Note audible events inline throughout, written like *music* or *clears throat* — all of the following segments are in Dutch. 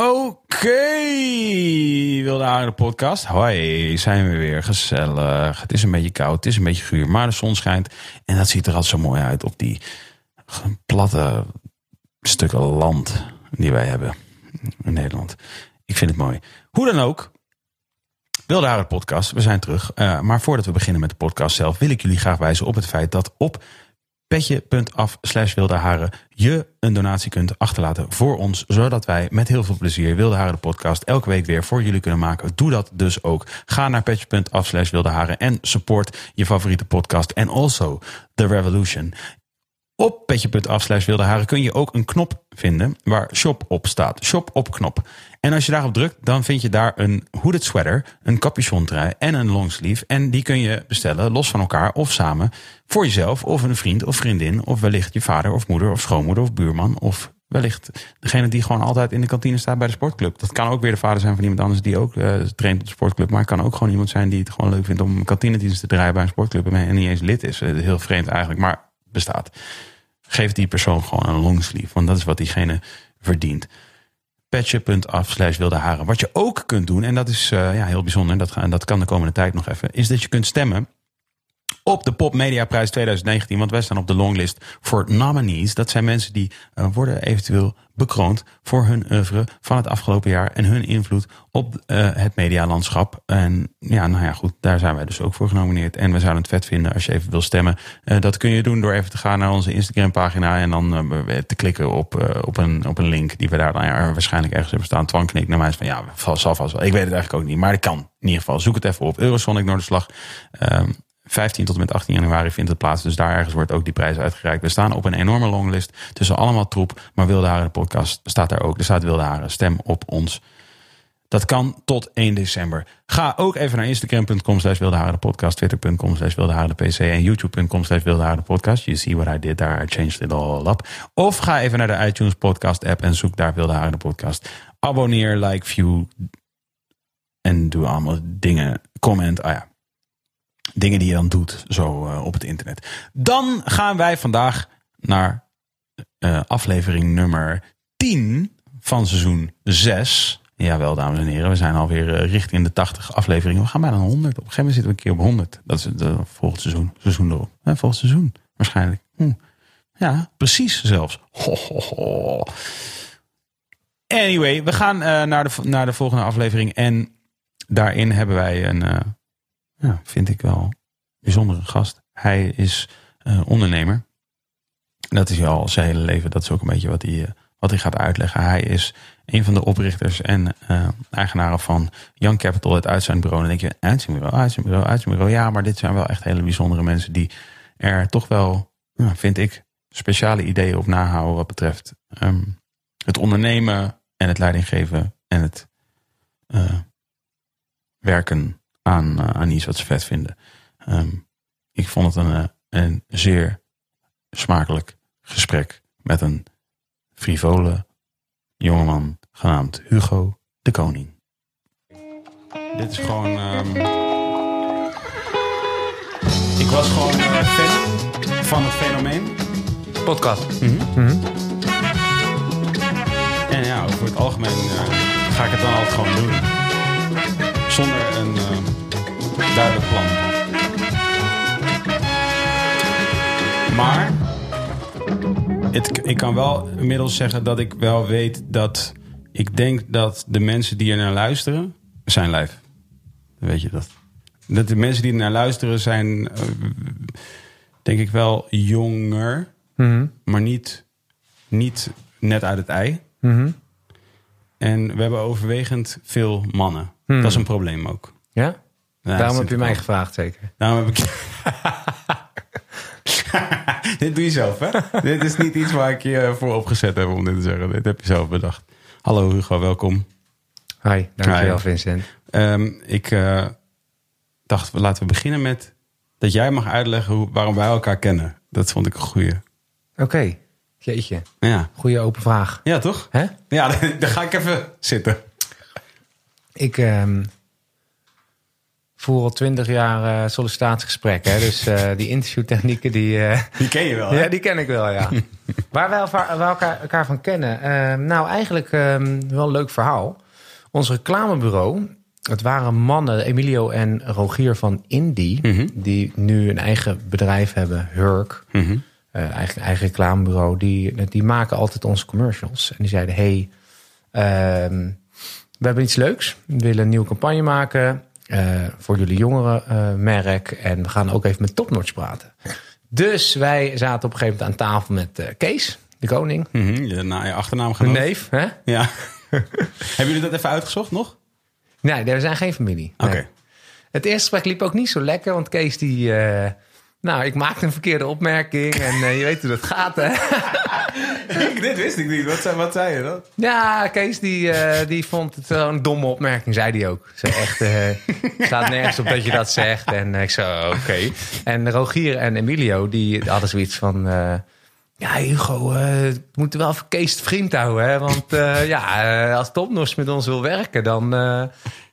Oké, wilde Haren podcast. Hoi, zijn we weer. Gezellig. Het is een beetje koud, het is een beetje guur, maar de zon schijnt. En dat ziet er altijd zo mooi uit op die platte stukken land die wij hebben in Nederland. Ik vind het mooi. Hoe dan ook, Wilde Haren podcast, we zijn terug. Uh, maar voordat we beginnen met de podcast zelf, wil ik jullie graag wijzen op het feit dat op petje.af slash wilde haren je een donatie kunt achterlaten voor ons. Zodat wij met heel veel plezier Wilde Haren de podcast elke week weer voor jullie kunnen maken. Doe dat dus ook. Ga naar petje.af slash wilde haren en support je favoriete podcast. En also The Revolution. Op petje.af slash wilde haren kun je ook een knop vinden waar shop op staat. Shop op knop. En als je daarop drukt, dan vind je daar een hooded sweater, een capuchon trui en een longsleeve. En die kun je bestellen los van elkaar of samen voor jezelf of een vriend of vriendin. Of wellicht je vader of moeder of schoonmoeder of buurman. Of wellicht degene die gewoon altijd in de kantine staat bij de sportclub. Dat kan ook weer de vader zijn van iemand anders die ook uh, traint op de sportclub. Maar het kan ook gewoon iemand zijn die het gewoon leuk vindt om een kantinedienst te draaien bij een sportclub. En niet eens lid is. Heel vreemd eigenlijk, maar bestaat. Geef die persoon gewoon een longsleeve. Want dat is wat diegene verdient patje.af slash wilde haren. Wat je ook kunt doen, en dat is uh, ja, heel bijzonder, dat, dat kan de komende tijd nog even, is dat je kunt stemmen op de Pop Media Prijs 2019. Want wij staan op de longlist voor nominees. Dat zijn mensen die uh, worden eventueel bekroond voor hun oeuvre van het afgelopen jaar en hun invloed op uh, het medialandschap. En ja, nou ja, goed, daar zijn wij dus ook voor genomineerd. En we zouden het vet vinden als je even wil stemmen. Uh, dat kun je doen door even te gaan naar onze Instagram pagina en dan te klikken op, op, een, op een link die we daar dan ja, waarschijnlijk ergens hebben staan. Twan knikt naar mij van ja, zal vast wel. Ik weet het eigenlijk ook niet, maar dat kan. In ieder geval, zoek het even op. Eurosonic Noorderslag. Um, 15 tot en met 18 januari vindt het plaats. Dus daar ergens wordt ook die prijs uitgereikt. We staan op een enorme longlist tussen allemaal troep. Maar Wilde Haren de podcast staat daar ook. Er staat Wilde Haren. Stem op ons. Dat kan tot 1 december. Ga ook even naar instagram.com slash podcast. Twitter.com slash pc. En youtube.com slash podcast. You see what I did there. I changed it all up. Of ga even naar de iTunes podcast app en zoek daar Wilde de podcast. Abonneer, like, view. En doe allemaal dingen. Comment. Ah ja, dingen die je dan doet zo uh, op het internet. Dan gaan wij vandaag naar uh, aflevering nummer 10 van seizoen 6. Jawel, dames en heren, we zijn alweer uh, richting de 80 afleveringen. We gaan bijna 100. Op een gegeven moment zitten we een keer op 100. Dat is het volgend seizoen. Seizoen erop. Volgend seizoen, waarschijnlijk. Hm. Ja, precies zelfs. Ho, ho, ho. Anyway, we gaan naar, de, naar de volgende aflevering. En daarin hebben wij een, ja, vind ik wel bijzondere gast. Hij is uh, ondernemer. Dat is al zijn hele leven. Dat is ook een beetje wat hij, uh, wat hij gaat uitleggen. Hij is een van de oprichters en uh, eigenaren van Young Capital, het uitzendbureau. En dan denk je, uitzendbureau, uitzendbureau, uitzendbureau. Ja, maar dit zijn wel echt hele bijzondere mensen die er toch wel, vind ik, speciale ideeën op nahouden wat betreft um, het ondernemen en het leidinggeven en het werken aan, aan iets wat ze vet vinden. Um, ik vond het een, eh, een zeer smakelijk gesprek met een frivole jongeman genaamd Hugo de Koning. Dit is gewoon. Um, ik was gewoon uh, fan van het fenomeen. Podcast. Mm -hmm. Mm -hmm. En ja, over het algemeen uh, ga ik het dan altijd gewoon doen. Zonder een uh, duidelijk plan. Maar het, ik kan wel inmiddels zeggen dat ik wel weet dat ik denk dat de mensen die er naar luisteren zijn lijf. Weet je dat? Dat de mensen die er naar luisteren zijn, uh, denk ik wel jonger, mm -hmm. maar niet, niet net uit het ei. Mm -hmm. En we hebben overwegend veel mannen. Mm -hmm. Dat is een probleem ook. Ja? Ja Daarom heb je mij gevraagd, zeker. Daarom heb ik. *laughs* dit doe je zelf, hè? dit is niet iets waar ik je voor opgezet heb om dit te zeggen. Dit heb je zelf bedacht. Hallo Hugo, welkom. Hi, dankjewel Hi. Vincent. Um, ik uh, dacht, laten we beginnen met dat jij mag uitleggen hoe, waarom wij elkaar kennen. Dat vond ik een goeie. Oké, okay. jeetje. Ja. Goeie open vraag. Ja, toch? Hè? Ja, *laughs* dan ga ik even zitten. Ik um, voer al twintig jaar uh, sollicitatiegesprekken. Dus uh, die interviewtechnieken, die... Uh, die ken je wel, hè? Ja, die ken ik wel, ja. *laughs* Waar wij elkaar, elkaar, van kennen? Ehm, nou, eigenlijk um, wel een leuk verhaal. Ons reclamebureau, het waren mannen, Emilio en Rogier van Indie... Mm die nu een eigen bedrijf hebben, Hurk. Mm -hmm. eigen, eigen reclamebureau. Die, die maken altijd onze commercials. En die zeiden, hey, we hebben iets leuks. We willen een nieuwe campagne maken voor jullie jongerenmerk. Uh, en we gaan ook even met Topnotch praten. Dus wij zaten op een gegeven moment aan tafel met uh, Kees, de koning. Mm -hmm, je, na je achternaam genoemd. neef, hè? Ja. *laughs* Hebben jullie dat even uitgezocht nog? Nee, we zijn geen familie. Oké. Het eerste gesprek liep ook niet zo lekker, want Kees die... nou, ik maakte een verkeerde opmerking en je weet hoe dat gaat, hè? *laughs* Dit wist ik niet. Wat zei, wat zei je dan? Ja, Kees die, uh, die vond het wel een domme opmerking, zei hij ook. Ze echt, uh, staat nergens op dat je dat zegt. En ik zo, oké. Okay. En Rogier en Emilio, die hadden zoiets van... Uh, ja, Hugo, we moeten wel even Kees vriend houden. Hè? Want ja, als Topnos met ons wil werken, dan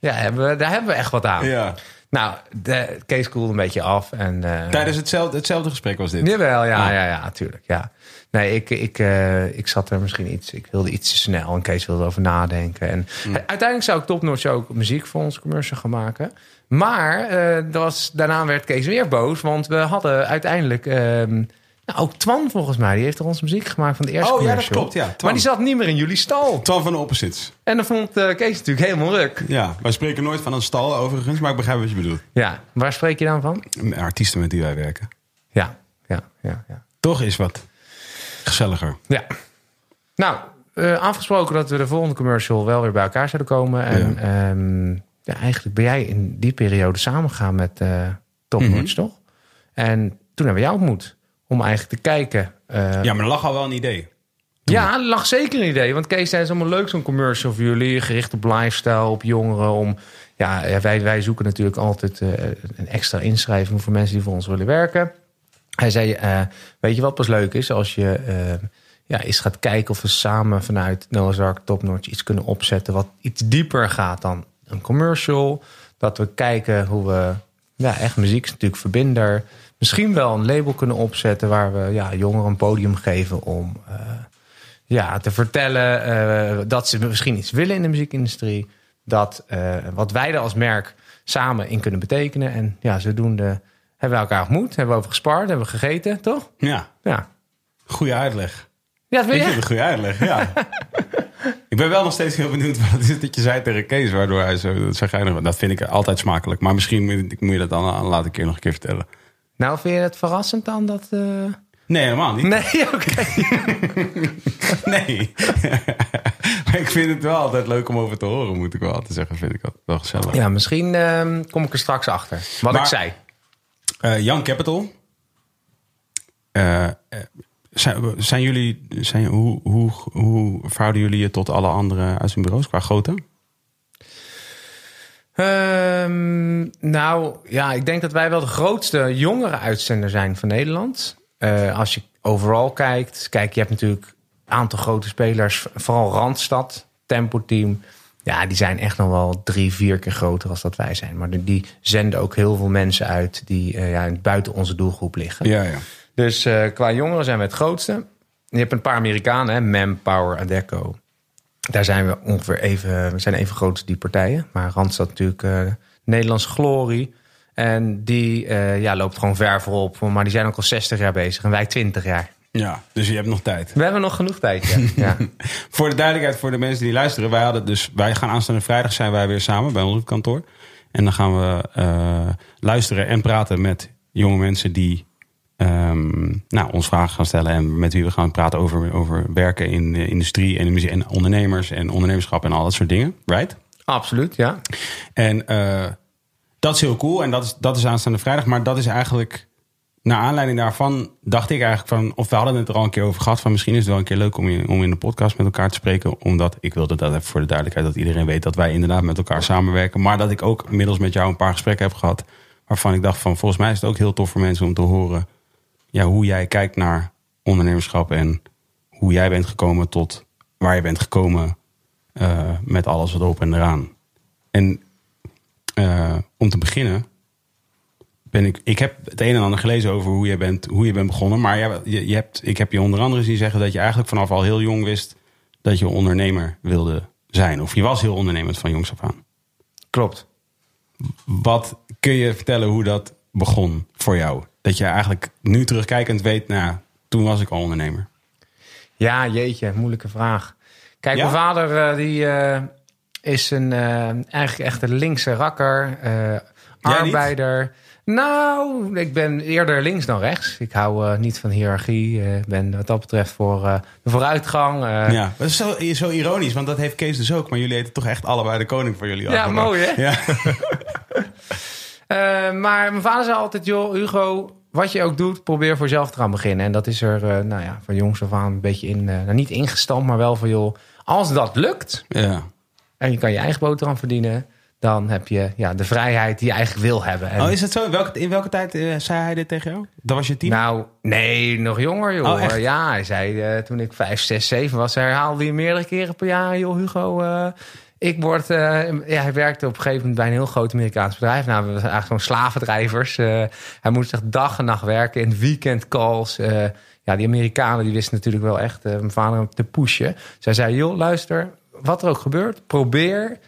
ja, hebben we, daar hebben we echt wat aan. Ja. Nou, de, Kees koelde een beetje af. En, Tijdens hetzelfde, hetzelfde gesprek was dit? Jawel, ja, ja, ja, natuurlijk. Ja. Nee, ik, ik, uh, ik zat er misschien iets. Ik wilde iets te snel en Kees wilde over nadenken. En uiteindelijk zou ik Topnotch ook muziek voor ons commercial gaan maken. Maar uh, was, daarna werd Kees weer boos, want we hadden uiteindelijk. Uh, nou, ook Twan volgens mij, die heeft er ons muziek gemaakt van de eerste oh, ja, dat klopt, ja. Twan. Maar die zat niet meer in jullie stal. Twan van de Opposites. En dan vond uh, Kees natuurlijk helemaal ruk. Ja, wij spreken nooit van een stal overigens, maar ik begrijp wat je bedoelt. Ja, waar spreek je dan van? Artiesten met die wij werken. Ja, ja, ja. ja. Toch is wat gezelliger. Ja. Nou, uh, afgesproken dat we de volgende commercial wel weer bij elkaar zouden komen. En ja. Um, ja, eigenlijk ben jij in die periode samengegaan met uh, Top mm -hmm. toch? En toen hebben we jou ontmoet. Om eigenlijk te kijken. Uh, ja, maar er lag al wel een idee. Ja, er lag zeker een idee. Want Kees zei, het is allemaal leuk zo'n commercial voor jullie. Gericht op lifestyle, op jongeren. Om, ja, wij, wij zoeken natuurlijk altijd uh, een extra inschrijving voor mensen die voor ons willen werken. Hij zei, uh, weet je wat pas leuk is? Als je uh, ja, eens gaat kijken of we samen vanuit Noah's Ark Topnotch iets kunnen opzetten... wat iets dieper gaat dan een commercial. Dat we kijken hoe we... Ja, echt muziek is natuurlijk verbinder. Misschien wel een label kunnen opzetten... waar we ja, jongeren een podium geven om uh, ja, te vertellen... dat ze misschien iets willen in de muziekindustrie. Dat wat wij er als merk samen in kunnen betekenen. En ja, zodoende hebben we elkaar ontmoet, hebben we over gespaard, hebben we gegeten, toch? Ja. ja. Goeie uitleg. Ja, dat vind je? een goede uitleg, ja. *laughs* ik ben wel nog steeds heel benieuwd wat het is dat je zei tegen Kees, waardoor hij zo, dat geinig Dat vind ik altijd smakelijk. Maar misschien moet, moet je dat dan laat ik je nog een keer vertellen. Nou, vind je het verrassend dan dat... Uh... Nee, helemaal niet. Nee, *laughs* oké. *laughs* nee. *laughs* maar ik vind het wel altijd leuk om over te horen, moet ik wel altijd zeggen. Vind ik wel gezellig. Ja, misschien uh, kom ik er straks achter. Wat maar, ik zei. Uh, Young Capital. Uh, zijn, zijn, jullie, zijn, hoe, hoe, hoe verhouden jullie je tot alle andere uitzendbureaus qua grootte? Um, nou ja, ik denk dat wij wel de grootste jongere uitzender zijn van Nederland. Uh, als je overal kijkt, kijk, je hebt natuurlijk een aantal grote spelers, vooral Randstad, Tempo Team. Ja, die zijn echt nog wel drie, vier keer groter als dat wij zijn. Maar die zenden ook heel veel mensen uit die uh, ja, buiten onze doelgroep liggen. Ja, ja. Dus uh, qua jongeren zijn we het grootste. Je hebt een paar Amerikanen, hè, Manpower, Adecco. Daar zijn we ongeveer even, we zijn even groot als die partijen. Maar Randstad natuurlijk uh, Nederlandse glorie. En die uh, ja, loopt gewoon ver voorop. Maar die zijn ook al 60 jaar bezig en wij 20 jaar. Ja, dus je hebt nog tijd. We hebben nog genoeg tijd, ja. ja. *laughs* voor de duidelijkheid, voor de mensen die luisteren. Wij, hadden dus, wij gaan aanstaande vrijdag zijn wij weer samen bij ons kantoor. En dan gaan we uh, luisteren en praten met jonge mensen die um, nou, ons vragen gaan stellen. En met wie we gaan praten over, over werken in de industrie en, de en ondernemers en ondernemerschap en al dat soort dingen. Right? Absoluut, ja. En uh, dat is heel cool en dat is, dat is aanstaande vrijdag. Maar dat is eigenlijk naar aanleiding daarvan dacht ik eigenlijk van, of we hadden het er al een keer over gehad, van misschien is het wel een keer leuk om in, om in de podcast met elkaar te spreken. Omdat ik wilde dat even voor de duidelijkheid, dat iedereen weet dat wij inderdaad met elkaar samenwerken. Maar dat ik ook inmiddels met jou een paar gesprekken heb gehad, waarvan ik dacht van, volgens mij is het ook heel tof voor mensen om te horen ja, hoe jij kijkt naar ondernemerschap en hoe jij bent gekomen tot waar je bent gekomen uh, met alles wat op en eraan. En uh, om te beginnen ben ik, ik heb het een en ander gelezen over hoe je bent, hoe je bent begonnen. Maar je, je hebt, ik heb je onder andere zien zeggen dat je eigenlijk vanaf al heel jong wist dat je ondernemer wilde zijn. Of je was heel ondernemend van jongs af aan. Klopt. Wat kun je vertellen hoe dat begon voor jou? Dat je eigenlijk nu terugkijkend weet, nou, toen was ik al ondernemer. Ja, jeetje, moeilijke vraag. Kijk, mijn vader uh, die uh, is een uh, eigenlijk echt een linkse rakker, arbeider. Nou, ik ben eerder links dan rechts. Ik hou uh, niet van hiërarchie. Ik uh, ben wat dat betreft voor uh, de vooruitgang. ja, dat is zo, zo, ironisch, want dat heeft Kees dus ook. Maar jullie heten toch echt allebei de koning van jullie. Ja, mooi hè? Ja. *laughs* maar mijn vader zei altijd, joh, Hugo, wat je ook doet, probeer voor jezelf te gaan beginnen. En dat is er, nou ja, van jongs af aan een beetje in, nou, niet ingestampt, maar wel van, joh, als dat lukt... Ja. en je kan je eigen boterham verdienen dan heb je ja, de vrijheid die je eigenlijk wil hebben. En oh, is het zo? In welke, in welke tijd uh, zei hij dit tegen jou? Dat was je tien? Nou, nee, nog jonger, joh. Oh, ja, hij zei uh, toen ik vijf, zes, zeven was, herhaalde hij meerdere keren per jaar, joh, Hugo. Ik word, ja, hij werkte op een gegeven moment bij een heel groot Amerikaans bedrijf. Nou, we waren eigenlijk gewoon slavendrijvers. hij moest echt dag en nacht werken in weekendcalls. ja, die Amerikanen die wisten natuurlijk wel echt mijn vader te pushen. Zij zei, joh, luister, wat er ook gebeurt, probeer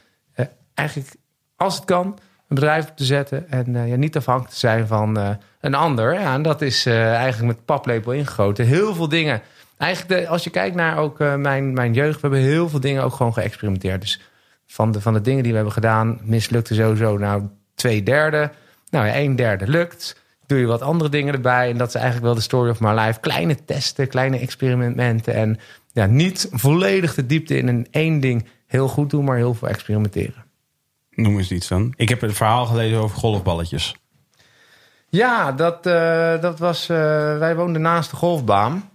eigenlijk als het kan, een bedrijf op te zetten. En ja, niet afhankelijk te zijn van een ander. Ja, en dat is eigenlijk met paplepel ingegoten. Heel veel dingen. Eigenlijk, als je kijkt naar ook mijn, mijn jeugd, we hebben heel veel dingen ook gewoon geëxperimenteerd. Dus van de, van de dingen die we hebben gedaan, mislukte sowieso nou twee derde. Nou, een derde lukt. Doe je wat andere dingen erbij. En dat is eigenlijk wel de story of my life. Kleine testen, kleine experimenten. En ja, niet volledig de diepte in een één ding heel goed doen, maar heel veel experimenteren. Noem eens iets dan. Ik heb een verhaal gelezen over golfballetjes. Ja, dat, uh, dat was. Uh, wij woonden naast de golfbaan.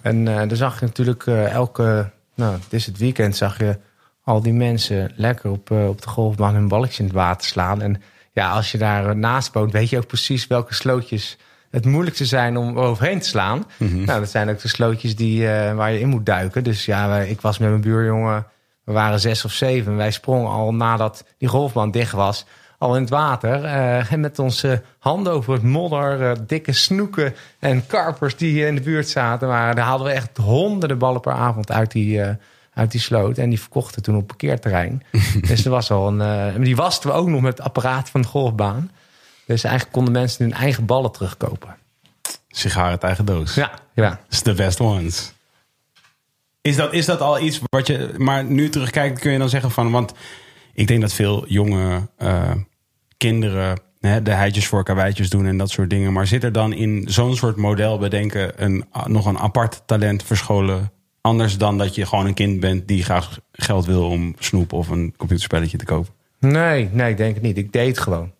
En uh, daar zag je natuurlijk elke. Nou, het is het weekend, zag je al die mensen lekker op, op de golfbaan hun balletjes in het water slaan. En ja, als je daar naast woont, weet je ook precies welke slootjes het moeilijkste zijn om overheen te slaan. Mm -hmm. Nou, dat zijn ook de slootjes die, waar je in moet duiken. Dus ja, ik was met mijn buurjongen we waren zes of zeven. Wij sprongen al nadat die golfbaan dicht was, al in het water. Uh, en met onze handen over het modder, uh, dikke snoeken en karpers die hier in de buurt zaten. Maar daar haalden we echt honderden ballen per avond uit die, uit die sloot. En die verkochten toen op parkeerterrein. *laughs* dus er was al een. die wasten we ook nog met het apparaat van de golfbaan. Dus eigenlijk konden mensen hun eigen ballen terugkopen. Sigaar uit eigen doos. Ja, ja. It's the best ones. Is dat, is dat al iets wat je. Maar nu terugkijkt, kun je dan zeggen van. Want ik denk dat veel jonge uh, kinderen hè, de heidjes voor karweitjes doen en dat soort dingen. Maar zit er dan in zo'n soort model bedenken een, nog een apart talent verscholen? Anders dan dat je gewoon een kind bent die graag geld wil om snoep of een computerspelletje te kopen? Nee, nee, ik denk het niet. Ik deed gewoon.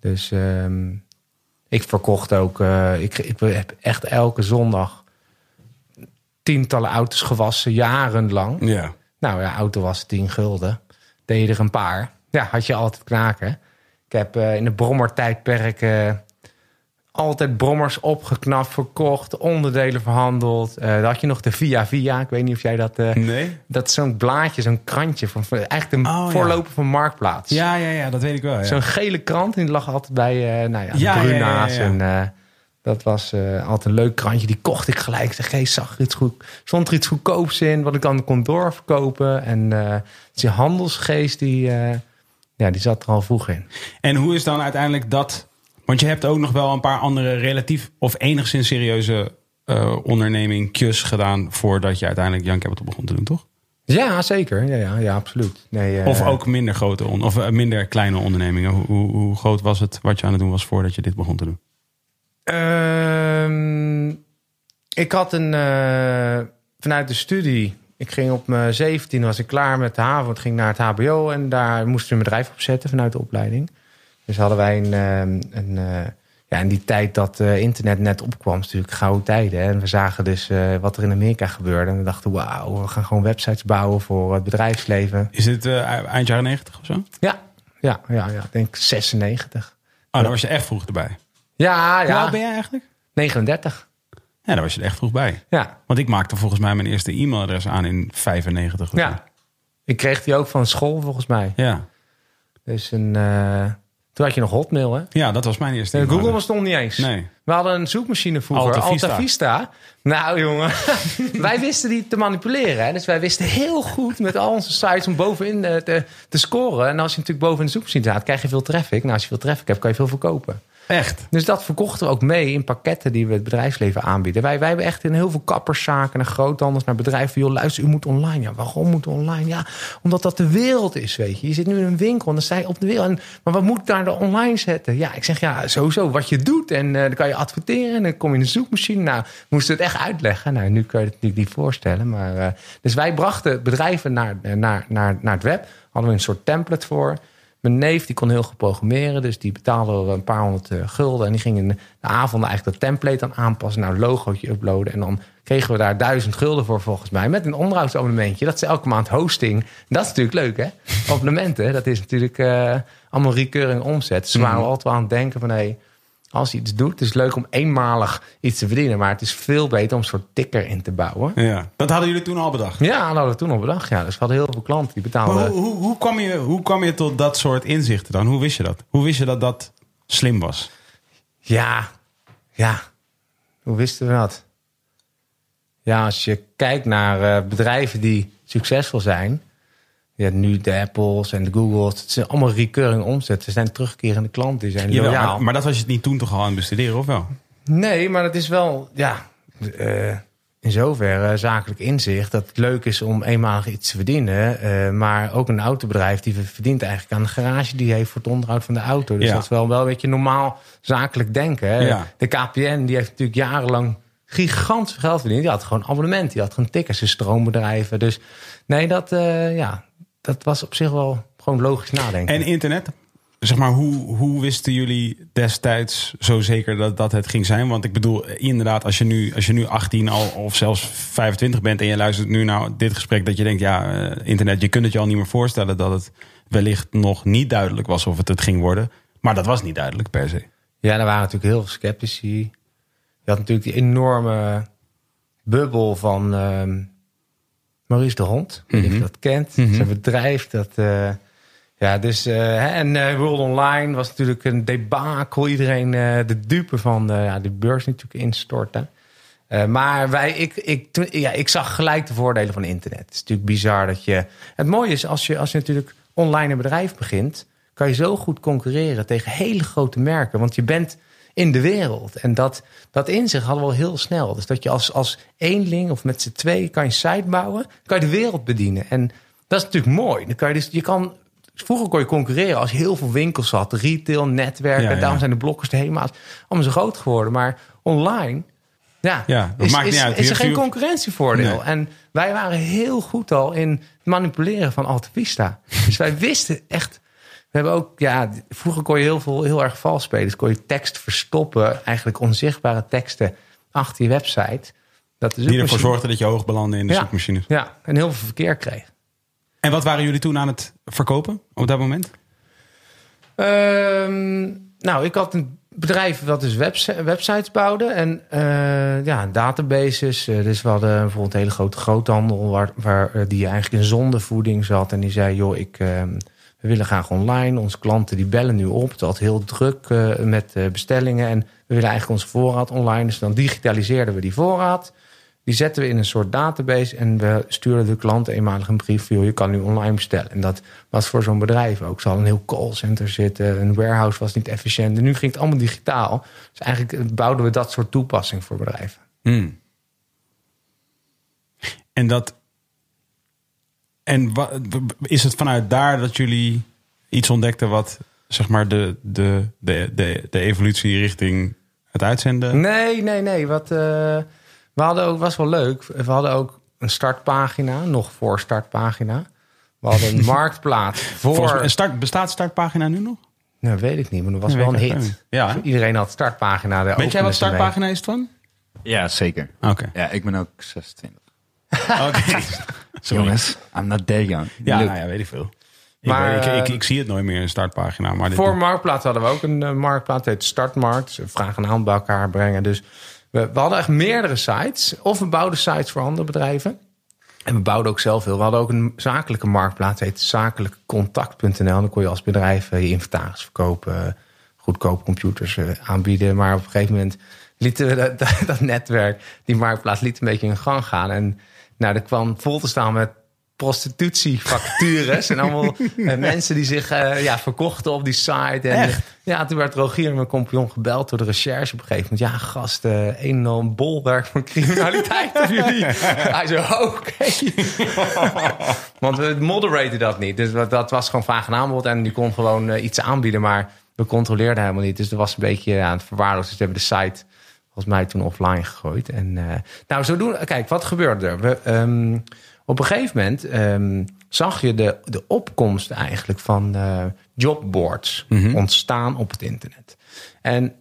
Dus um, ik verkocht ook. Uh, ik, ik heb echt elke zondag tientallen auto's gewassen, jarenlang. Ja. Nou ja, auto was 10 gulden. Deed je er een paar. Ja, had je altijd knaken. Ik heb uh, in de brommertijdperk uh, altijd brommers opgeknapt, verkocht, onderdelen verhandeld. Uh, dan had je nog de Via Via. Ik weet niet of jij dat... nee. Dat is zo'n blaadje, zo'n krantje. Van, eigenlijk een oh, voorloper ja. van Marktplaats. Ja, ja, ja, dat weet ik wel. Ja. Zo'n gele krant. En die lag altijd bij nou ja, Bruna's en... Dat was uh, altijd een leuk krantje. Die kocht ik gelijk. Ik zeg, hey, zag er iets goed, stond er iets goedkoops in... wat ik dan kon doorverkopen. En uh, die handelsgeest, die, uh, ja, die zat er al vroeg in. En hoe is dan uiteindelijk dat... Want je hebt ook nog wel een paar andere relatief... of enigszins serieuze ondernemingjes gedaan... voordat je uiteindelijk Young Capital begon te doen, toch? Ja, zeker. Ja, ja, ja absoluut. Nee, of ook minder grote of minder kleine ondernemingen. Hoe, hoe, hoe groot was het wat je aan het doen was voordat je dit begon te doen? Uh, ik had een. Uh, vanuit de studie. Ik ging op mijn 17 was ik klaar met de haven. Ik ging naar het HBO en daar moesten we een bedrijf opzetten vanuit de opleiding. Dus hadden wij een, uh, een uh, ja, Ja, en die tijd dat eh, internet net opkwam, is natuurlijk gouden tijden. Hè? En we zagen dus eh, wat er in Amerika gebeurde. En we dachten, wauw, we gaan gewoon websites bouwen voor het bedrijfsleven. Is dit eh, eind jaren 90 of zo? Ja, ja, ja, ja. ik denk 96. Oh, dan was je echt vroeg erbij. Ja, Hoe oud ja. ben jij eigenlijk? 39. Ja, daar was je er echt vroeg bij. Ja, Want ik maakte volgens mij mijn eerste e-mailadres aan in 95. of zo. ja. Ik kreeg die ook van school volgens mij. ja. Dus een, eh, toen had je nog Hotmail, hè? Ja, dat was mijn eerste Nee, Google was nog niet eens. Nee. We hadden een zoekmachine vroeger, Alta Alta Vista. Nou jongen, *laughs* wij wisten die te manipuleren. Hè? Dus wij wisten heel goed met al onze sites om bovenin te, te scoren. En als je natuurlijk boven in de zoekmachine staat, krijg je veel traffic. Nou, als je veel traffic hebt, kan je veel verkopen. Echt? Dus dat verkochten we ook mee in pakketten die we het bedrijfsleven aanbieden. Wij, wij hebben echt in heel veel kapperszaken en groothandels naar bedrijven. Joh, luister, u moet online. Ja, waarom moet online? Ja, omdat dat de wereld is, weet je. Je zit nu in een winkel en dan sta je op de wereld. En, maar wat moet ik daar dan online zetten? Ja, ik zeg ja, sowieso wat je doet. En eh, dan kan je adverteren en dan kom je in de zoekmachine. Nou, moesten het echt uitleggen. Nou, nu kun je het natuurlijk niet voorstellen. Maar, eh, dus wij brachten bedrijven naar, eh, naar, naar, naar het web. Hadden we een soort template voor. Mijn neef die kon heel goed programmeren, dus die betaalde een paar honderd eh, gulden. En die ging in de avond eigenlijk dat template dan aanpassen, naar een logootje uploaden. En dan kregen we daar duizend gulden voor volgens mij. Met een onderhoudsabonnementje. Dat is elke maand hosting. Dat is natuurlijk leuk hè. Abonnementen, dat is natuurlijk allemaal recurring omzet. Dus we waren altijd wel aan het denken van hé, hey, als je iets doet, het is leuk om eenmalig iets te verdienen. Maar het is veel beter om een soort ticker in te bouwen. Ja. Dat hadden jullie toen al bedacht. Ja, dat hadden we toen al bedacht. Ja. Dus we hadden heel veel klanten die betaalden. Hoe, hoe, kwam je, hoe kwam je tot dat soort inzichten dan? Hoe wist je dat? Hoe wist je dat dat slim was? Ja, ja. Hoe wisten we dat? Ja, als je kijkt naar eh, bedrijven die succesvol zijn. Je hebt nu de Apples en de Googles. Het zijn allemaal recurring omzet. Ze zijn terugkerende klanten. Die zijn Jawel, maar, maar dat was je niet toen toch al aan het bestuderen, of wel? Nee, maar het is wel, ja, eh, in zoverre zakelijk inzicht dat het leuk is om eenmalig iets te verdienen. eh, maar ook een autobedrijf die verdient eigenlijk aan de garage die heeft voor het onderhoud van de auto. Dus Ja. dat is wel, wel een beetje normaal zakelijk denken. Hè? Ja. De KPN die heeft natuurlijk jarenlang gigantisch geld verdiend. Die had gewoon abonnement, die had gewoon tickets, stroombedrijven. Dus nee, dat, eh, ja, dat was op zich wel gewoon logisch nadenken. En internet? Zeg maar, hoe, hoe wisten jullie destijds zo zeker dat dat het ging zijn? Want ik bedoel, inderdaad, als je nu, als je nu 18 al, of zelfs 25 bent en je luistert nu naar dit gesprek, dat je denkt, ja, eh, internet, je kunt het je al niet meer voorstellen dat het wellicht nog niet duidelijk was of het het ging worden. Maar dat was niet duidelijk per se. Ja, er waren natuurlijk heel veel sceptici. Je had natuurlijk die enorme bubbel van ehm, Maurice de Hond. Of je dat kent. Zijn bedrijf. Dat, eh, ja, dus, eh, en eh, World Online was natuurlijk een debakel. Iedereen de dupe van ja, de beurs natuurlijk instorten. Maar wij, ik, ik, ja, ik zag gelijk de voordelen van internet. Het is natuurlijk bizar dat je... Het mooie is, als je, als je natuurlijk online een bedrijf begint... kan je zo goed concurreren tegen hele grote merken. Want je bent in de wereld. En dat, dat inzicht hadden we al heel snel. Dus dat je als, als eenling of met z'n twee kan je site bouwen... kan je de wereld bedienen. En dat is natuurlijk mooi. Dan kan je, dus, je kan, vroeger kon je concurreren als je heel veel winkels had. Retail, netwerken. Ja, ja. Daarom zijn de blokkers, de HEMA's allemaal zo groot geworden. Maar online... Ja, Ja, dat is, maakt niet is, uit. is er geen concurrentievoordeel. Nee. En wij waren heel goed al in het manipuleren van Alta Vista. *laughs* dus wij wisten echt... We hebben ook, ja, vroeger kon je heel veel heel erg vals spelen. Dus kon je tekst verstoppen, eigenlijk onzichtbare teksten achter je website. Dat de Die ervoor zorgde dat je hoog belandde in de Ja. zoekmachines. Ja, en heel veel verkeer kreeg. En wat waren jullie toen aan het verkopen op dat moment? Ehm, nou, ik had een bedrijf dat dus websi- websites bouwde en eh, ja, databases. Eh, dus we hadden bijvoorbeeld een hele grote groothandel waar, waar eh, die eigenlijk in zondevoeding zat. En die zei, joh, ik, ehm, we willen graag online. Onze klanten die bellen nu op. Had heel druk eh, met eh, bestellingen. En we willen eigenlijk onze voorraad online. Dus dan digitaliseerden we die voorraad. Die zetten we in een soort database en we stuurden de klant eenmalig een brief. Je kan nu online bestellen. En dat was voor zo'n bedrijf ook. Ze hadden een heel callcenter zitten. Een warehouse was niet efficiënt. En nu ging het allemaal digitaal. Dus eigenlijk bouwden we dat soort toepassing voor bedrijven. Hmm. En dat. En is het vanuit daar dat jullie iets ontdekten wat zeg maar de, de, de, de, de evolutie richting het uitzenden? Nee, nee, nee. Wat, eh, we hadden ook, was wel leuk. We hadden ook een startpagina, nog voor startpagina. We hadden een *laughs* marktplaats voor. Mij- start, bestaat startpagina nu nog? Nou, weet ik niet, maar dat was wel een hit. Ja. Iedereen had startpagina. De Weet jij wat mee. startpagina is van? Ja, zeker. Oké. Ja, ik ben ook 26. Oké. *laughs* Sorry. Jongens, I'm not that young. Ja, nou ja, weet ik veel. Maar, ik, ik, ik, eh, ik zie het nooit meer, een startpagina. Maar dit, Voor Marktplaats hadden we ook een uh, Marktplaats. Het heet Startmarkt. Ze vragen een aantal bij elkaar brengen. Dus we, we hadden echt meerdere sites. Of we bouwden sites voor andere bedrijven. En we bouwden ook zelf veel. We hadden ook een zakelijke marktplaats. Het heet zakelijkcontact.nl. Dan kon je als bedrijf eh, je inventaris verkopen. Goedkope computers aanbieden. Maar op een gegeven moment lieten we dat, dat, *laughs* dat netwerk, die marktplaats, liet een beetje in gang gaan. En nou, er kwam vol te staan met prostitutievacatures en allemaal *laughs* eh, mensen die zich eh, ja, verkochten op die site. En, Echt? Ja, toen werd Rogier, mijn compagnon, gebeld door de recherche op een gegeven moment. Ja, gast, eh, een en al bolwerk van criminaliteit jullie. *laughs* Hij zei, oké. *laughs* Want we moderaten dat niet. Dus dat, was gewoon vraag en aanbod. En die kon gewoon eh, iets aanbieden, maar we controleerden helemaal niet. Dus dat was een beetje aan het verwaarlozen. Dus we hebben de site volgens mij toen offline gegooid. En eh, nou, zo doen. Kijk, wat gebeurde er? We, ehm, op een gegeven moment ehm, zag je de, de opkomst eigenlijk van eh, jobboards ontstaan op het internet. En,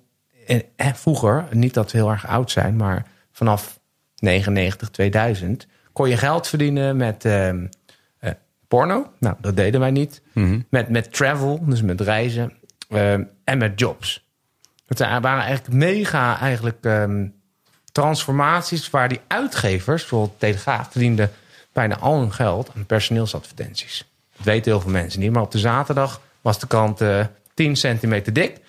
en, en vroeger, niet dat we heel erg oud zijn, maar vanaf 99, 2000 kon je geld verdienen met ehm, eh, porno. Nou, dat deden wij niet. met, met travel, dus met reizen. en met jobs. Het waren eigenlijk mega eigenlijk, ehm, transformaties waar die uitgevers, bijvoorbeeld Telegraaf, verdienden bijna al hun geld aan personeelsadvertenties. Dat weten heel veel mensen niet. Maar op de zaterdag was de krant eh 10 centimeter dik.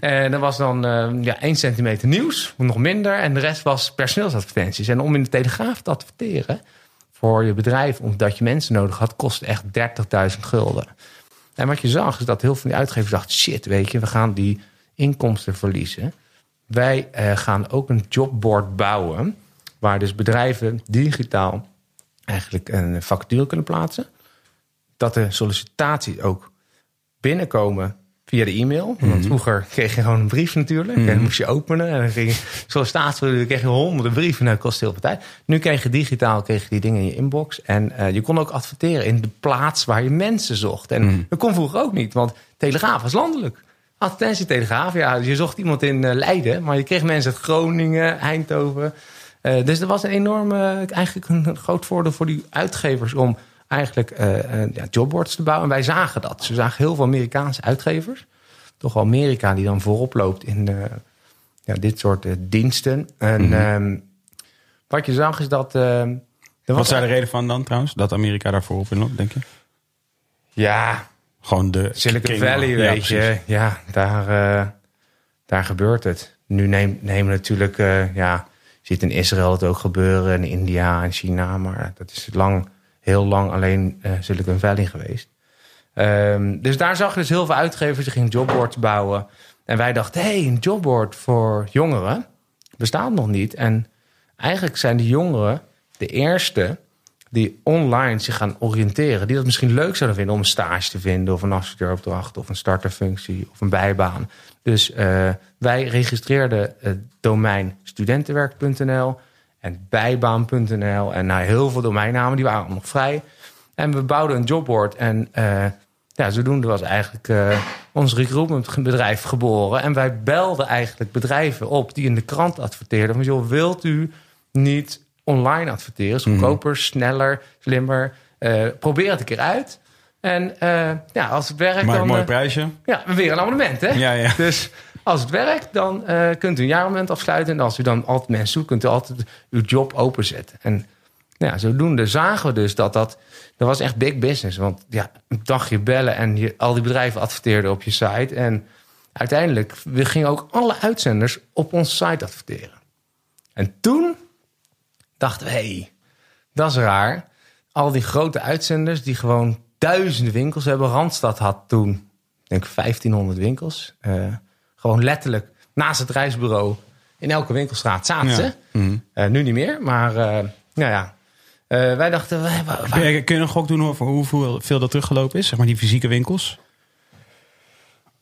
En er was dan eh, ja, 1 centimeter nieuws, nog minder. En de rest was personeelsadvertenties. En om in de Telegraaf te adverteren voor je bedrijf, omdat je mensen nodig had, kostte echt 30.000 gulden. En wat je zag, is dat heel veel van die uitgevers dachten: shit, weet je, we gaan die inkomsten verliezen. Wij eh, gaan ook een jobboard bouwen, waar dus bedrijven digitaal eigenlijk een vacature kunnen plaatsen. Dat de sollicitaties ook binnenkomen via de e-mail. Want vroeger kreeg je gewoon een brief natuurlijk. En dan moest je openen. En dan ging je sollicitatie, kreeg je honderden brieven. En dat kost heel veel tijd. Nu kreeg je digitaal kreeg je die dingen in je inbox. En eh, je kon ook adverteren in de plaats waar je mensen zocht. En dat kon vroeger ook niet, want Telegraaf was landelijk. Advertentie Telegraaf, ja, je zocht iemand in eh, Leiden. Maar je kreeg mensen uit Groningen, Eindhoven. Eh, dus er was een enorme, eigenlijk een groot voordeel voor die uitgevers om eigenlijk ja, jobboards te bouwen. En wij zagen dat. Ze zagen heel veel Amerikaanse uitgevers. Toch wel Amerika die dan voorop loopt in ja, dit soort diensten. En ehm, wat je zag is dat... Wat was daar de reden van dan trouwens? Dat Amerika daarvoor op in loopt, denk je? Ja, Gewoon de... Silicon. Valley, Ja, weet precies. je. Ja, daar, eh, daar gebeurt het. Nu neem, nemen natuurlijk... eh, ja, je ziet in Israël het ook gebeuren. In India en China. Maar dat is lang, heel lang alleen eh, Silicon Valley geweest. Ehm, dus daar zag je dus heel veel uitgevers. Die gingen jobboards bouwen. En wij dachten, hé, hey, een jobboard voor jongeren bestaat nog niet. En eigenlijk zijn die jongeren de eerste die online zich gaan oriënteren. Die dat misschien leuk zouden vinden om een stage te vinden... of een adviseuropdracht of een starterfunctie of een bijbaan. Dus eh, wij registreerden het domein studentenwerk.nl en bijbaan.nl... en nou, heel veel domeinnamen, die waren nog vrij. En we bouwden een jobboard en... eh, ja, zodoende was eigenlijk eh, ons recruitment bedrijf geboren. En wij belden eigenlijk bedrijven op die in de krant adverteerden. Van, joh, wilt u niet online adverteren? Is goedkoper, sneller, slimmer. Eh, probeer het een keer uit. En eh, ja, als het werkt, Maar een mooi eh, prijsje. ja, weer een abonnement, hè? Ja, ja. Dus als het werkt, dan kunt u een jaarabonnement afsluiten. En als u dan altijd mensen zoekt, kunt u altijd uw job openzetten. En ja, zodoende zagen we dus dat dat... Dat was echt big business. Want ja, een dagje bellen en je, al die bedrijven adverteerden op je site. En uiteindelijk we gingen ook alle uitzenders op onze site adverteren. En toen dachten we, hé, hey, dat is raar. Al die grote uitzenders die gewoon duizenden winkels hebben. Randstad had toen, ik denk 1500 winkels. Eh, gewoon letterlijk naast het reisbureau in elke winkelstraat zaten Ja. ze. Eh, nu niet meer, maar eh, nou ja. Wij dachten, wij- waar- Kun je, kun je een gok doen over hoeveel veel dat teruggelopen is? Zeg maar die fysieke winkels.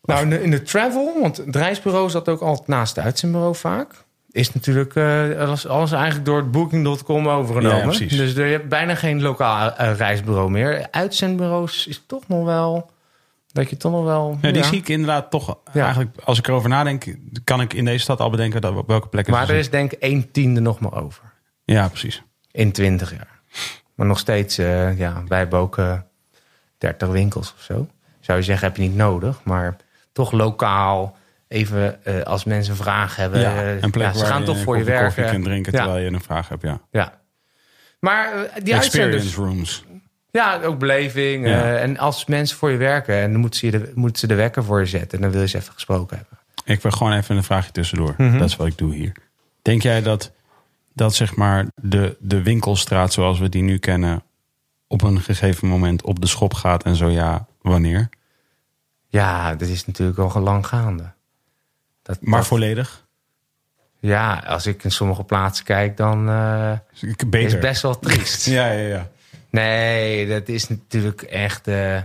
Nou, in de, in de travel, want het reisbureau zat ook altijd naast het uitzendbureau vaak. Is natuurlijk eh, alles, alles eigenlijk door het Booking.com overgenomen. Ja, dus er, je hebt bijna geen lokaal eh, reisbureau meer. Uitzendbureaus is toch nog wel... Dat je toch nog wel... Ja, die zie ik inderdaad toch Ja. eigenlijk, als ik erover nadenk, kan ik in deze stad al bedenken dat op welke plekken Maar er is denk ik een tiende nog maar over. Ja, precies. In 20 jaar. Maar nog steeds, eh, ja, wij hebben ook 30 winkels of zo. Zou je zeggen, heb je niet nodig. Maar toch lokaal, even eh, als mensen vragen hebben. Ja, eh, een plek ja, ze waar gaan je toch voor je werken. kunt drinken terwijl je een vraag hebt, ja. Ja. Maar eh, die Experience rooms. Ja, ook beleving. En als mensen voor je werken, en dan moeten ze, de, moeten ze de wekker voor je zetten. En dan wil je ze even gesproken hebben. Ik wil gewoon even een vraagje tussendoor. Mhm. Dat is wat ik doe hier. Denk jij dat, dat zeg maar de, de winkelstraat zoals we die nu kennen... op een gegeven moment op de schop gaat en zo ja, wanneer? Ja, dat is natuurlijk al lang gaande. Dat, Maar dat- volledig? Ja, als ik in sommige plaatsen kijk, dan eh, is het best wel triest. *laughs* Ja, ja, ja. Nee, dat is natuurlijk echt... eh,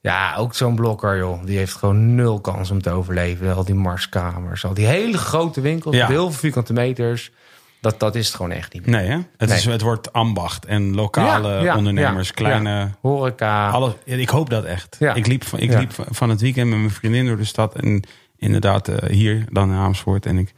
ja, ook zo'n blokker, joh. Die heeft gewoon nul kans om te overleven. Al die marskamers, al die hele grote winkels... Ja. heel veel vierkante meters. Dat, dat is het gewoon echt niet meer. Nee, hè? Het, Nee. Is, het wordt ambacht en lokale Ja, ja, ondernemers, kleine... Horeca. Alles, ik hoop dat echt. Ja. Ik, liep, van- ik liep van het weekend met mijn vriendin door de stad. En inderdaad eh, hier dan in Amersfoort. En ik,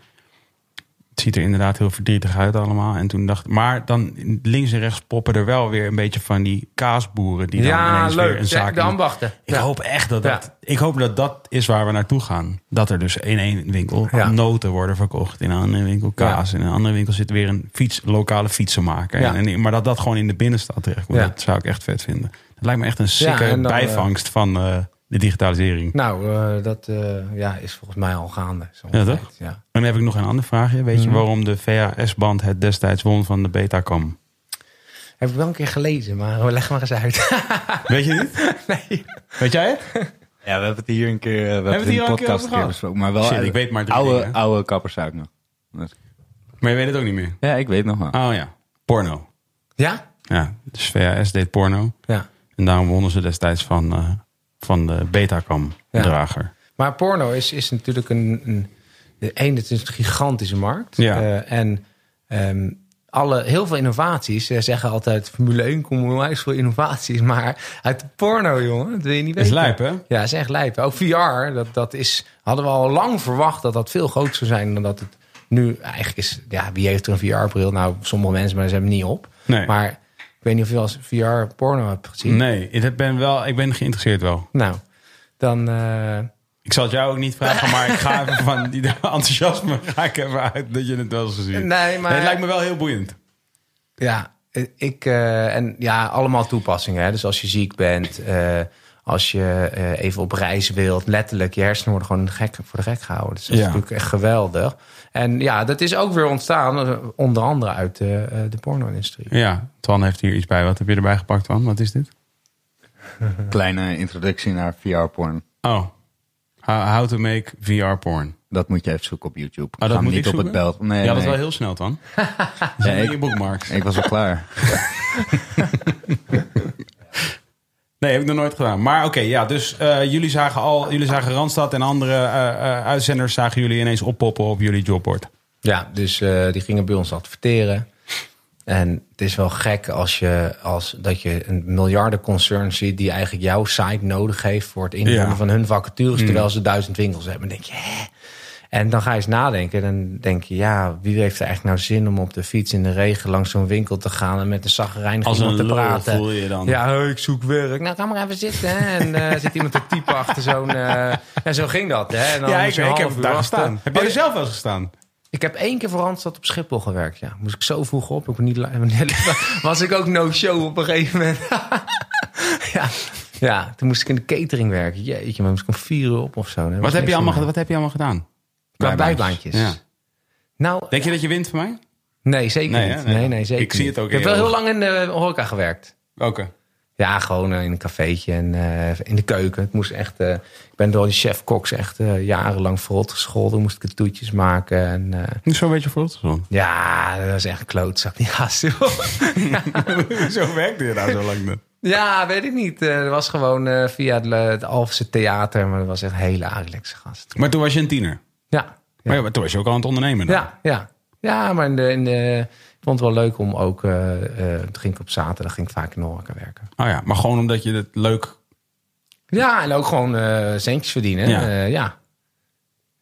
het ziet er inderdaad heel verdrietig uit allemaal. En toen dacht maar dan links en rechts poppen er wel weer een beetje van die kaasboeren. Die dan ja, ineens weer leuk. een zaak de in- ambachten. Ik Ja. hoop echt dat Ja. dat, ik hoop dat dat is waar we naartoe gaan. Dat er dus in één winkel Ja. noten worden verkocht. In een andere winkel kaas. In een andere winkel zit weer een fiets, lokale fietsenmaker. Ja. En, en- maar dat dat gewoon in de binnenstad terecht komt. Ja. Dat zou ik echt vet vinden. Dat lijkt me echt een sikke dan, bijvangst van eh, de digitalisering. Nou, eh, dat eh, ja, is volgens mij al gaande. Ja, toch? Ja. En dan heb ik nog een ander vraagje. Weet je Mhm. waarom de VHS-band het destijds won van de Betacam? Heb ik wel een keer gelezen, maar *laughs* leg maar eens uit. *laughs* Weet je niet? nee. Weet jij het? Ja, we hebben het hier een keer, we hebben het het in hier de al een keer podcast over een keer gehad? besproken. Maar wel Shit, eh, ik weet maar drie oude, dingen. oude kapperszaak nog. Dat- Maar je weet het ook niet meer. Ja, ik weet nog wel. Oh ja, porno. Ja? Ja, dus VHS deed porno. Ja. En daarom wonnen ze destijds van, eh, van de Betacam-drager. Maar porno is, is natuurlijk een, een... de Eén, het is een gigantische markt. Ja. Eh, en ehm, alle, heel veel innovaties. Ze zeggen altijd, Formule 1 komt onwijs veel innovaties. Maar uit de porno, jongen, dat wil je niet Dat is weten. lijp, hè? Ja, is echt lijp. Ook VR, dat, dat is, hadden we al lang verwacht dat dat veel groter zou zijn dan dat het nu eigenlijk is. Ja, wie heeft er een VR-bril? Nou, sommige mensen, maar ze hebben niet op. Nee. Maar weet niet of je als VR-porno hebt gezien. Nee, ik ben, wel, ik ben geïnteresseerd wel. Nou, dan... eh, Ik zal het jou ook niet vragen, maar ik ga *laughs* even van die enthousiasme ga ik even uit dat je het wel eens gezien. nee, maar... Nee, het lijkt me wel heel boeiend. Ja, ik eh, en ja, allemaal toepassingen. Hè? Dus als je ziek bent, eh, als je even op reis wilt, letterlijk, je hersenen worden gewoon gek, voor de gek gehouden. Dus dat is Ja. natuurlijk echt geweldig. En ja, dat is ook weer ontstaan, eh, onder andere uit de, eh, de porno-industrie. Ja, Twan heeft hier iets bij. Wat heb je erbij gepakt, Twan? Wat is dit? *laughs* Kleine introductie naar VR-porn. Oh, how, how to make VR porn. Dat moet je even zoeken op YouTube. dat Ga hem moet niet ik op het belt. Nee, ja, dat is nee. wel heel snel, Twan. *laughs* Ja, in je ik, bookmarks. ik was al klaar. *laughs* Nee, heb ik nog nooit gedaan. Maar oké, ja, dus eh, jullie zagen al, jullie zagen Randstad en andere eh, eh, uitzenders zagen jullie ineens oppoppen op jullie jobbord. Ja, dus die gingen bij ons adverteren. En het is wel gek als je, als, dat je een miljardenconcern ziet... die eigenlijk jouw site nodig heeft voor het invullen Ja. van hun vacatures... terwijl ze duizend winkels hebben. Dan denk je, hè? En dan ga je eens nadenken. Dan denk je, ja, wie heeft er eigenlijk nou zin om op de fiets in de regen... langs zo'n winkel te gaan en met een zagrijnig Als iemand een te lul praten. voel je je dan. Ja, hey, ik zoek werk. Nou, ga maar even zitten. Hè. En eh, zit iemand te typen *laughs* achter zo'n... eh, en zo ging dat. Hè. En dan Ja, ik, heb daar wachten. gestaan. Heb jij Oh, er zelf wel eens gestaan? ik heb één keer voor Randstad op Schiphol gewerkt. Ja, moest ik zo vroeg op. Ik niet, *laughs* was ik ook no show op een gegeven moment. *laughs* ja. ja, toen moest ik in de catering werken. Jeetje, maar moest ik om vier uur op of zo. Wat heb, je allemaal, wat heb je allemaal gedaan? Qua Bijbaantjes. Nou, Denk je dat je wint van mij? nee, zeker Nee, niet. Nee, Nee. nee, zeker Ik zie het ook Ik heb wel heel lang in de horeca gewerkt. Welke? Ja, gewoon eh, in een cafeetje en eh, in de keuken. Het moest echt. eh, ik ben door die chef-koks echt eh, jarenlang verrot gescholden. Moest ik toetjes maken. En Niet zo'n beetje voor zo. ja, dat was echt een klootzak. Die gast. *laughs* Zo werkte je daar zo lang dan. ja, weet ik niet. Dat was gewoon via het, het Alphense Theater. Maar dat was echt een hele aardigse gast. Maar toen was je een tiener. Ja, Maar, ja, maar toen was je ook al aan het ondernemen. dan. ja, ja. Ja, maar in de, in de, ik vond het wel leuk om ook... eh, eh, toen ging ik op zaterdag ging ik vaak in de horeca werken. Oh ja, maar gewoon omdat je het leuk Ja, en ook gewoon eh, centjes verdienen. Ja. Ja.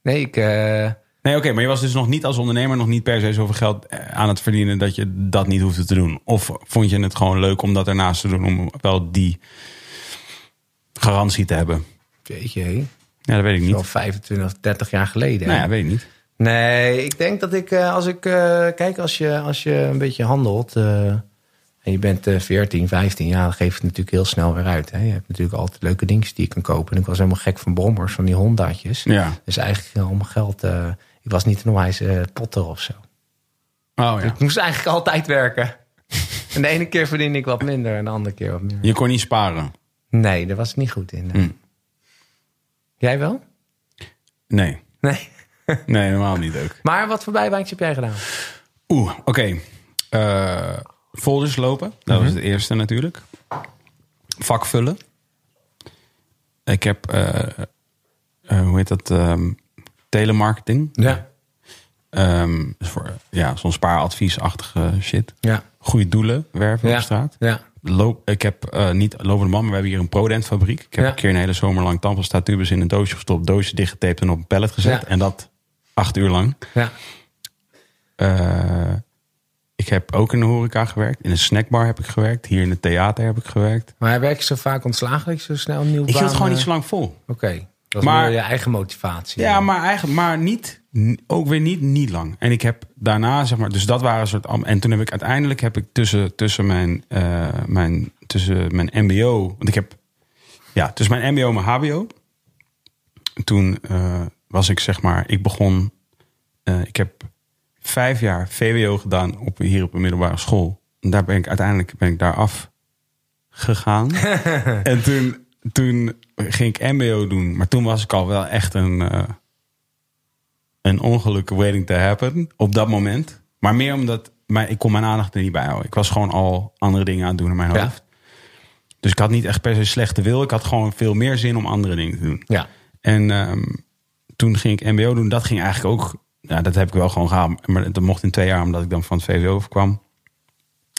Nee, ik... eh, Nee, oké, maar je was dus nog niet als ondernemer nog niet per se zoveel geld eh, aan het verdienen dat je dat niet hoefde te doen. Of vond je het gewoon leuk om dat ernaast te doen, om wel die garantie te hebben? weet je, Ja, dat weet ik niet. wel 25, 30 jaar geleden. Nou ja, weet ik niet. Nee, ik denk dat ik, eh, als ik, eh, kijk, als je, als je een beetje handelt eh, en je bent eh 14, 15 jaar, dan geeft het natuurlijk heel snel weer uit. Hè? Je hebt natuurlijk altijd leuke dingetjes die je kan kopen. En ik was helemaal gek van brommers, van die Hondaatjes. Ja. Dus eigenlijk om geld, ik was niet een onwijze potter of zo. Oh ja. Ik moest eigenlijk altijd werken. en de ene keer verdiende ik wat minder en de andere keer wat meer. Je kon niet sparen. Nee, daar was ik niet goed in. nee. Jij wel? Nee. Nee. *laughs* Nee, helemaal niet ook. Maar wat voor bijbaantje heb jij gedaan? Oeh, oké. Eh, folders lopen. Dat was het eerste natuurlijk. Vak vullen. Ik heb, eh, eh, hoe heet dat, Ehm, telemarketing. Ja. Ehm, dus voor, ja, zo'n spaaradviesachtige shit. Ja. Goede doelen werven Ja. op straat. Ja. Loop, ik heb eh, niet lopende man, maar we hebben hier een Prodent fabriek. Ik heb Ja. een keer een hele zomer lang tandpasta tubes in een doosje gestopt, doosje dichtgetaped en op een pallet gezet. Ja. En dat acht uur lang. Ja. Eh, ik heb ook in de horeca gewerkt. In een snackbar heb ik gewerkt. Hier in het theater heb ik gewerkt. Maar werk je zo vaak ontslagen dat je zo snel een nieuw Ik hield gewoon niet eh, zo lang vol. Oké. Dat Maar- je eigen motivatie. Ja, maar eigenlijk, maar niet, ook weer niet, niet lang. En ik heb daarna, zeg maar, dus dat waren een soort. En toen heb ik uiteindelijk heb ik tussen, tussen mijn, eh, mijn, tussen mijn MBO, want ik heb, ja, tussen mijn MBO en mijn HBO. Toen eh, was ik, zeg maar, ik begon, eh, ik heb vijf jaar VWO gedaan op, hier op een middelbare school. En daar ben ik uiteindelijk ben ik daar af gegaan. *laughs* en toen, toen ging ik MBO doen. Maar toen was ik al wel echt een, een ongeluk waiting to happen. Op dat moment. Maar meer omdat maar ik kon mijn aandacht er niet bij houden. Ik was gewoon al andere dingen aan het doen in mijn Ja. hoofd. Dus ik had niet echt per se slechte wil. Ik had gewoon veel meer zin om andere dingen te doen. Ja. En ehm, toen ging ik MBO doen. Dat ging eigenlijk ook. Ja, dat heb ik wel gewoon gehaald. Maar dat mocht in twee jaar, omdat ik dan van het VWO kwam.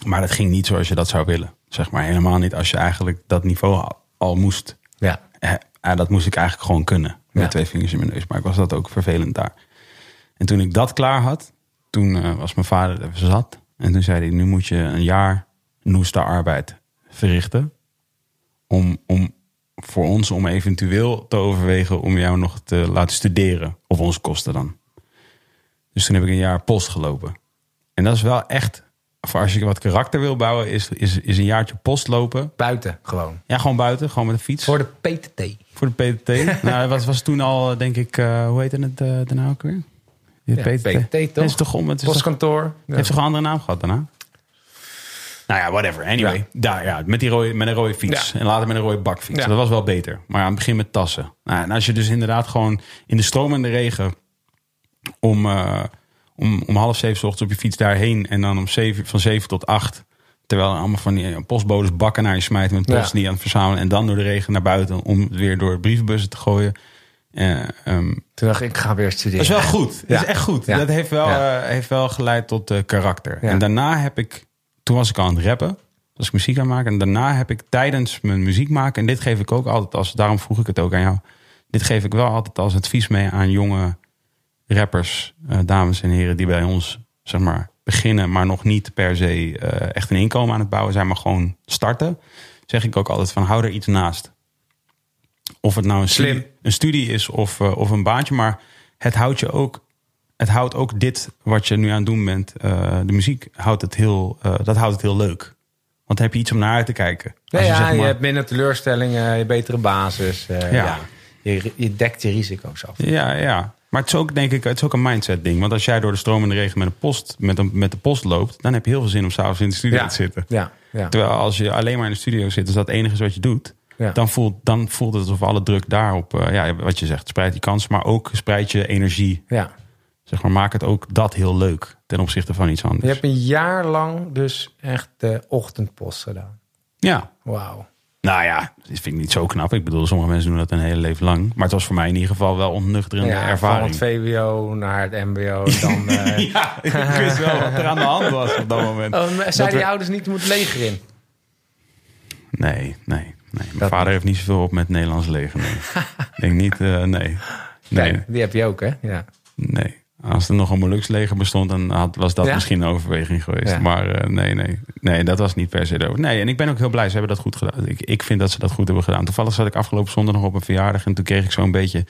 Maar dat ging niet zoals je dat zou willen. Zeg maar helemaal niet als je eigenlijk dat niveau al, al moest. Ja. Eh, eh, dat moest ik eigenlijk gewoon kunnen. Met Ja. twee vingers in mijn neus. Maar ik was dat ook vervelend daar. En toen ik dat klaar had, toen eh, was mijn vader even zat. En toen zei hij, nu moet je een jaar noeste arbeid verrichten. Om, om voor ons om eventueel te overwegen om jou nog te laten studeren. Op onze kosten dan. Dus toen heb ik een jaar post gelopen. En dat is wel echt, voor als je wat karakter wil bouwen, is, is, is een jaartje post lopen. Buiten gewoon. Ja, gewoon buiten, gewoon met de fiets. Voor de PTT. Voor de PTT. *laughs* nou, wat was toen al, denk ik, eh, hoe heette het uh, daarna ook weer? Ja, PTT, toch? Nee, is toch om, het is toch, Postkantoor. Ja. heeft toch een andere naam gehad daarna? Nou ja, whatever. Anyway, Ja. daar ja, met, die rode, met een rode fiets. Ja. En later met een rode bakfiets. Ja. Dat was wel beter. Maar aan het begin met tassen. Nou, en als je dus inderdaad gewoon in de stromende regen om, eh, om, om half zeven 's ochtends op je fiets daarheen en dan om zeven, van zeven tot acht. Terwijl er allemaal van die eh, postbodes bakken naar je smijten met post die aan het verzamelen. En dan door de regen naar buiten om weer door brievenbussen te gooien. Eh, ehm, Toen dacht ik, ik ga weer studeren. dat is wel goed. Dat Ja. is echt goed. Ja. Dat heeft wel, Ja. eh, heeft wel geleid tot eh, karakter. Ja. En daarna heb ik, toen was ik al aan het rappen. Was ik muziek aan maken. En daarna heb ik tijdens mijn muziek maken. En dit geef ik ook altijd als, daarom vroeg ik het ook aan jou. Dit geef ik wel altijd als advies mee aan jonge rappers, eh, dames en heren, die bij ons, zeg maar, beginnen, maar nog niet per se eh, echt een inkomen aan het bouwen zijn, maar gewoon starten. Zeg ik ook altijd van hou er iets naast. Of het nou een Slim. studie, een studie is of, eh, of een baantje, maar het houdt je ook. Het houdt ook dit wat je nu aan het doen bent, eh, de muziek, houdt het heel, eh, dat houdt het heel leuk. Want dan heb je iets om naar uit te kijken. Ja, Als ja, je, je hebt minder teleurstellingen, je betere basis. Ja. ja. Je, je dekt je risico's af. Ja, ja. Maar het is ook, denk ik, het is ook een mindset ding. Want als jij door de stromende regen met, een post, met, een, met de post loopt, dan heb je heel veel zin om s'avonds in de studio Ja. te zitten. Ja, ja. Terwijl als je alleen maar in de studio zit, dus dat het enige is wat je doet, Ja. dan, voelt, dan voelt het alsof alle druk daarop, eh, ja, wat je zegt, spreidt die kansen, maar ook spreidt je energie. ja. Zeg maar, maak het ook dat heel leuk ten opzichte van iets anders. Je hebt een jaar lang dus echt de ochtendpost gedaan. Ja. Wauw. Nou ja, dat vind ik niet zo knap. Ik bedoel, sommige mensen doen dat een hele leven lang. Maar het was voor mij in ieder geval wel ontnuchterende Ja, van ervaring. het VWO naar het MBO. *laughs* Dan, eh, Ja, ik wist wel wat er aan de hand was op dat moment. oh, we- je ouders niet, moet leger in? Nee, nee, Nee, mijn Dat vader heeft niet zoveel op met het Nederlands leger. Nee. *laughs* Ik denk niet, eh, nee. Nee, Kijk, die heb je ook, hè? Ja. nee. Als er nog een Molukse leger bestond, dan had, was dat Ja? misschien een overweging geweest. Ja. Maar eh, nee, nee. Nee, dat was niet per se de over- Nee, en ik ben ook heel blij. Ze hebben dat goed gedaan. Ik, ik vind dat ze dat goed hebben gedaan. Toevallig zat ik afgelopen zondag nog op een verjaardag. En toen kreeg ik zo'n beetje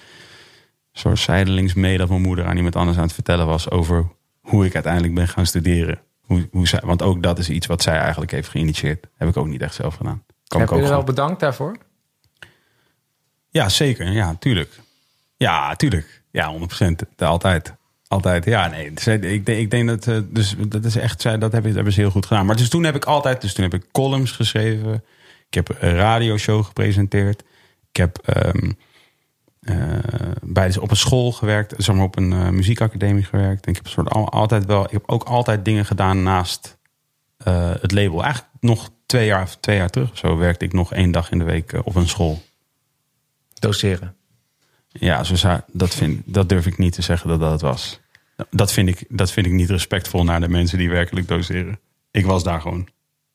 soort zijdelings mee dat mijn moeder aan iemand anders aan het vertellen was over hoe ik uiteindelijk ben gaan studeren. Hoe, hoe zij, want ook dat is iets wat zij eigenlijk heeft geïnitieerd. Heb ik ook niet echt zelf gedaan. Kan heb ik ook wel gewoon- bedankt daarvoor? Ja, zeker. Ja, tuurlijk. Ja, tuurlijk. Ja, 100%. Altijd. Altijd. Ja, nee. Ik, denk- ik denk dat. eh, Dus dat is echt. Dat hebben, hebben ze heel goed gedaan. Maar dus toen heb ik altijd. Dus toen heb ik columns geschreven. Ik heb een radioshow gepresenteerd. Ik heb. eh, bij, dus op een school gewerkt. Zeg maar op een eh, muziekacademie gewerkt. En ik heb soort al- altijd wel. Ik heb ook altijd dingen gedaan naast het label. Eigenlijk nog twee jaar, twee jaar terug of zo werkte ik nog één dag in de week eh, op een school. Doseren. Ja, zo dat, vind, dat durf ik niet te zeggen dat dat het was. Dat vind, ik, dat vind ik niet respectvol naar de mensen die werkelijk doseren. Ik was daar gewoon.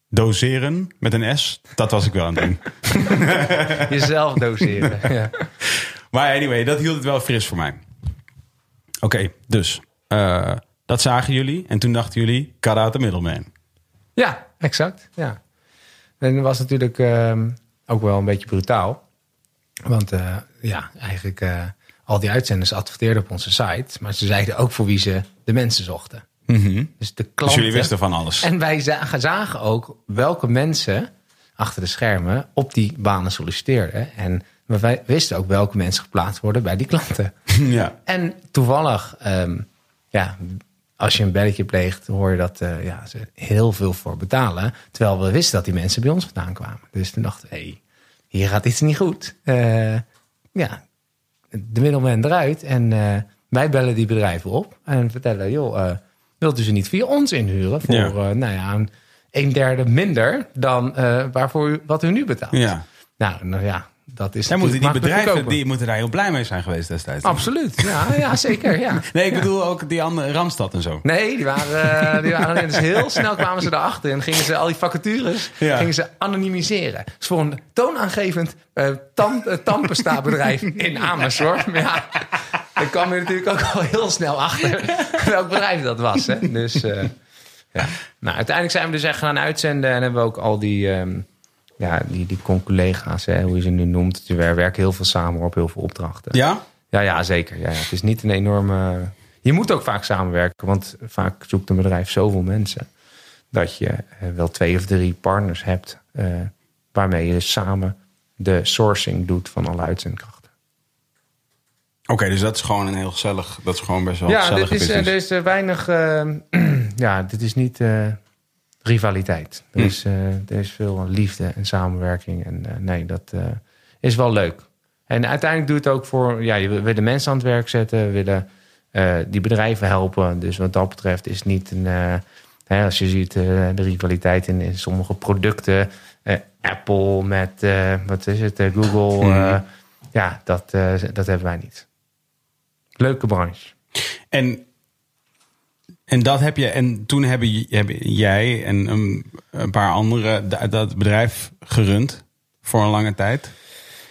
Doseren met een S, dat was ik wel aan het doen. *laughs* Jezelf doseren. *laughs* ja. Maar anyway, dat hield het wel fris voor mij. Oké, dus eh, dat zagen jullie. En toen dachten jullie, Karate Middleman. ja, exact. Ja. En dat was natuurlijk ehm, ook wel een beetje brutaal. Want eh, ja, eigenlijk eh, al die uitzenders adverteerden op onze site. Maar ze zeiden ook voor wie ze de mensen zochten. Dus de Dus klanten. jullie wisten van alles. En wij zagen, zagen ook welke mensen achter de schermen op die banen solliciteerden. En wij wisten ook welke mensen geplaatst worden bij die klanten. *laughs* ja. En toevallig, ehm, ja, als je een belletje pleegt, hoor je dat eh, ja, ze heel veel voor betalen. Terwijl we wisten dat die mensen bij ons vandaan kwamen. Dus toen dachten we, hey, hier gaat iets niet goed. Eh, ja, de middelman eruit. En eh, wij bellen die bedrijven op en vertellen, joh, wilt u ze niet via ons inhuren voor, Ja. nou ja, een, een derde minder dan waarvoor u, wat u nu betaalt? ja. Nou, nou ja, dat is Daar moeten die bedrijven die moeten daar heel blij mee zijn geweest destijds. Absoluut, ja, ja zeker, ja. *laughs* Nee, ik bedoel ook die andere Randstad en zo. Nee, die waren, eh, die waren dus heel snel kwamen ze erachter en gingen ze al die vacatures Ja. gingen ze anonimiseren. Dus voor een toonaangevend eh tam, eh, tandpasta-bedrijf *laughs* in Amersfoort. Ja, daar kwam je natuurlijk ook al heel snel achter welk bedrijf dat was. Hè? Dus eh, ja. Nou, uiteindelijk zijn we dus echt gaan uitzenden en hebben we ook al die, ehm, ja, die, die collega's, hè, hoe je ze nu noemt. We werken heel veel samen op heel veel opdrachten. Ja? Ja, ja zeker. Ja, ja. Het is niet een enorme. Je moet ook vaak samenwerken, want vaak zoekt een bedrijf zoveel mensen dat je eh, wel twee of drie partners hebt eh, waarmee je dus samen de sourcing doet van alle uitzendkrachten. Oké, dus dat is gewoon een heel gezellig, dat is gewoon best wel Ja, gezellig. dit is, eh, er is weinig. *clears throat* ja, dit is niet rivaliteit. Er, Hm. is, eh, er is veel liefde en samenwerking. En eh, nee, dat eh, is wel leuk. En uiteindelijk doe je het ook voor. Ja, je de mensen aan het werk zetten, we willen die bedrijven helpen. Dus wat dat betreft is niet een. eh, hè, als je ziet de rivaliteit in, in sommige producten. Apple met, wat is het, Google. Hm. ja, dat, dat hebben wij niet. Leuke branche. En, en dat heb je, en toen hebben, jij en een, een paar anderen da- dat bedrijf gerund voor een lange tijd.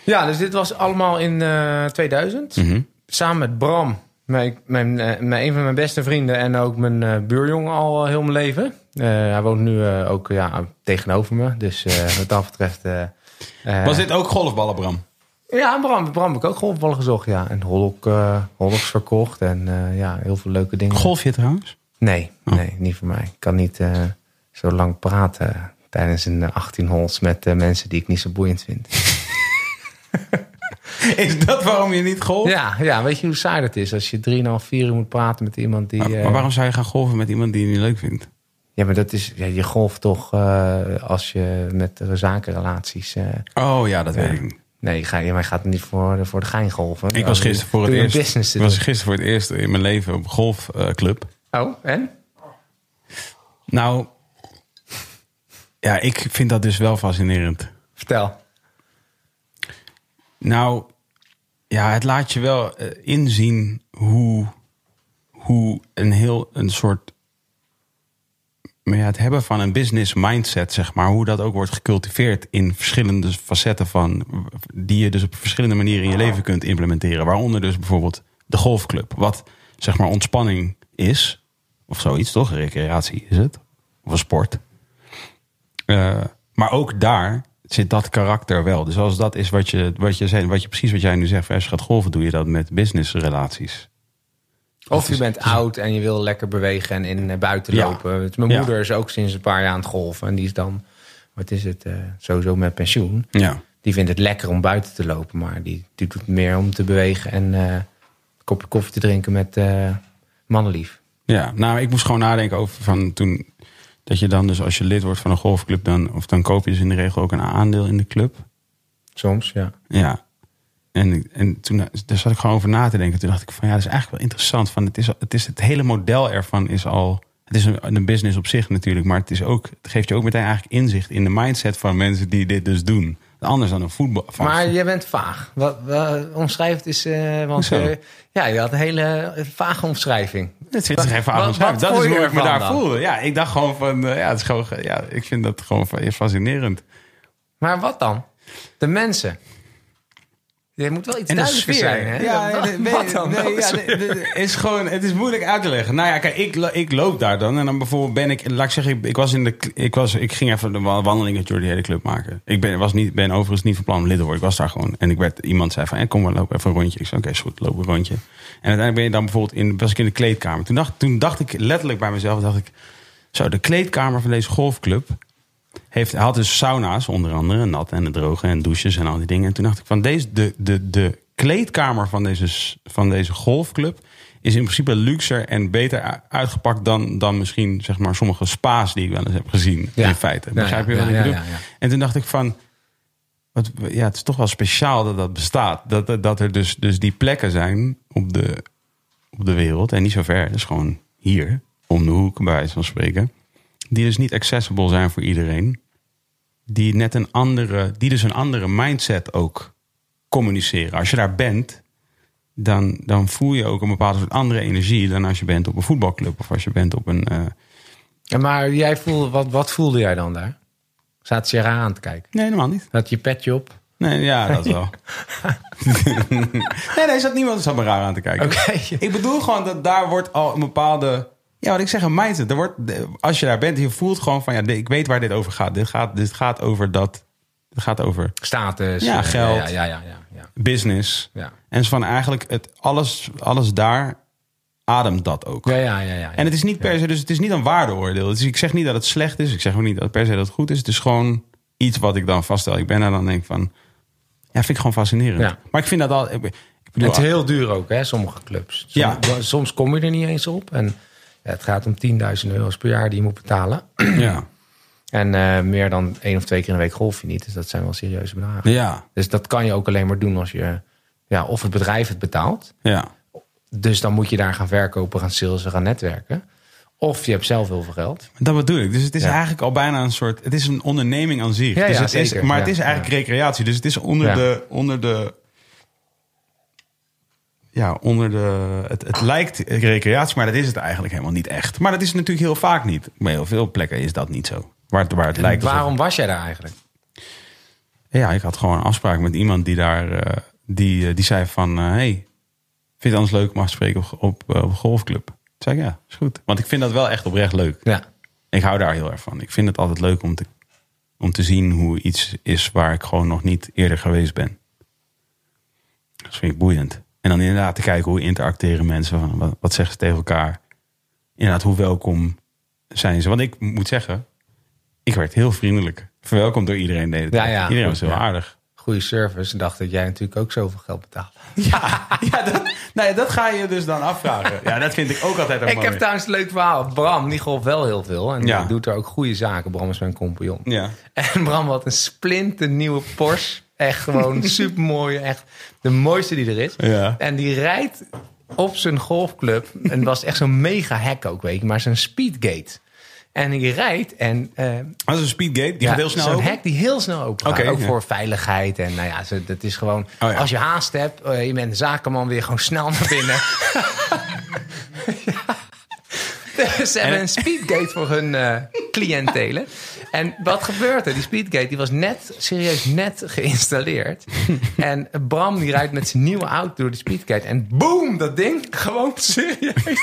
Ja, dus dit was allemaal in eh 2000. Mhm. Samen met Bram, mijn, mijn, eh, mijn, een van mijn beste vrienden en ook mijn eh, buurjongen al eh, heel mijn leven. Eh, hij woont nu eh, ook ja, tegenover me. Dus eh, wat dat betreft. eh, eh, Was dit ook golfballen, Bram? Ja, Bram, Bram heb ik ook golfballen gezocht. Ja. En Hollock, eh Hollocks verkocht. En eh, ja, heel veel leuke dingen. Golf je trouwens? Nee, Oh. nee, niet voor mij. Ik kan niet eh, zo lang praten tijdens een eh, 18 holes met eh, mensen die ik niet zo boeiend vind. *laughs* Is dat waarom je niet golft? Ja, ja, weet je hoe saai dat is als je 3,5, 4 uur moet praten met iemand die. Maar, eh, maar waarom zou je gaan golven met iemand die je niet leuk vindt? Ja, maar dat is. Ja, je golft toch eh, als je met eh, zakenrelaties. eh, Oh ja, dat weet ik niet. nee, ga, je gaat niet voor, de- voor de gein golven. Ik was gisteren voor het eerst. was gisteren voor het eerst in mijn leven op een golfclub. Oh, en? Nou, ja, ik vind dat dus wel fascinerend. Vertel. Nou, ja, het laat je wel eh, inzien hoe, hoe een heel een soort maar ja, het hebben van een business mindset, zeg maar, hoe dat ook wordt gecultiveerd in verschillende facetten van die je dus op verschillende manieren in je leven kunt implementeren. Waaronder dus bijvoorbeeld de golfclub, wat zeg maar ontspanning is, of zoiets toch? Recreatie is het, of een sport. Eh, maar ook daar zit dat karakter wel. Dus als dat is wat je, wat je, zei, wat je precies wat jij nu zegt, als je gaat golven, doe je dat met businessrelaties. Of je bent oud en je wil lekker bewegen en in eh, buiten lopen. Mijn Ja. moeder is ook sinds een paar jaar aan het golven. En die is dan, wat is het, eh, sowieso met pensioen. Ja. Die vindt het lekker om buiten te lopen. Maar die, die doet meer om te bewegen en een kopje koffie te drinken met mannenlief. Ja, nou, ik moest gewoon nadenken over van toen. Dat je dan dus als je lid wordt van een golfclub, dan, of dan koop je dus in de regel ook een aandeel in de club. Soms, ja. Ja. En, en toen daar zat ik gewoon over na te denken. Toen dacht ik van ja, dat is eigenlijk wel interessant. Van, het, is, het, is, het hele model ervan is al. Het is een, een business op zich natuurlijk, maar het, is ook, het geeft je ook meteen eigenlijk inzicht in de mindset van mensen die dit dus doen. Anders dan een voetbal. Maar je bent vaag. Wat, wat omschrijf het is, eh, want eh, ja, je had een hele vage omschrijving. Het zit er Wat- omschrijven. wat Dat is hoe ik me daar dan? voelde. Ja, ik dacht gewoon van, eh, ja, het is gewoon, ja, ik vind dat gewoon fa- fascinerend. Maar wat dan? De mensen. Je moet wel iets En de duidelijker sfeer. zijn, hè? Ja, wat, nee, nee, wat dan? nee, Welke ja, nee, is gewoon, het is moeilijk uit te leggen. Nou ja, kijk, ik, ik loop daar dan. En dan bijvoorbeeld ben ik, laat ik zeggen, ik, ik was in de, ik, was, ik ging even de wa- wandeling met Jordi hele club maken. Ik ben, was niet, ben overigens niet van plan om lid te worden. Ik was daar gewoon. En ik werd, iemand zei van, eh, kom maar, loop even een rondje. Ik zei, oké, is goed, loop een rondje. En uiteindelijk ben je dan bijvoorbeeld in, was ik in de kleedkamer. Toen dacht, toen dacht ik letterlijk bij mezelf, dacht ik, zo, de kleedkamer van deze golfclub heeft, had dus sauna's, onder andere, nat en droge en douches en al die dingen. En toen dacht ik van deze, de, de, de kleedkamer van deze, van deze golfclub is in principe luxer en beter uitgepakt dan, dan misschien zeg maar sommige spa's die ik wel eens heb gezien. Ja. In feite. Begrijp je ja, wat ik bedoel? En toen dacht ik van. Wat, ja, het is toch wel speciaal dat dat bestaat. Dat, dat, dat er dus, dus die plekken zijn op de, op de wereld. En niet zo ver. Dus gewoon hier, om de hoek, bij wijze van spreken. Die dus niet accessible zijn voor iedereen. Die net een andere, die dus een andere mindset ook communiceren. Als je daar bent, dan, dan voel je ook een bepaalde soort andere energie dan als je bent op een voetbalclub of als je bent op een. eh, Ja, maar jij voelde, wat, wat voelde jij dan daar? Zaten ze je raar aan te kijken? Nee, helemaal niet. Had je petje op? Nee, ja, dat wel. *laughs* nee, nee, zat niemand zat me raar aan te kijken. Oké. Ik bedoel gewoon dat daar wordt al een bepaalde. Ja, wat ik zeg, een mindset. Er wordt, als je daar bent, je voelt gewoon van ja, ik weet waar dit over gaat. Dit gaat, dit gaat over dat. Het gaat over Status. Ja, eh, geld. Ja, ja, ja. ja, business. ja. En van eigenlijk het alles, alles daar ademt dat ook. Ja, ja, ja, ja. En het is niet per se, dus het is niet een waardeoordeel. Dus ik zeg niet dat het slecht is. Ik zeg ook niet dat per se dat het goed is. Het is gewoon iets wat ik dan vaststel. Ik ben er dan denk van, ja, vind ik gewoon fascinerend. Ja. Maar ik vind dat al. Ik, ik bedoel, het is heel duur ook, hè, sommige clubs. Som- Ja. Soms kom je er niet eens op. En het gaat om 10.000 euro's per jaar die je moet betalen. *clears throat* ja, En eh, meer dan één of twee keer in de week golf je niet. Dus dat zijn wel serieuze bedragen. ja, Dus dat kan je ook alleen maar doen als je... Ja, of het bedrijf het betaalt. ja. Dus dan moet je daar gaan verkopen, gaan salesen, gaan netwerken. Of je hebt zelf heel veel geld. Dat bedoel ik. Dus het is Ja. eigenlijk al bijna een soort. Het is een onderneming aan zich. Ja, dus ja, het is, maar het is eigenlijk recreatie. Dus het is onder de. Onder de ja, onder de. Het, het lijkt recreatie, maar dat is het eigenlijk helemaal niet echt. Maar dat is natuurlijk heel vaak niet. Bij heel veel plekken is dat niet zo. Waar het, waar het lijkt. alsof- Waarom was jij daar eigenlijk? Ja, ik had gewoon een afspraak met iemand die daar. eh, die, eh, die zei van. eh, hey, vind je het anders leuk om af te spreken op, op, golfclub? Toen zei ik ja, is goed. Want ik vind dat wel echt oprecht leuk. Ja. Ik hou daar heel erg van. Ik vind het altijd leuk om te, om te zien hoe iets is waar ik gewoon nog niet eerder geweest ben. Dat vind ik boeiend. En dan inderdaad te kijken hoe interacteren mensen. Van, wat, wat zeggen ze tegen elkaar? Inderdaad, hoe welkom zijn ze? Want ik moet zeggen, ik werd heel vriendelijk. Verwelkomd door iedereen. Deed het. Ja, ja, iedereen was heel ja. aardig. Goede service. En dacht dat jij natuurlijk ook zoveel geld betaalt. *laughs* Ja, ja, dat, ja, dat ga je dus dan afvragen. Ja, dat vind ik ook altijd ook Ik mooi. heb trouwens een leuk verhaal. Bram, die golft wel heel veel. En Ja. die doet er ook goede zaken. Bram is mijn compagnon. Ja. En Bram had een splinternieuwe Porsche. Echt gewoon *laughs* supermooi. Echt de mooiste die er is. Ja. En die rijdt op zijn golfclub. En het was echt zo'n mega hek ook, weet je. Maar zo'n speedgate. En die rijdt en... eh, Dat is een speedgate. Die ja, gaat heel snel Zo'n hek die heel snel open gaat. Ook ja. voor veiligheid. En nou ja, dat is gewoon... Oh ja. Als je haast hebt, eh, je bent een zakenman, weer gewoon snel naar binnen. *laughs* *laughs* Ze hebben een speedgate voor hun eh cliëntelen. En wat gebeurt er? Die speedgate die was net, serieus net geïnstalleerd. En Bram die rijdt met zijn nieuwe auto door de speedgate. En boom, dat ding, gewoon serieus.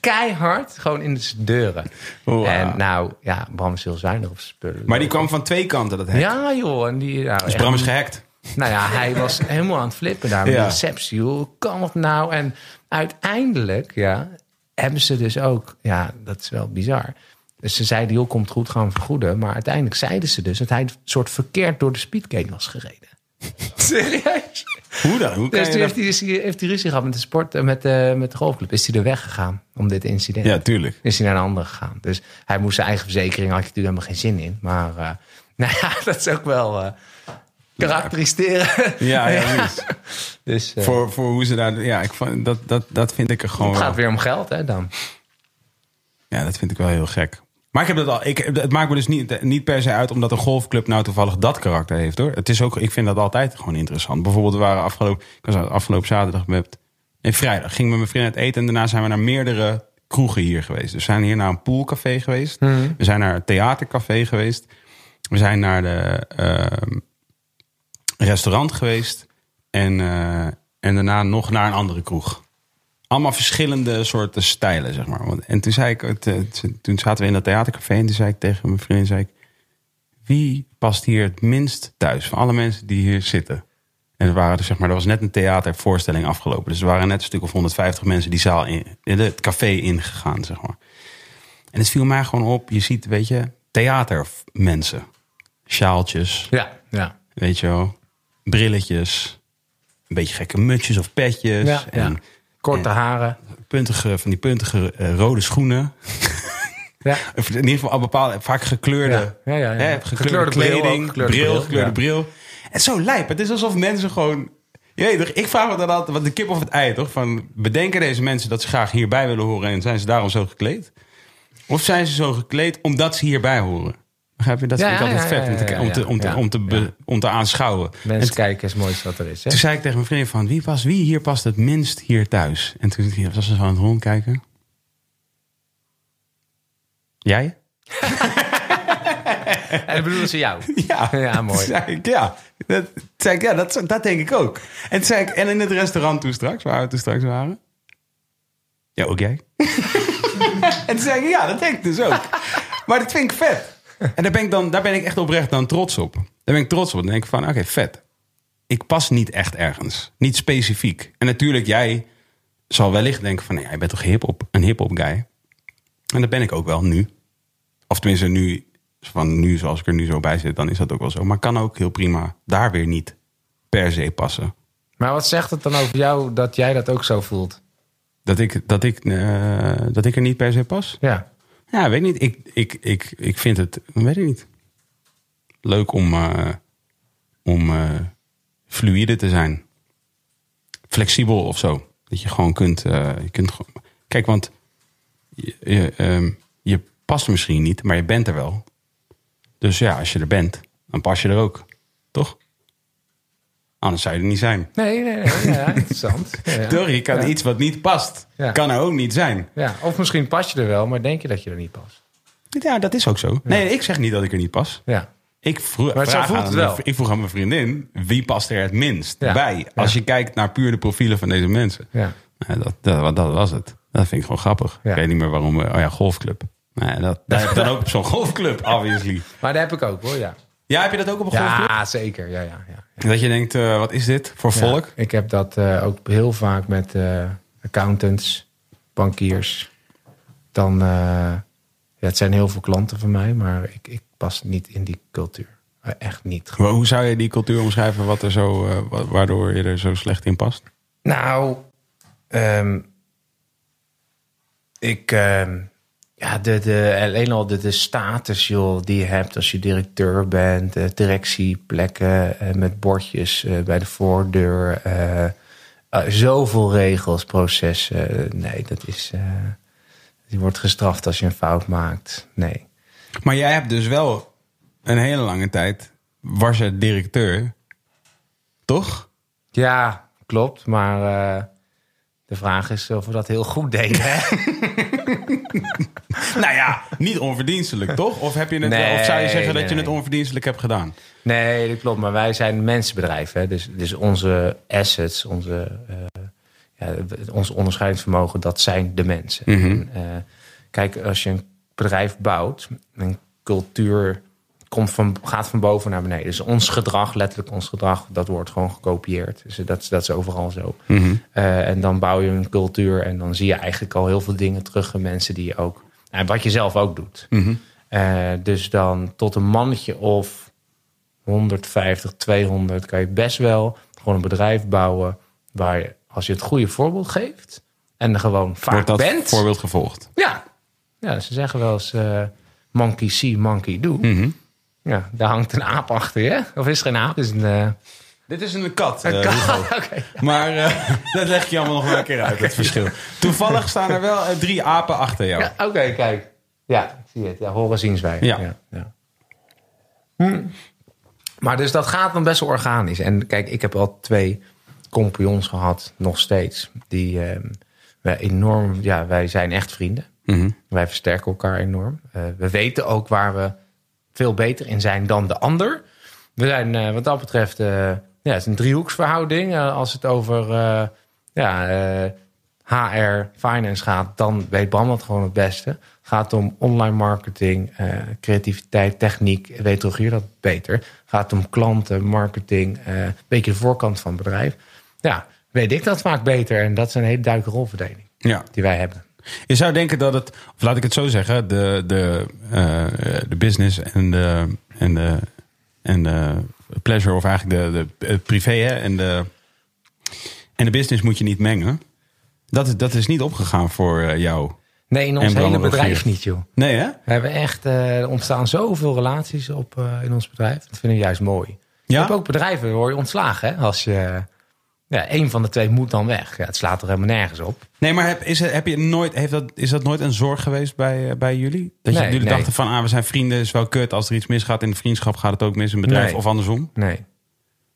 Keihard, gewoon in de deuren. En nou, ja, Bram is heel zuinig op spullen. Maar die kwam van twee kanten, dat hek. Ja joh, en die... Nou, Dus Bram is gehackt. nou ja, hij was *laughs* helemaal aan het flippen daar met Ja. de receptie. Hoe kan het nou? En uiteindelijk, ja, hebben ze dus ook... Ja, dat is wel bizar. Dus ze zeiden, joh, komt goed, gaan vergoeden. Maar uiteindelijk zeiden ze dus dat hij een soort verkeerd door de speedgate was gereden. *laughs* Serieus? Hoe dan? Hoe Dus toen dat... heeft hij, heeft hij ruzie gehad met de sport, eh, met de, met de golfclub. Is hij er weggegaan om dit incident? Ja, tuurlijk. is hij naar een ander gegaan. Dus hij moest zijn eigen verzekering, had je natuurlijk helemaal geen zin in. Maar eh, *laughs* nou ja, dat is ook wel eh karakteriseren. Ja, ja. *laughs* Dus voor, voor hoe ze daar... Ja, ik dat, dat, dat vind ik er gewoon... het gaat weer om geld, hè, dan. Ja, dat vind ik wel heel gek. Maar ik heb dat al. Ik, het maakt me dus niet, niet per se uit omdat een golfclub nou toevallig dat karakter heeft hoor. Het is ook, ik vind dat altijd gewoon interessant. Bijvoorbeeld, we waren afgelopen, ik was afgelopen zaterdag met. Nee, vrijdag ging met mijn vriend uit eten en daarna zijn we naar meerdere kroegen hier geweest. Dus we zijn hier naar een poolcafé geweest. We zijn naar een theatercafé geweest. We zijn naar de ehm, restaurant geweest. En, eh, en daarna nog naar een andere kroeg allemaal verschillende soorten stijlen, zeg maar. En toen zei ik, eh, toen zaten we in dat theatercafé en toen zei ik tegen mijn vriendin, zei ik, wie past hier het minst thuis van alle mensen die hier zitten? En er waren, dus, zeg maar, er was net een theatervoorstelling afgelopen. Dus er waren net een stuk of 150 mensen die zaal in, in het café ingegaan, zeg maar. En het viel mij gewoon op, je ziet, weet je, theatermensen. Sjaaltjes, Ja, ja. weet je wel, brilletjes, een beetje gekke mutsjes of petjes. ja, en, ja. Korte haren. puntige, van die puntige eh, rode schoenen. *laughs* Ja. Of in ieder geval al bepaalde, vaak gekleurde, Ja, ja. Hè, gekleurde, Gekleurde bril kleding, ook, gekleurde bril, bril, gekleurde bril. Is zo lijp. Het is alsof mensen gewoon... Ik vraag me dan altijd, wat de kip of het ei toch? Van, bedenken deze mensen dat ze graag hierbij willen horen en zijn ze daarom zo gekleed? Of zijn ze zo gekleed omdat ze hierbij horen? Begrijp je? Dat vind ik altijd vet om, te, om, te, om, te, be- om aanschouwen. Mensen En kijken is mooiste wat er is. Hè? toen zei ik tegen mijn vriendin van, wie, past, wie hier past het minst hier thuis? En toen was ze zo aan het rondkijken. Jij? *laughs* En bedoelen ze jou. *laughs* Ja, Ja, mooi. Toen zei ik, ja. Dat, zei ik, ja, dat, dat denk ik ook. En, zei ik, en in het restaurant toen straks, waar we toen straks waren. Ja, ook jij? *laughs* en toen zei ik, ja, dat denk ik dus ook. Maar dat vind ik vet. *laughs* En daar ben ik, dan, daar ben ik echt oprecht dan trots op. Daar ben ik trots op. Dan denk ik van, oké, vet. Ik pas niet echt ergens. Niet specifiek. En natuurlijk, jij zal wellicht denken van, nee, jij bent toch hip-hop, een hip-hop guy. En dat ben ik ook wel nu. Of tenminste, nu, van nu zoals ik er nu zo bij zit, dan is dat ook wel zo. Maar kan ook heel prima daar weer niet per se passen. Maar wat zegt het dan over jou dat jij dat ook zo voelt? Dat ik, dat ik, eh, dat ik er niet per se pas? Ja. Ja, weet niet. Ik, ik, ik, ik vind het, weet ik niet. Leuk om, eh, om eh, fluïde te zijn. Flexibel of zo. Dat je gewoon kunt, eh, je kunt gewoon- Kijk, want je, je, ehm, je past misschien niet, maar je bent er wel. Dus ja, als je er bent, dan pas je er ook. Toch? Anders zou je er niet zijn. Nee, nee, nee. Ja, interessant. Ja, ja. Toch? Je kan iets wat niet past, kan er ook niet zijn. Ja, of misschien pas je er wel, maar denk je dat je er niet past. Ja, dat is ook zo. Nee, ik zeg niet dat ik er niet pas. Ja. Ik vroeg, Maar zo voelt aan het mijn- wel. ik vroeg aan mijn vriendin, wie past er het minst bij? Als je kijkt naar puur de profielen van deze mensen. Ja. Nou, dat, dat, dat was het. Dat vind ik gewoon grappig. Ik weet niet meer waarom. we- Oh ja, golfclub. Nou, dat, je dan *laughs* ook zo'n golfclub, obviously. Maar dat heb ik ook hoor, ja. Ja, heb je dat ook op een golfclub? Ja, zeker. Ja, ja, ja. Dat je denkt, eh, wat is dit voor Ja, volk? ik heb dat eh, ook heel vaak met eh, accountants, bankiers. Dan, eh, ja, het zijn heel veel klanten van mij, maar ik, ik pas niet in die cultuur. Echt niet. Hoe zou je die cultuur omschrijven wat er zo, wa- waardoor je er zo slecht in past? Nou, ehm, ik, ehm, ja, de, de, alleen al de, de status joh, die je hebt als je directeur bent, eh, directieplekken eh, met bordjes eh, bij de voordeur, zoveel regels, processen. nee, dat is. je wordt gestraft als je een fout maakt. Nee. Maar jij hebt dus wel een hele lange tijd, was je directeur, toch? Ja, klopt. Maar De vraag is of we dat heel goed deden. Hè? *laughs* Nou ja, niet onverdienstelijk, toch? Of, heb je het, Nee, of zou je zeggen nee, dat je nee. het onverdienstelijk hebt gedaan? Nee, dat klopt. Maar wij zijn. Hè? Dus, dus onze assets, onze, eh, ja, ons onderscheidingsvermogen, dat zijn de mensen. En, eh, kijk, als je een bedrijf bouwt, een cultuur komt van, gaat van boven naar beneden. Dus ons gedrag, letterlijk ons gedrag, dat wordt gewoon gekopieerd. Dus dat, is- dat is overal zo. Eh, en dan bouw je een cultuur en dan zie je eigenlijk al heel veel dingen terug in mensen die je ook... En wat je zelf ook doet. Eh, dus dan tot een mannetje of 150, 200 kan je best wel gewoon een bedrijf bouwen waar je, als je het goede voorbeeld geeft en er gewoon vaak Wordt dat bent. voorbeeld gevolgd? Ja. ja, ze zeggen wel eens eh, monkey see, monkey do. Mhm. Ja, daar hangt een aap achter je. Of is er geen aap? Is een, eh, Dit is een kat. een eh, kat. *laughs* Maar eh, *laughs* dat leg je allemaal nog wel een keer uit, het verschil. Toevallig staan er wel drie apen achter jou. Ja, Oké, kijk. Ja, ik zie het. Ja, horen zien wij. Ja. ja, ja. Hm. Maar dus dat gaat dan best wel organisch. En kijk, ik heb al twee compagnons gehad, nog steeds. Die eh, wij enorm, ja, wij zijn echt vrienden. Mhm. Wij versterken elkaar enorm. We weten ook waar we veel beter in zijn dan de ander. We zijn eh, wat dat betreft, eh, ja, het is een driehoeksverhouding. Eh, als het over ja, HR, finance gaat, dan weet Bram dat gewoon het beste. Gaat om online marketing, creativiteit, techniek, weet Rogier dat beter. Gaat om klanten, marketing, een beetje de voorkant van het bedrijf. Ja, weet ik dat vaak beter. En dat is een hele duidelijke rolverdeling Ja. die wij hebben. Je zou denken dat het, of laat ik het zo zeggen, de, de, eh, de business en de, en de, en de pleasure, of eigenlijk de, de het privé hè, en, de, en de business moet je niet mengen. Dat is, dat is niet opgegaan voor eh, jou. Nee, in ons hele bedrijf niet, joh. Nee, hè? We hebben echt, eh, er ontstaan zoveel relaties op, in ons bedrijf. Dat vind ik juist mooi. Je Ja? hebt ook bedrijven, waar je ontslagen. Hè? Als je, ja, één van de twee moet dan weg. Ja, het slaat er helemaal nergens op. Nee, maar heb, is, heb je nooit, heeft dat, is dat nooit een zorg geweest bij, eh, bij jullie? Dat je, Nee, jullie nee. dachten van, ah, we zijn vrienden, is wel kut. Als er iets misgaat in de vriendschap, gaat het ook mis in een bedrijf Nee. of andersom? Nee.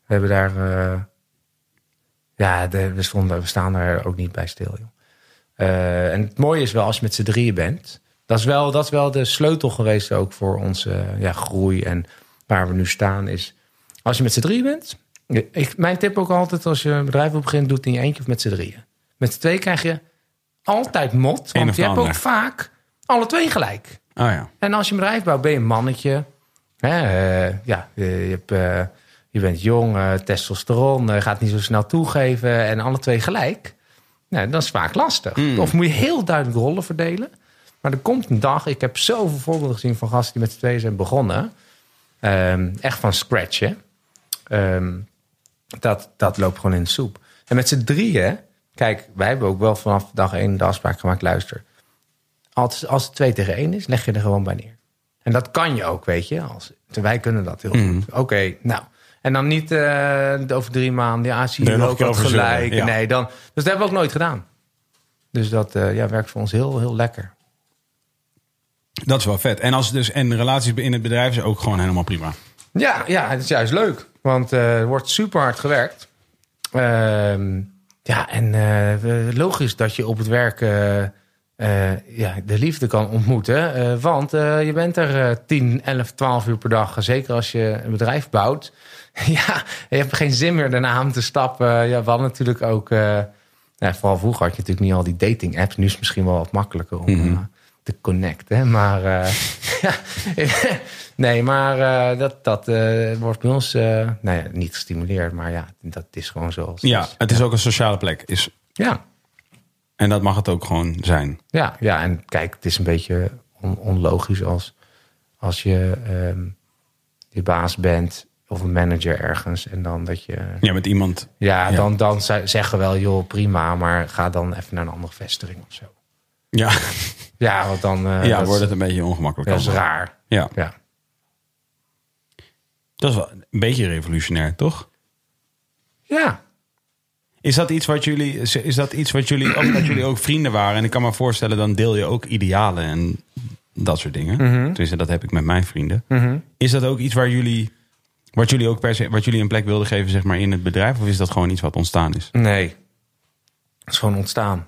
We hebben daar, eh, ja, de, we, stonden, we staan daar ook niet bij stil, joh. Eh, en het mooie is wel, als je met z'n drieën bent... Dat is, wel, dat is wel de sleutel geweest ook voor onze ja, groei. En waar we nu staan is... Als je met z'n drieën bent... Ik, mijn tip ook altijd als je een bedrijf wil beginnen... doe het in je eentje of met z'n drieën. Met z'n tweeën krijg je altijd mot. Want je hebt ook vaak alle twee gelijk. Oh ja. En als je een bedrijf bouwt, ben je een mannetje. Hè, eh, ja, je, hebt, eh, je bent jong, eh, testosteron, gaat niet zo snel toegeven en alle twee gelijk. Nou, dat is vaak lastig. Of moet je heel duidelijk rollen verdelen. Maar er komt een dag, ik heb zoveel voorbeelden gezien van gasten die met z'n tweeën zijn begonnen. Ehm, echt van scratch, hè. Ehm, dat, dat loopt gewoon in de soep. En met z'n drieën, kijk, wij hebben ook wel vanaf dag één de afspraak gemaakt, luister als, als het 2 tegen 1 is, leg je er gewoon bij neer. En dat kan je ook, weet je. Als, wij kunnen dat heel goed. Oké, nou. En dan niet eh, over drie maanden. Ja, zie je ook wat gelijk. ja. Nee, dan, dus dat hebben we ook nooit gedaan. Dus dat eh, ja, werkt voor ons heel, heel lekker. Dat is wel vet. En, als dus, en relaties in het bedrijf is ook gewoon helemaal prima. Ja, ja, het is juist leuk. Want eh, er wordt super hard gewerkt. Ehm, ja, en eh, logisch dat je op het werk eh, eh, ja, de liefde kan ontmoeten. Eh, want eh, je bent er eh 10, 11, 12 uur per dag. Zeker als je een bedrijf bouwt. *laughs* ja, je hebt geen zin meer daarna om te stappen. Ja, we hadden natuurlijk ook... eh, vooral vroeger had je natuurlijk niet al die dating apps. Nu is het misschien wel wat makkelijker om eh, te connecten. Maar eh, *laughs* ja, nee, maar eh, dat, dat eh, wordt bij ons eh, nou ja, niet gestimuleerd. Maar ja, dat is gewoon het Ja, is. het is ook een sociale plek. Is, Ja, en dat mag het ook gewoon zijn. ja, ja, en kijk, het is een beetje on- onlogisch als, als je ehm je baas bent of een manager ergens. En dan dat je... Ja, met iemand. Ja, Ja. dan, dan ze- zeggen we wel, joh, prima. Maar ga dan even naar een andere vestiging of zo. Ja, Ja, want dan eh, ja wordt het een beetje ongemakkelijk. dat is raar. Ja, Ja. Dat is wel een beetje revolutionair, toch? ja, Is dat iets wat jullie, is dat iets wat jullie, ook dat jullie ook vrienden waren? En ik kan me voorstellen, dan deel je ook idealen en dat soort dingen. Tenminste, dat heb ik met mijn vrienden. Is dat ook iets waar jullie, wat jullie ook per se, wat jullie een plek wilden geven, zeg maar, in het bedrijf? Of is dat gewoon iets wat ontstaan is? Nee. Het is gewoon ontstaan.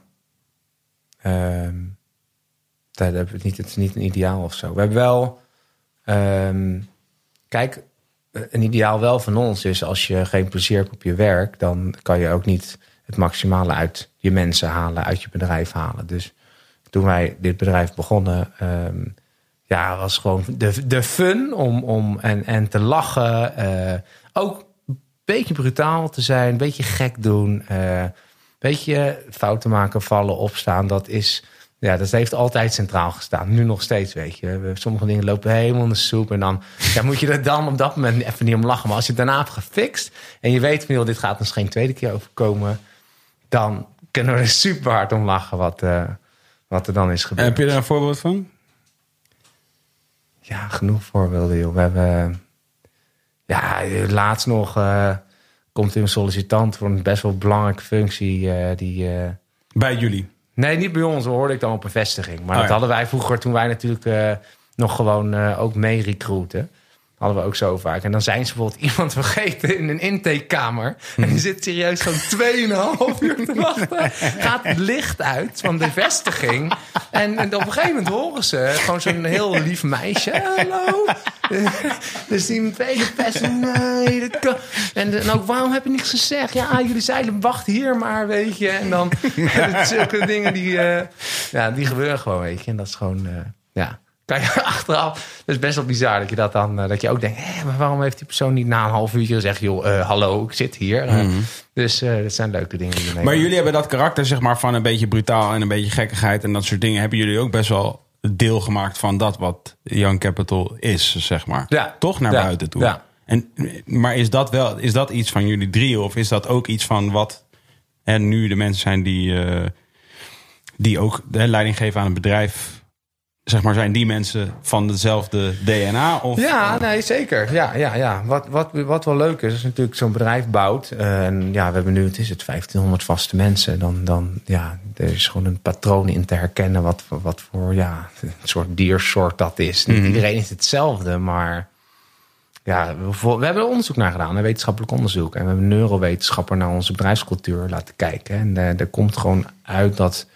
Ehm dat hebben we niet, het is niet een ideaal of zo. We hebben wel... ehm, kijk, een ideaal wel van ons is... als je geen plezier hebt op je werk... dan kan je ook niet het maximale uit je mensen halen... uit je bedrijf halen. Dus toen wij dit bedrijf begonnen... ehm, ja, was gewoon de, de fun om, om en, en te lachen. eh, ook een beetje brutaal te zijn, een beetje gek doen. eh, een beetje fouten maken, vallen, opstaan. Dat is, ja, dat heeft altijd centraal gestaan. Nu nog steeds, weet je. Sommige dingen lopen helemaal in de soep. En dan ja, moet je er dan op dat moment even niet om lachen. Maar als je het daarna hebt gefixt en je weet van, joh, dit gaat ons geen tweede keer overkomen. Dan kunnen we er super hard om lachen wat, eh, wat er dan is gebeurd. Heb je er een voorbeeld van? Ja, genoeg voorbeelden, joh. We hebben... Ja, laatst nog eh, komt er een sollicitant voor een best wel belangrijke functie. eh, die, Bij jullie. Nee, niet bij ons. Hoorde ik dan op een vestiging. Maar Oh, dat hadden wij vroeger toen wij natuurlijk eh, nog gewoon eh, ook mee recruiten. Hadden we ook zo vaak. En dan zijn ze bijvoorbeeld *laughs* iemand vergeten in een intakekamer. En die zit serieus zo'n 2,5 uur te wachten. Gaat het licht uit van de vestiging. En, en op een gegeven moment horen ze gewoon zo'n heel lief meisje. Hallo. Dus die tweede pest. Nee, dat kan. En, en ook, waarom heb je niks gezegd? Ja, jullie zeiden, wacht hier maar, weet je. En dan *laughs* zulke dingen die, eh, ja, die gebeuren gewoon, weet je. En dat is gewoon, eh, ja. Kan *laughs* je achteraf, dat is best wel bizar dat je dat dan, eh, dat je ook denkt, hé, maar waarom heeft die persoon niet na een half uurtje gezegd, joh, eh, hallo, ik zit hier. Eh, Dus eh, dat zijn leuke dingen die Maar jullie hebben dat karakter zeg maar, van een beetje brutaal en een beetje gekkigheid en dat soort dingen. Hebben jullie ook best wel deel gemaakt van dat wat Young Capital is, zeg maar. Ja. Toch naar Ja. buiten toe. Ja. En, maar is dat wel is dat iets van jullie drieën of is dat ook iets van wat en nu de mensen zijn die, die ook de leiding geven aan een bedrijf? Zeg maar, zijn die mensen van dezelfde DNA? Of, Ja, nee, zeker. Ja, ja, ja. Wat, wat, wat wel leuk is, is natuurlijk zo'n bedrijf bouwt. eh, en ja, we hebben nu, het is het, 1500 vaste mensen. Dan, dan ja, er is gewoon een patroon in te herkennen wat, voor- wat voor ja, een soort diersoort dat is. Niet iedereen is hetzelfde, maar ja, we, hebben er onderzoek naar gedaan, een wetenschappelijk onderzoek. En we hebben een neurowetenschapper naar onze bedrijfscultuur laten kijken. En eh, er komt gewoon uit dat,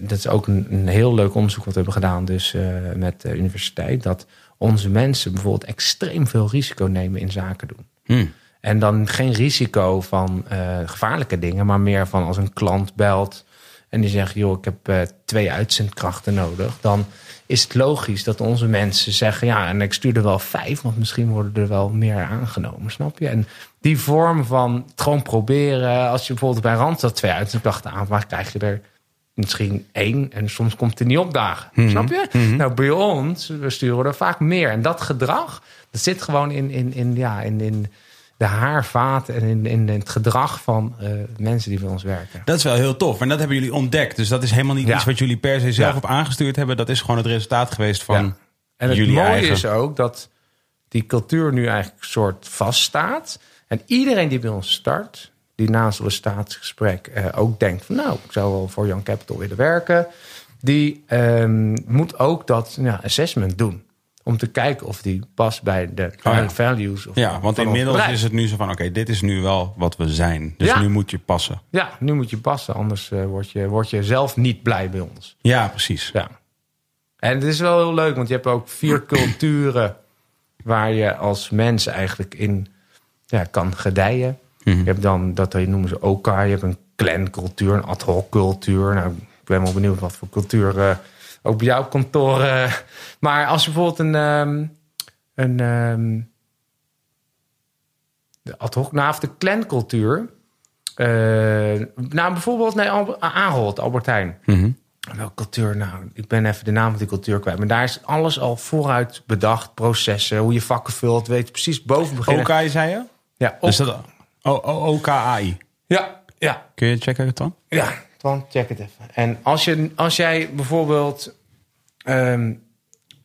dat is ook een, een heel leuk onderzoek wat we hebben gedaan, dus eh, met de universiteit, dat onze mensen bijvoorbeeld extreem veel risico nemen in zaken doen. Hmm. En dan geen risico van eh, gevaarlijke dingen, maar meer van als een klant belt en die zegt: joh, ik heb eh, twee uitzendkrachten nodig. Dan is het logisch dat onze mensen zeggen: ja, en ik stuur er wel vijf, want misschien worden er wel meer aangenomen, snap je? En die vorm van het gewoon proberen, als je bijvoorbeeld bij Randstad twee uitzendkrachten aanvraagt, krijg je er misschien één en soms komt het niet opdagen. Snap je? Nou, bij ons, we sturen er vaak meer. En dat gedrag, dat zit gewoon in, in, in, ja, in, in de haarvaat en in, in het gedrag van eh, mensen die bij ons werken. Dat is wel heel tof. En dat hebben jullie ontdekt. Dus dat is helemaal niet Ja. iets wat jullie per se zelf Ja. op aangestuurd hebben. Dat is gewoon het resultaat geweest van Ja. En het jullie mooie eigen. is ook dat die cultuur nu eigenlijk soort vaststaat. En iedereen die bij ons start, die na een sollicitatiegesprek eh, ook denkt van nou, ik zou wel voor Young Capital willen werken. Die ehm, moet ook dat ja, assessment doen. Om te kijken of die past bij de Oh ja. values. Of Ja, want inmiddels is het nu zo van... oké, dit is nu wel wat we zijn. Dus Ja. nu moet je passen. Ja, nu moet je passen, anders eh, word, je, word je zelf niet blij bij ons. Ja, precies. Ja. En het is wel heel leuk, want je hebt ook vier *clears throat* culturen waar je als mens eigenlijk in ja, kan gedijen. Mhm. Je hebt dan, dat noemen ze elkaar, je hebt een clancultuur, een ad hoc cultuur. Nou, ik ben wel benieuwd wat voor cultuur eh, ook bij jou op kantoor. eh. maar als je bijvoorbeeld een, ehm, een ehm, de ad hoc, nou, of de clancultuur. eh nou, bijvoorbeeld, nee, Albert, Ahold, Albert Heijn. Mhm. Welke cultuur? Nou, ik ben even de naam van die cultuur kwijt. Maar daar is alles al vooruit bedacht. Processen, hoe je vakken vult. Weet je precies boven beginnen. OK, zei je? Ja, Dus ook- dat... O- O- OKAI. ja, ja, Kun je checken het dan? ja. Twan, check het even. En als, je, als jij bijvoorbeeld ehm,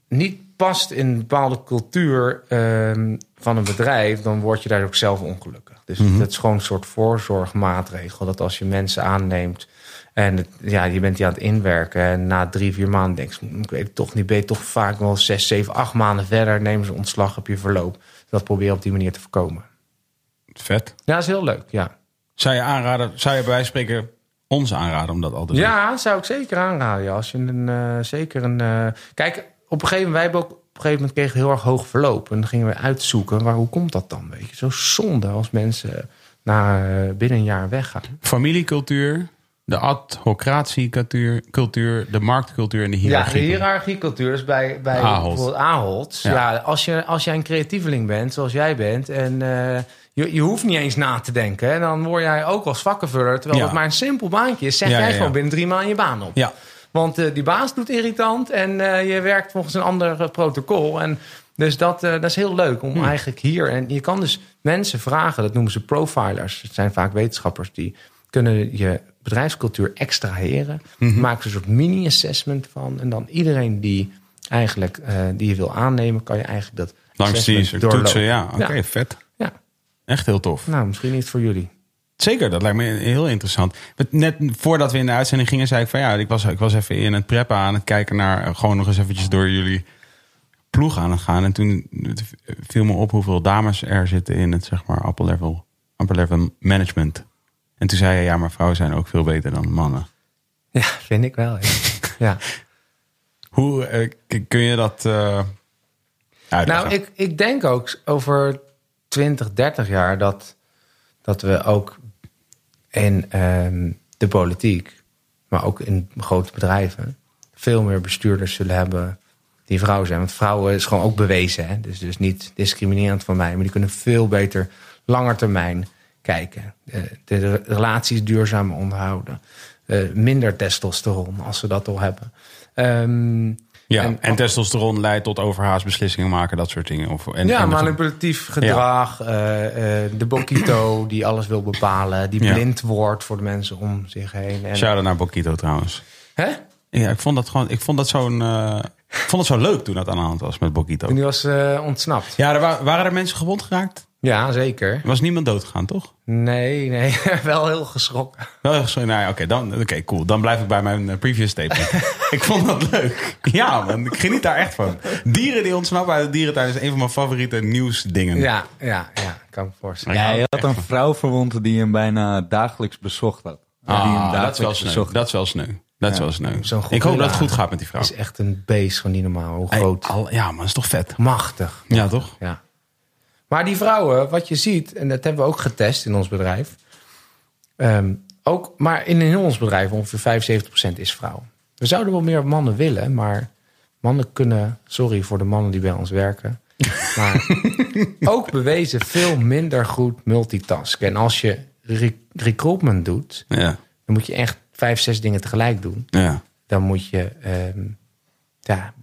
niet past in een bepaalde cultuur ehm, van een bedrijf... dan word je daar ook zelf ongelukkig. Dus dat is gewoon een soort voorzorgmaatregel. Dat als je mensen aanneemt... En het- ja, je bent die aan het inwerken. En na drie, vier maanden denk je, "Hm, ik weet het toch niet. Ben je toch vaak wel zes, zeven, acht maanden verder. Nemen ze ontslag op je verloop. Dat probeer je op die manier te voorkomen. Vet. Ja, dat is heel leuk, ja. Zou je aanraden, zou je bij wijze van spreken ons aanraden om dat al te doen? Ja, zou ik zeker aanraden. ja. Als je een, eh, zeker een. eh, Kijk, op een gegeven moment, wij hebben ook op een gegeven moment kregen we heel erg hoog verloop. En dan gingen we uitzoeken, maar hoe komt dat dan? Weet je, zo zonde als mensen na eh, binnen een jaar weggaan. Familiecultuur, de adhocratiecultuur, cultuur, de marktcultuur en de Ja, de hiërarchie. hiërarchiecultuur is bij, bij Ahold. bijvoorbeeld Ahold. Ja. Ja. als, je, als jij een creatieveling bent, zoals jij bent... en je, je hoeft niet eens na te denken... en dan word jij ook als vakkenvuller... terwijl het maar een simpel baantje is... zeg jij gewoon binnen drie maanden je baan op. Ja, Want eh, die baas doet irritant en eh, je werkt volgens een ander eh, protocol. En dus dat, dat is heel leuk om eigenlijk hier. En je kan dus mensen vragen, dat noemen ze profilers. Het zijn vaak wetenschappers die kunnen je bedrijfscultuur extraheren. Maken ze een soort mini-assessment van. En dan iedereen die eigenlijk die je wil aannemen, kan je eigenlijk dat langs die doorlopen. toetsen. Ja, oké, Ja. vet. Echt heel tof. nou, misschien niet voor jullie. Zeker, dat lijkt me heel interessant. Net voordat we in de uitzending gingen, zei ik van ja, ik was, ik was even in het preppen aan het kijken naar eh, gewoon nog eens eventjes door jullie ploeg aan het gaan. En toen viel me op hoeveel dames er zitten in het zeg maar upper level, upper level management. En toen zei je ja, maar vrouwen zijn ook veel beter dan mannen. Ja, vind ik wel. Ja. *laughs* ja. Hoe eh, kun je dat uitleggen? Nou, ik, ik denk ook over 20, 30 jaar dat, dat we ook in ehm, de politiek, maar ook in grote bedrijven, veel meer bestuurders zullen hebben die vrouw zijn. Want vrouwen is gewoon ook bewezen. Hè? Dus, dus niet discriminerend van mij, maar die kunnen veel beter langer termijn kijken. De, de relaties duurzaam onderhouden. Eh, minder testosteron als ze dat al hebben. Ehm, ja, en, en- testosteron leidt tot overhaast beslissingen maken, dat soort dingen. Of, en, ja, en manipulatief gedrag. eh, eh, de Bokito *coughs* die alles wil bepalen. Die Ja. blind wordt voor de mensen om zich heen. En, Shout-out naar Bokito trouwens. hè? Ja, ik vond dat gewoon. Ik vond dat zo'n. eh, ik vond het zo leuk toen dat aan de hand was met Bokito. Die was ontsnapt. Ja, er wa- waren er mensen gewond geraakt? Ja, zeker. Er was niemand doodgegaan, toch? Nee, nee. *laughs* Wel heel geschrokken. Wel echt zo. Nou ja, oké, dan oké, cool. Dan blijf ik bij mijn eh, previous statement. *laughs* ik vond dat leuk. Ja, man, ik geniet daar echt van. Dieren die ontsnappen uit de dierentuin is een van mijn favoriete nieuwsdingen. Ja, ja, ja. Kan ik me voorstellen. Ja, je had een vrouw verwond die hem bijna dagelijks bezocht had. die hem Ah, dat is wel sneu. bezocht. Dat is wel sneu. Dat is wel sneu. Zo'n Ik hoop dat het goed gaat met die vrouw. is echt een beest van die normaal. Hoe Hey, groot. al- ja, maar dat is toch vet. Machtig. Ja, toch? Ja. Maar die vrouwen, wat je ziet, en dat hebben we ook getest in ons bedrijf. ehm, ook, maar in heel ons bedrijf ongeveer 75% is vrouw. We zouden wel meer mannen willen, maar mannen kunnen, sorry voor de mannen die bij ons werken, *laughs* maar ook bewezen veel minder goed multitasken. En als je re- recruitment doet, Ja. dan moet je echt vijf, zes dingen tegelijk doen Ja. dan moet je ehm, ja,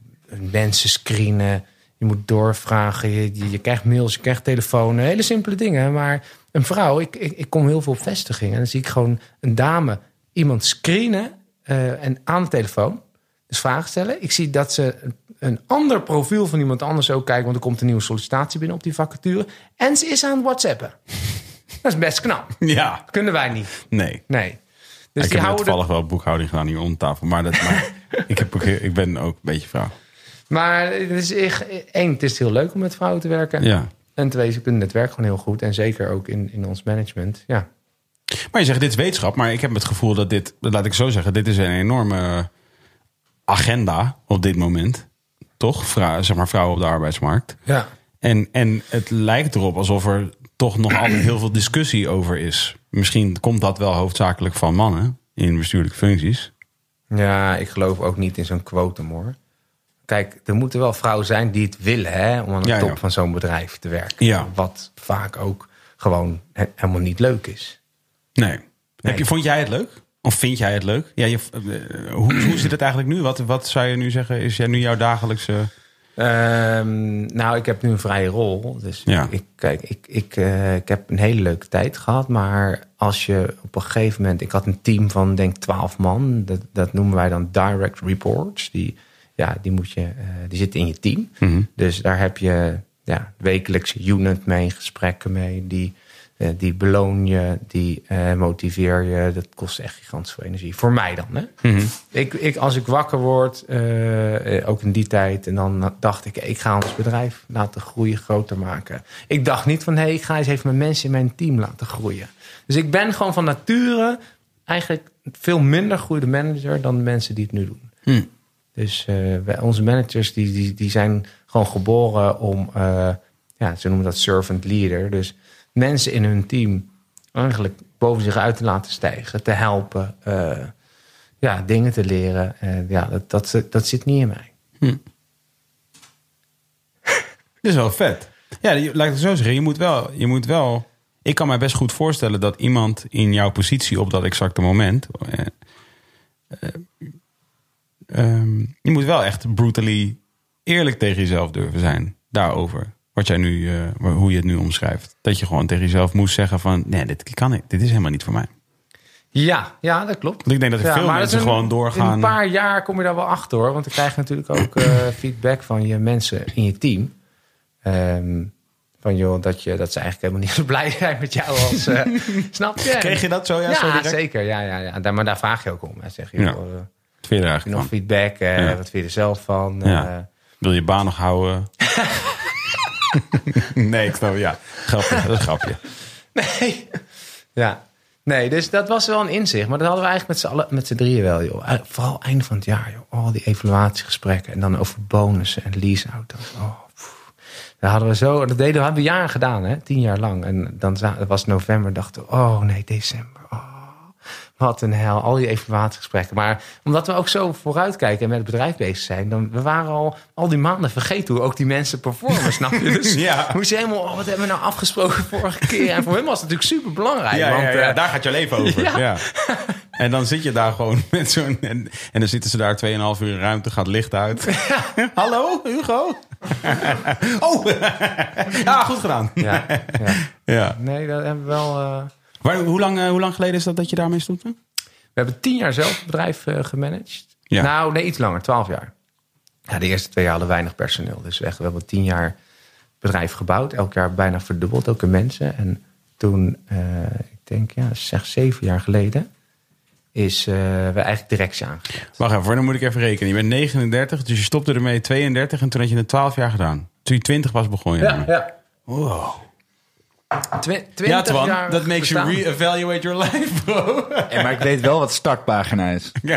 mensen screenen. Je moet doorvragen. Je, je, je krijgt mails, je krijgt telefoons. Hele simpele dingen. Maar een vrouw, ik, ik, ik kom heel veel op vestigingen. En dan zie ik gewoon een dame iemand screenen eh, en aan de telefoon. Dus vragen stellen. Ik zie dat ze een, ander profiel van iemand anders ook kijken. Want er komt een nieuwe sollicitatie binnen op die vacature. En ze is aan het whatsappen. *laughs* Dat is best knap. Ja. Dat kunnen wij niet. Nee. Nee. ik Dus die heb houden toevallig wel boekhouding gedaan hier om tafel. Maar, dat, maar *laughs* ik, heb ik ben ook een beetje vrouw. Maar het is echt, één, het is heel leuk om met vrouwen te werken. Ja. En twee, ze kunnen het werk gewoon heel goed. En zeker ook in, in ons management. Ja. Maar je zegt, dit is wetenschap. Maar ik heb het gevoel dat dit, laat ik zo zeggen, dit is een enorme agenda op dit moment. Toch? Vrou- zeg maar vrouwen op de arbeidsmarkt. ja. En, en het lijkt erop alsof er toch nog altijd heel veel discussie over is. Misschien komt dat wel hoofdzakelijk van mannen in bestuurlijke functies. Ja, ik geloof ook niet in zo'n quotum hoor. Kijk, er moeten wel vrouwen zijn die het willen hè, om aan de Ja, top ja. van zo'n bedrijf te werken. Ja. Wat vaak ook gewoon he- helemaal niet leuk is. Nee. Heb je, vond jij het leuk? Of vind jij het leuk? Ja, je, eh, hoe, hoe zit het eigenlijk nu? Wat, wat zou je nu zeggen? Is jij nu jouw dagelijkse... Ehm, nou, ik heb nu een vrije rol. Dus Ja. ik, kijk, ik, ik, eh, ik heb een hele leuke tijd gehad. Maar als je op een gegeven moment... Ik had een team van, denk 12 man. Dat, dat noemen wij dan direct reports. Die, ja, die, moet je, eh, die zitten in je team. Dus daar heb je ja, wekelijkse unit mee, gesprekken mee. Die, eh, die beloon je, die eh, motiveer je. Dat kost echt gigantisch veel energie. Voor mij dan. Hè? ik, ik, als ik wakker word, ook in die tijd... en dan dacht ik, ik ga ons bedrijf laten groeien, groter maken. Ik dacht niet van, hé, hey, ik ga eens even mijn mensen in mijn team laten groeien. Dus ik ben gewoon van nature eigenlijk veel minder goede manager dan de mensen die het nu doen. Hm. Dus eh, wij- onze managers die, die, die zijn gewoon geboren om, eh, ja, ze noemen dat servant leader. Dus mensen in hun team eigenlijk boven zich uit te laten stijgen, te helpen, eh, ja, dingen te leren. En ja, dat, dat, dat zit niet in mij. *laughs* Dit is wel vet. Ja, laat ik het zo zeggen. Je moet wel, je moet wel. Ik kan mij best goed voorstellen dat iemand in jouw positie op dat exacte moment. eh, eh, ehm, je moet wel echt brutally eerlijk tegen jezelf durven zijn. Daarover. Wat jij nu, eh, hoe je het nu omschrijft. Dat je gewoon tegen jezelf moest zeggen van nee, dit kan ik. Dit is helemaal niet voor mij. Ja, ja, dat klopt. Want ik denk dat er Ja, veel mensen een- gewoon doorgaan. In een paar jaar kom je daar wel achter hoor. Want dan krijg je natuurlijk ook eh, *clears throat* feedback van je mensen in je team. Ehm, van joh, dat, je, dat ze eigenlijk helemaal niet zo blij zijn met jou als. eh, *laughs* snap je? Kreeg je dat zo? Ja, Ja, zo direct? zeker. Ja, ja, ja. Daar, maar daar vraag je ook om. Hè. Zeg je, Ja. joh, vind je er eigenlijk nog van? feedback? Ja. Wat vind je er zelf van? Ja. Eh, Wil je baan nog houden? *laughs* nee, ik snap ja. Grapje, dat is een grapje. *laughs* Nee. Ja. Nee, dus dat was wel een inzicht. Maar dat hadden we eigenlijk met z'n allen, met z'n drieën wel, joh. Eh, Vooral einde van het jaar, joh. Al die evaluatiegesprekken. En dan over bonussen en leaseauto's. Oh, pff. dat hadden we zo, dat deden we, hebben we jaren gedaan, hè. Tien jaar lang. En dan was november, dachten we, oh nee, december. Wat een hel. Al die evaluatiegesprekken. Maar omdat we ook zo vooruitkijken en met het bedrijf bezig zijn. Dan, we waren al al die maanden vergeten hoe ook die mensen performen, snap je? Dus *laughs* Ja. moest je helemaal, oh, wat hebben we nou afgesproken vorige keer? En voor hem was het natuurlijk super belangrijk. Ja, want, ja, ja, eh, daar gaat je leven over. *laughs* Ja. En dan zit je daar gewoon *laughs* met zo'n... En, en dan zitten ze daar 2,5 uur in ruimte, gaat licht uit. Hallo, Hugo? oh, ja, goed gedaan. ja, ja. Ja. Nee, dat hebben we wel. eh, Maar hoe lang, eh, hoe lang geleden is dat dat je daarmee stopte? we hebben tien jaar zelf het bedrijf eh, gemanaged. Ja. Nou, nee, iets langer, twaalf jaar. Ja, de eerste twee jaar hadden we weinig personeel. Dus echt, we hebben tien jaar bedrijf gebouwd. Elk jaar bijna verdubbeld, ook in mensen. En toen, eh, ik denk, ja, zeg zeven jaar geleden, is we eigenlijk directie aangezet. Wacht even, dan moet ik even rekenen. Je bent 39, dus je stopte ermee 32 en toen had je het 12 jaar gedaan. Toen je 20 was begon je ermee. ja. Wow. Twi- Ja, Twan, jaar dat makes you re-evaluate your life, bro. En maar ik weet wel wat startpagina is. *laughs*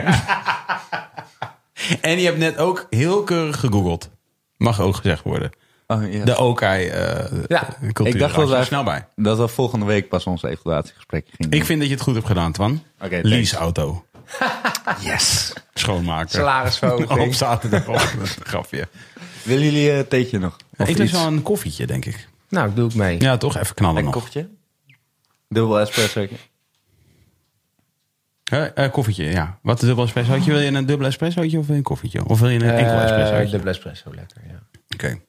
En je hebt net ook heel keurig gegoogeld. Mag ook gezegd worden. Oh, yes. De Okai eh Ja. cultuur. Ik dacht dat je snel bij. Dat we volgende week pas onze evaluatiegesprek gingen. Ik vind dat je het goed hebt gedaan, Twan. Oké, thanks. Leaseauto. *laughs* Yes. Schoonmaken. Salarisverhoging. *laughs* Op zaterdagochtend. Grapje. Willen jullie een theetje nog? Of ik doe wel een koffietje, denk ik. Nou, doe ik mee. Ja, toch? Even knallen Een nog. koffietje? Dubbel espresso. Eh, eh, koffietje, ja. Wat een dubbel espressootje? Wil je een dubbel espressootje of wil je een koffietje? Of wil je een enkel Eh, espressootje? de espresso, lekker, ja. Oké.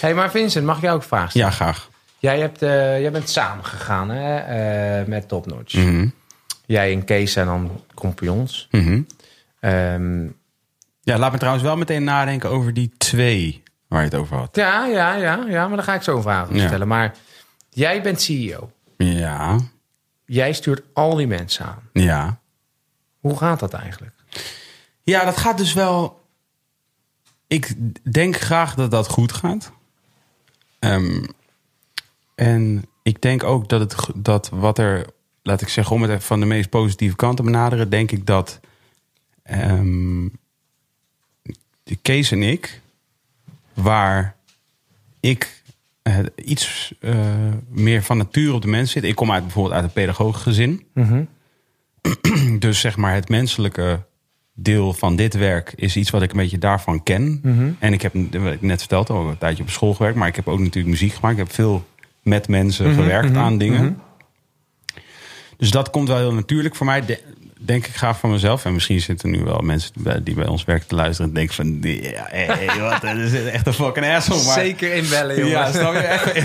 hey, maar Vincent, mag ik jou ook vragen stellen? Ja, graag. Jij, hebt, eh, jij bent samengegaan hè, eh, met Top Notch. Mhm. Jij en Kees zijn dan compagnons. Mhm. Ehm, Ja, laat me trouwens wel meteen nadenken over die twee waar je het over had. ja, ja, ja, ja, maar dan ga ik zo een vraag Ja. stellen. Maar jij bent CEO. Ja, Jij stuurt al die mensen aan. ja. Hoe gaat dat eigenlijk? Ja, dat gaat dus wel. Ik denk graag dat dat goed gaat. Ehm, en ik denk ook dat, het, dat wat er, laat ik zeggen, om het van de meest positieve kant te benaderen, denk ik dat ehm, de Kees en ik, waar ik eh, iets eh, meer van nature op de mens zit. Ik kom uit bijvoorbeeld uit een pedagogisch gezin. *clears throat* Dus zeg maar het menselijke deel van dit werk is iets wat ik een beetje daarvan ken. En ik heb, wat ik net verteld, al een tijdje op school gewerkt. Maar ik heb ook natuurlijk muziek gemaakt. Ik heb veel met mensen gewerkt aan dingen. Dus dat komt wel heel natuurlijk voor mij. De- denk ik graag van mezelf. En misschien zitten nu wel mensen die bij, ons werken te luisteren. En denken van, die- ja, hey, *laughs* wat, dat is echt een fucking asshole. Maar, Zeker inbellen, jongen. ja, snap je? *laughs* Echt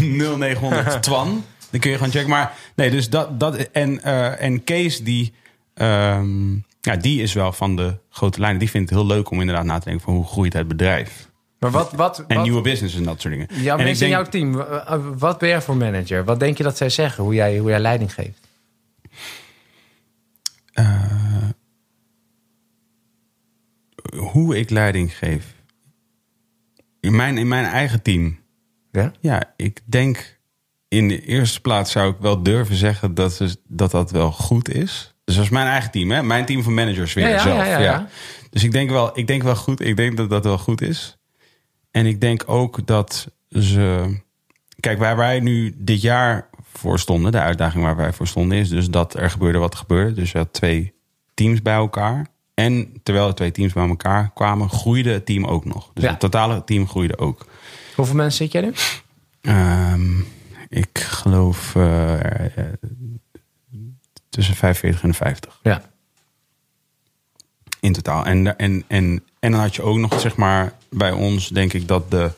0900 *laughs* Twan. Dan kun je gewoon checken. Maar nee, dus dat. dat en, eh, en Kees, die, ehm, ja, die is wel van de grote lijnen. Die vindt het heel leuk om inderdaad na te denken van hoe groeit het bedrijf. Maar wat, wat, En wat nieuwe business en dat soort dingen. jouw en mensen in jouw team, wat ben jij voor manager? Wat denk je dat zij zeggen? Hoe jij, hoe jij leiding geeft? Hoe ik leiding geef. In mijn, in mijn eigen team. Ja? Ja, ik denk in de eerste plaats zou ik wel durven zeggen dat ze- dat, dat wel goed is. Dus dat is mijn eigen team, hè? Mijn team van managers weer Ja, ja, zelf. ja, ja, ja. Dus ik denk wel, ik denk wel goed. Ik denk dat dat wel goed is. En ik denk ook dat ze. Kijk, waar wij nu dit jaar voor stonden, de uitdaging waar wij voor stonden, is dus dat er gebeurde wat gebeurde. Dus je had twee teams bij elkaar. En terwijl de twee teams bij elkaar kwamen, groeide het team ook nog. Dus Ja. het totale team groeide ook. Hoeveel mensen zit jij nu? Ehm, ik geloof eh, eh, tussen 45 en 50 Ja. in totaal. En, en, en, en dan had je ook nog, zeg maar, bij ons denk ik dat de,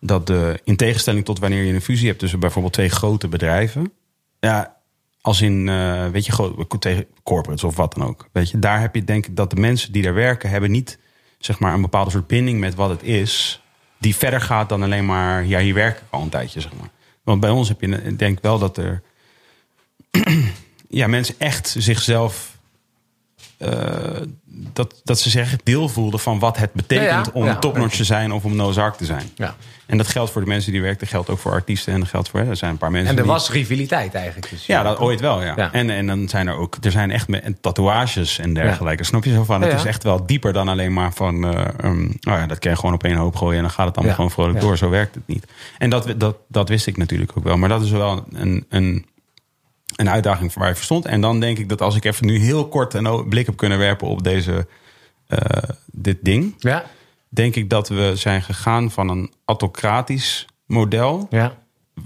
dat de, in tegenstelling tot wanneer je een fusie hebt tussen bijvoorbeeld twee grote bedrijven. Ja, als in, eh, weet je, gro- tegen corporates of wat dan ook. Weet je, daar heb je denk ik dat de mensen die daar werken, hebben niet, zeg maar, een bepaalde soort binding met wat het is. Die verder gaat dan alleen maar, ja, hier werk ik al een tijdje, zeg maar. Want bij ons heb je, ik denk wel dat er, *clears throat* ja, mensen echt zichzelf eh, dat, dat ze zich deel voelden van wat het betekent Ja, ja. om Ja. topnotch te zijn of om Nozark te zijn. ja. En dat geldt voor de mensen die werken, dat geldt ook voor artiesten en dat geldt voor. hè, Er zijn een paar mensen. En er die- was rivaliteit eigenlijk. Dus Ja, dat ooit wel, ja. En, en dan zijn er ook, er zijn echt me- en tatoeages en dergelijke. Snap je zo van? Het is echt wel dieper dan alleen maar van, eh, um, nou ja, dat kan je gewoon op één hoop gooien en dan gaat het allemaal gewoon vrolijk door. Zo werkt het niet. En dat, dat, dat wist ik natuurlijk ook wel. Maar dat is wel een, een, een uitdaging voor waar je voor stond. En dan denk ik dat als ik even nu heel kort een blik heb kunnen werpen op deze, eh, dit ding, Ja. denk ik dat we zijn gegaan van een autocratisch model Ja.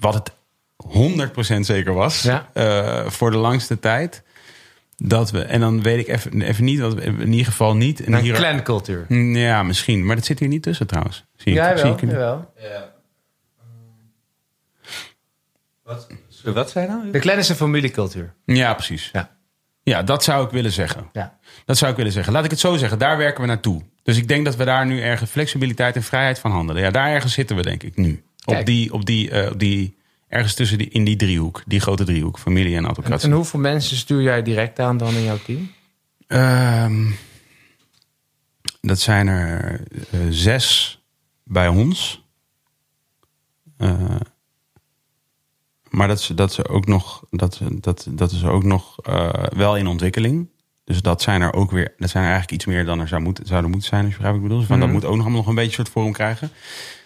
wat het 100% zeker was Ja. eh, voor de langste tijd. Dat we, en dan weet ik even, even niet, wat we in ieder geval niet. En Een hier, clancultuur. Mm, Ja, misschien. Maar dat zit hier niet tussen trouwens. Zie ik, Ja, zie wel. ik niet. jawel. Wat, wat zei je nou? De clan is een familiecultuur. Ja, precies. Ja. Ja, dat zou ik willen zeggen. Ja. Dat zou ik willen zeggen. Laat ik het zo zeggen. Daar werken we naartoe. Dus ik denk dat we daar nu ergens flexibiliteit en vrijheid van handelen. Ja, daar ergens zitten we denk ik nu. Op die, op die, eh, op die, ergens tussen die, in die driehoek. Die grote driehoek. Familie en En, autocratie. en hoeveel mensen stuur jij direct aan dan in jouw team? Ehm, dat zijn er eh, zes bij ons. Eh, maar dat is, dat is ook nog, dat, dat, dat is ook nog eh, wel in ontwikkeling. Dus dat zijn er ook weer, dat zijn er eigenlijk iets meer dan er zou moeten, zouden moeten zijn, als je begrijpt wat ik bedoel. Dus van, Dat moet ook nog allemaal nog een beetje soort vorm krijgen.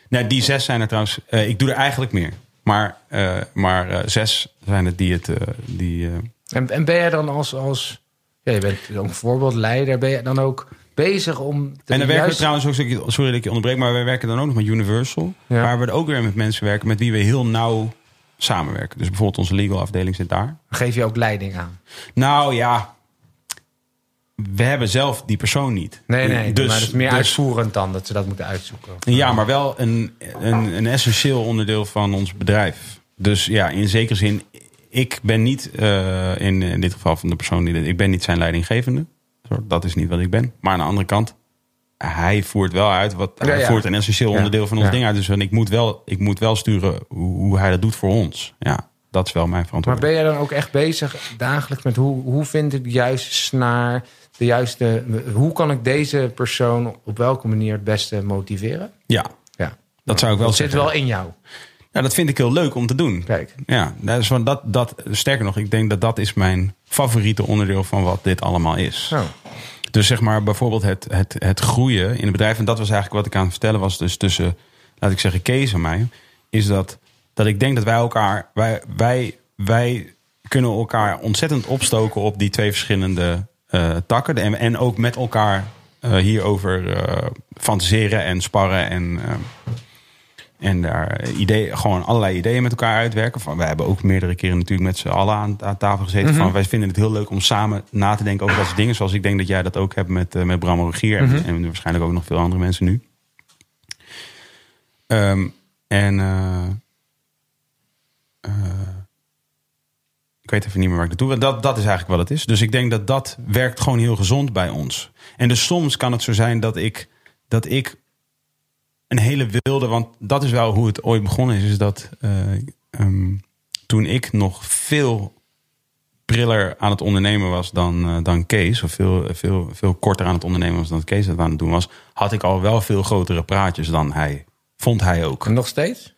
Nee, die zes zijn er trouwens, eh, ik doe er eigenlijk meer. Maar, eh, maar zes zijn het die het, die, En, en ben jij dan als, als ja, je bent ook voorbeeldleider, ben je dan ook bezig om... En dan werken we trouwens ook, sorry dat ik je onderbreek, maar wij werken dan ook nog met Universal. Ja. Waar we ook weer met mensen werken met wie we heel nauw samenwerken. Dus bijvoorbeeld onze legal afdeling zit daar. Geef je ook leiding aan? Nou ja, we hebben zelf die persoon niet. Nee, nee, Dus, maar het is meer dus- uitvoerend dan dat ze dat moeten uitzoeken. Ja, maar wel een, een, een essentieel onderdeel van ons bedrijf. Dus ja, in zekere zin, ik ben niet eh, in, in dit geval van de persoon die dit, ik ben niet zijn leidinggevende. Dat is niet wat ik ben. Maar aan de andere kant, hij voert wel uit wat Ja, hij ja. voert een essentieel onderdeel van ons ding uit. Dus ik moet wel, ik moet wel sturen hoe, hoe hij dat doet voor ons. Ja, dat is wel mijn Maar verantwoordelijkheid. ben jij dan ook echt bezig dagelijks met hoe, hoe vind ik de juiste snaar, de juiste, hoe kan ik deze persoon op welke manier het beste motiveren? Ja, Ja, dat zou ik wel dat zit zeggen. wel in jou. Ja, dat vind ik heel leuk om te doen. Kijk. Ja, dat is van dat, dat, sterker nog, ik denk dat dat is mijn favoriete onderdeel van wat dit allemaal is. Oh. Dus zeg maar bijvoorbeeld het, het, het groeien in het bedrijf. En dat was eigenlijk wat ik aan het vertellen was. Dus tussen, laat ik zeggen, Kees en mij. Is dat, dat ik denk dat wij elkaar. Wij, wij, wij kunnen elkaar ontzettend opstoken op die twee verschillende eh, takken. En, en ook met elkaar eh, hierover eh, fantaseren en sparren. En, en daar ideeën, gewoon allerlei ideeën met elkaar uitwerken. Van, wij hebben ook meerdere keren natuurlijk met z'n allen aan, aan tafel gezeten. van, wij vinden het heel leuk om samen na te denken over dat soort dingen. Zoals ik denk dat jij dat ook hebt met, eh, met Bram Rogier. en, en waarschijnlijk ook nog veel andere mensen nu. Ehm, en eh, eh, ik weet even niet meer waar ik naartoe wil. Dat, dat is eigenlijk wat het is. Dus ik denk dat dat werkt gewoon heel gezond bij ons. En dus soms kan het zo zijn dat ik, dat ik een hele wilde... Want dat is wel hoe het ooit begonnen is. Is dat eh, ehm, toen ik nog veel priller aan het ondernemen was dan, eh, dan Kees... of veel, veel, veel korter aan het ondernemen was dan Kees dat aan het doen was... had ik al wel veel grotere praatjes dan hij. Vond hij ook. En nog steeds?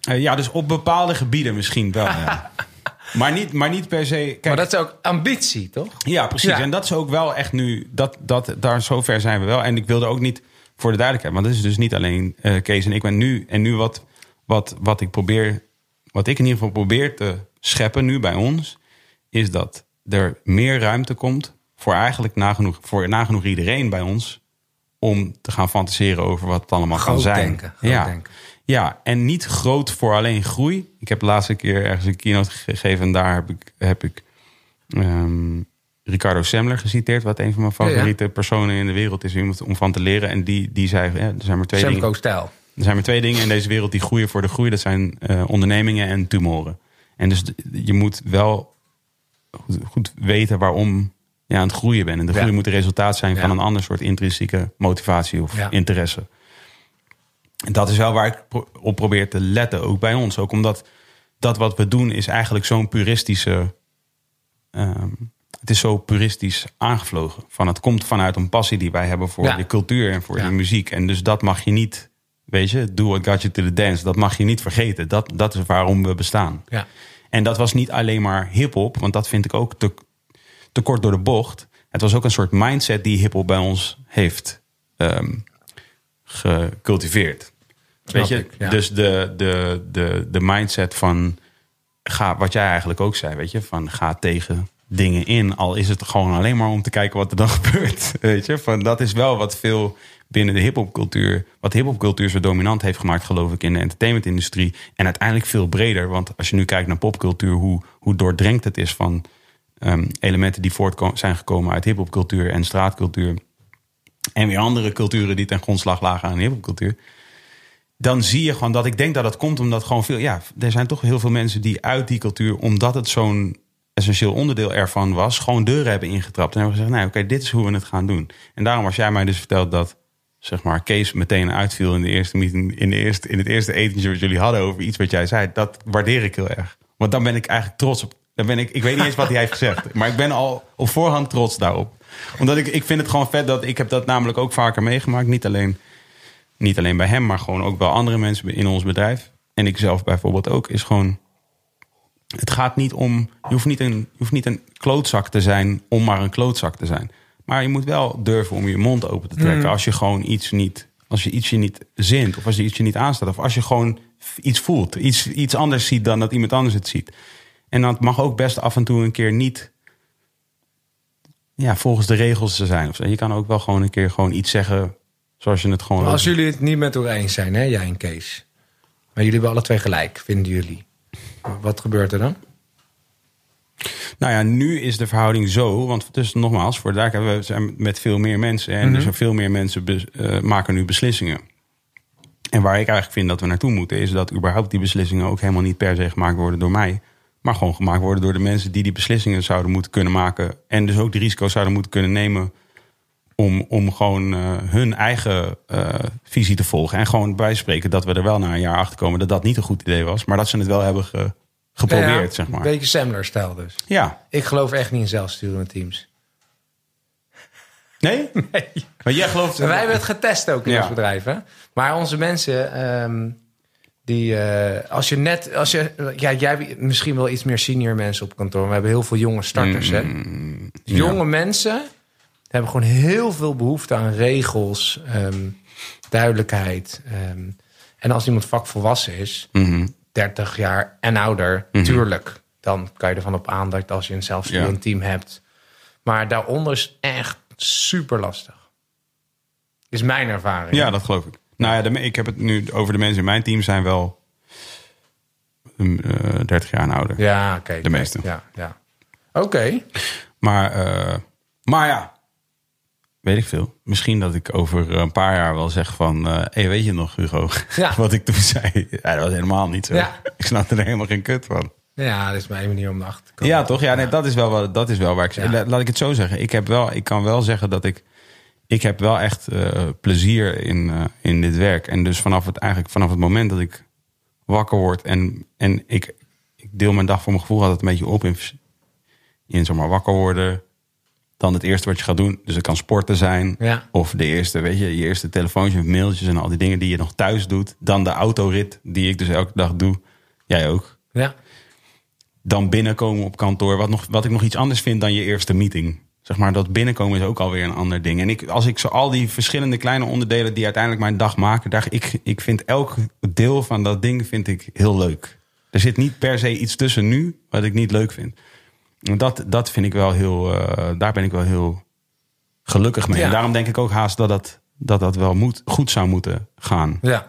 Eh, ja, dus op bepaalde gebieden misschien wel. Ja. *laughs* maar, niet, maar niet per se. Kijk, Maar dat is ook ambitie, toch? Ja, precies. Ja. En dat is ook wel echt nu, dat, dat, daar zover zijn we wel. En ik wilde ook niet, voor de duidelijkheid, want dat is dus niet alleen eh, Kees en ik. ben nu, en nu wat, wat, wat ik probeer, wat ik in ieder geval probeer te scheppen nu bij ons, is dat er meer ruimte komt voor eigenlijk nagenoeg, voor nagenoeg iedereen bij ons om te gaan fantaseren over wat het allemaal kan zijn. denken, ja. denken. ja, en niet groot voor alleen groei. Ik heb de laatste keer ergens een keynote gegeven en daar heb ik, heb ik ehm, Ricardo Semler geciteerd, wat een van mijn Ja, ja. favoriete personen in de wereld is iemand om van te leren. En die, die zei: ja, er zijn maar twee dingen. Semco-stijl. Er zijn maar twee dingen in deze wereld die groeien voor de groei. Dat zijn eh, ondernemingen en tumoren. En dus je moet wel goed, goed weten waarom je aan het groeien bent. En de groei moet een resultaat zijn van een ander soort intrinsieke motivatie of interesse. En dat is wel waar ik pro- op probeer te letten, ook bij ons. Ook omdat dat wat we doen is eigenlijk zo'n puristische... ehm, het is zo puristisch aangevlogen. Van het komt vanuit een passie die wij hebben voor Ja. de cultuur en voor Ja. de muziek. En dus dat mag je niet, weet je, do what got you to the dance. Dat mag je niet vergeten. Dat, dat is waarom we bestaan. Ja. En dat was niet alleen maar hip-hop, want dat vind ik ook te, te kort door de bocht. Het was ook een soort mindset die hip-hop bij ons heeft ehm, gecultiveerd. Weet je, ik, ja. dus de, de, de, de mindset van ga, wat jij eigenlijk ook zei, weet je, van ga tegen dingen in, al is het gewoon alleen maar om te kijken wat er dan *laughs* gebeurt. Weet je, van dat is wel wat veel binnen de hip-hopcultuur, wat hip-hopcultuur zo dominant heeft gemaakt, geloof ik, in de entertainmentindustrie. En uiteindelijk veel breder, want als je nu kijkt naar popcultuur, hoe, hoe doordrenkt het is van ehm, elementen die voort zijn gekomen uit hip-hopcultuur en straatcultuur. En weer andere culturen die ten grondslag lagen aan hip-hopcultuur dan zie je gewoon dat ik denk dat het komt omdat gewoon veel. Ja, er zijn toch heel veel mensen die uit die cultuur, omdat het zo'n essentieel onderdeel ervan was, gewoon deuren hebben ingetrapt. En hebben gezegd: nee, oké, dit is hoe we het gaan doen. En daarom, als jij mij dus vertelt dat. Zeg maar, Kees meteen uitviel in de eerste meeting, in, in het eerste etentje wat jullie hadden over iets wat jij zei. Dat waardeer ik heel erg. Want dan ben ik eigenlijk trots op. Dan ben ik, ik weet niet eens wat hij heeft gezegd. *laughs* Maar ik ben al op voorhand trots daarop. Omdat ik, ik vind het gewoon vet dat ik heb dat namelijk ook vaker meegemaakt. Niet alleen niet alleen bij hem, maar gewoon ook wel andere mensen in ons bedrijf. En ik zelf bijvoorbeeld ook, is gewoon. Het gaat niet om. Je hoeft niet, een, je hoeft niet een klootzak te zijn om maar een klootzak te zijn. Maar je moet wel durven om je mond open te trekken. Als je gewoon iets niet. Als je iets je niet zint. Of als je iets je niet aanstaat. Of als je gewoon iets voelt. Iets, iets anders ziet dan dat iemand anders het ziet. En dat mag ook best af en toe een keer niet. Ja, volgens de regels te zijn. Of. Je kan ook wel gewoon een keer gewoon iets zeggen. Zoals je het gewoon. Maar als jullie het niet met elkaar eens zijn, hè, jij en Kees. Maar jullie hebben alle twee gelijk, vinden jullie. Wat gebeurt er dan? Nou ja, nu is de verhouding zo, want dus nogmaals, voor de duidelijkheid, we zijn met veel meer mensen en dus veel meer mensen eh, maken nu beslissingen. En waar ik eigenlijk vind dat we naartoe moeten, is dat überhaupt die beslissingen ook helemaal niet per se gemaakt worden door mij, maar gewoon gemaakt worden door de mensen die die beslissingen zouden moeten kunnen maken en dus ook de risico's zouden moeten kunnen nemen om, om gewoon eh, hun eigen eh, visie te volgen. En gewoon bij spreken dat we er wel na een jaar achter komen dat dat niet een goed idee was, maar dat ze het wel hebben ge- geprobeerd, Ja, zeg maar. Een beetje Semler-stijl dus. Ja, Ik geloof echt niet in zelfsturende teams. Nee? *laughs* Nee. Maar jij gelooft... Wij hebben het getest ook in Ja. ons bedrijf. Hè? Maar onze mensen, ehm, die, eh, als je net, als je, ja, jij hebt misschien wel iets meer senior mensen op kantoor. maar We hebben heel veel jonge starters. hè? Mm, Jonge mensen hebben gewoon heel veel behoefte aan regels, ehm, duidelijkheid. ehm. en als iemand vakvolwassen is, Mhm. 30 jaar en ouder, tuurlijk. Dan kan je ervan op aan dat als je een zelfsturend Ja. team hebt. Maar daaronder is echt super lastig. Is mijn ervaring. Ja, dat geloof ik. Nou ja, de, ik heb het nu over de mensen in mijn team zijn wel um, eh, 30 jaar en ouder. Ja, oké. De meeste. Ja, ja. Oké. Maar, eh, maar ja, weet ik veel. Misschien dat ik over een paar jaar wel zeg van... eh hey, weet je nog, Hugo? Ja. *laughs* Wat ik toen zei. Ja, dat was helemaal niet zo. Ja. *laughs* Ik snapte er helemaal geen kut van. Ja, dat is mijn manier om naar achter te komen. Ja, toch? Ja, nee, dat is wel, wat- dat is wel waar ik zeg. Ja. Laat ik het zo zeggen. Ik, heb wel, ik kan wel zeggen dat ik. Ik heb wel echt eh, plezier in, eh, in dit werk. En dus vanaf het, eigenlijk vanaf het moment dat ik wakker word. En, en ik, ik deel mijn dag voor mijn gevoel altijd een beetje op in, in zeg maar, wakker worden. Dan het eerste wat je gaat doen. Dus het kan sporten zijn. Ja. Of de eerste, weet je, je eerste telefoontje met mailtjes en al die dingen die je nog thuis doet. Dan de autorit die ik dus elke dag doe. Jij ook. Ja. Dan binnenkomen op kantoor. Wat, nog, wat ik nog iets anders vind dan je eerste meeting. Zeg maar, dat binnenkomen is ook alweer een ander ding. En ik, als ik zo al die verschillende kleine onderdelen die uiteindelijk mijn dag maken. Daar, ik, ik vind elk deel van dat ding vind ik heel leuk. Er zit niet per se iets tussen nu wat ik niet leuk vind. Dat, dat vind ik wel heel, eh, daar ben ik wel heel gelukkig mee. Ja. En daarom denk ik ook haast dat dat, dat, dat wel moet, goed zou moeten gaan. Ja.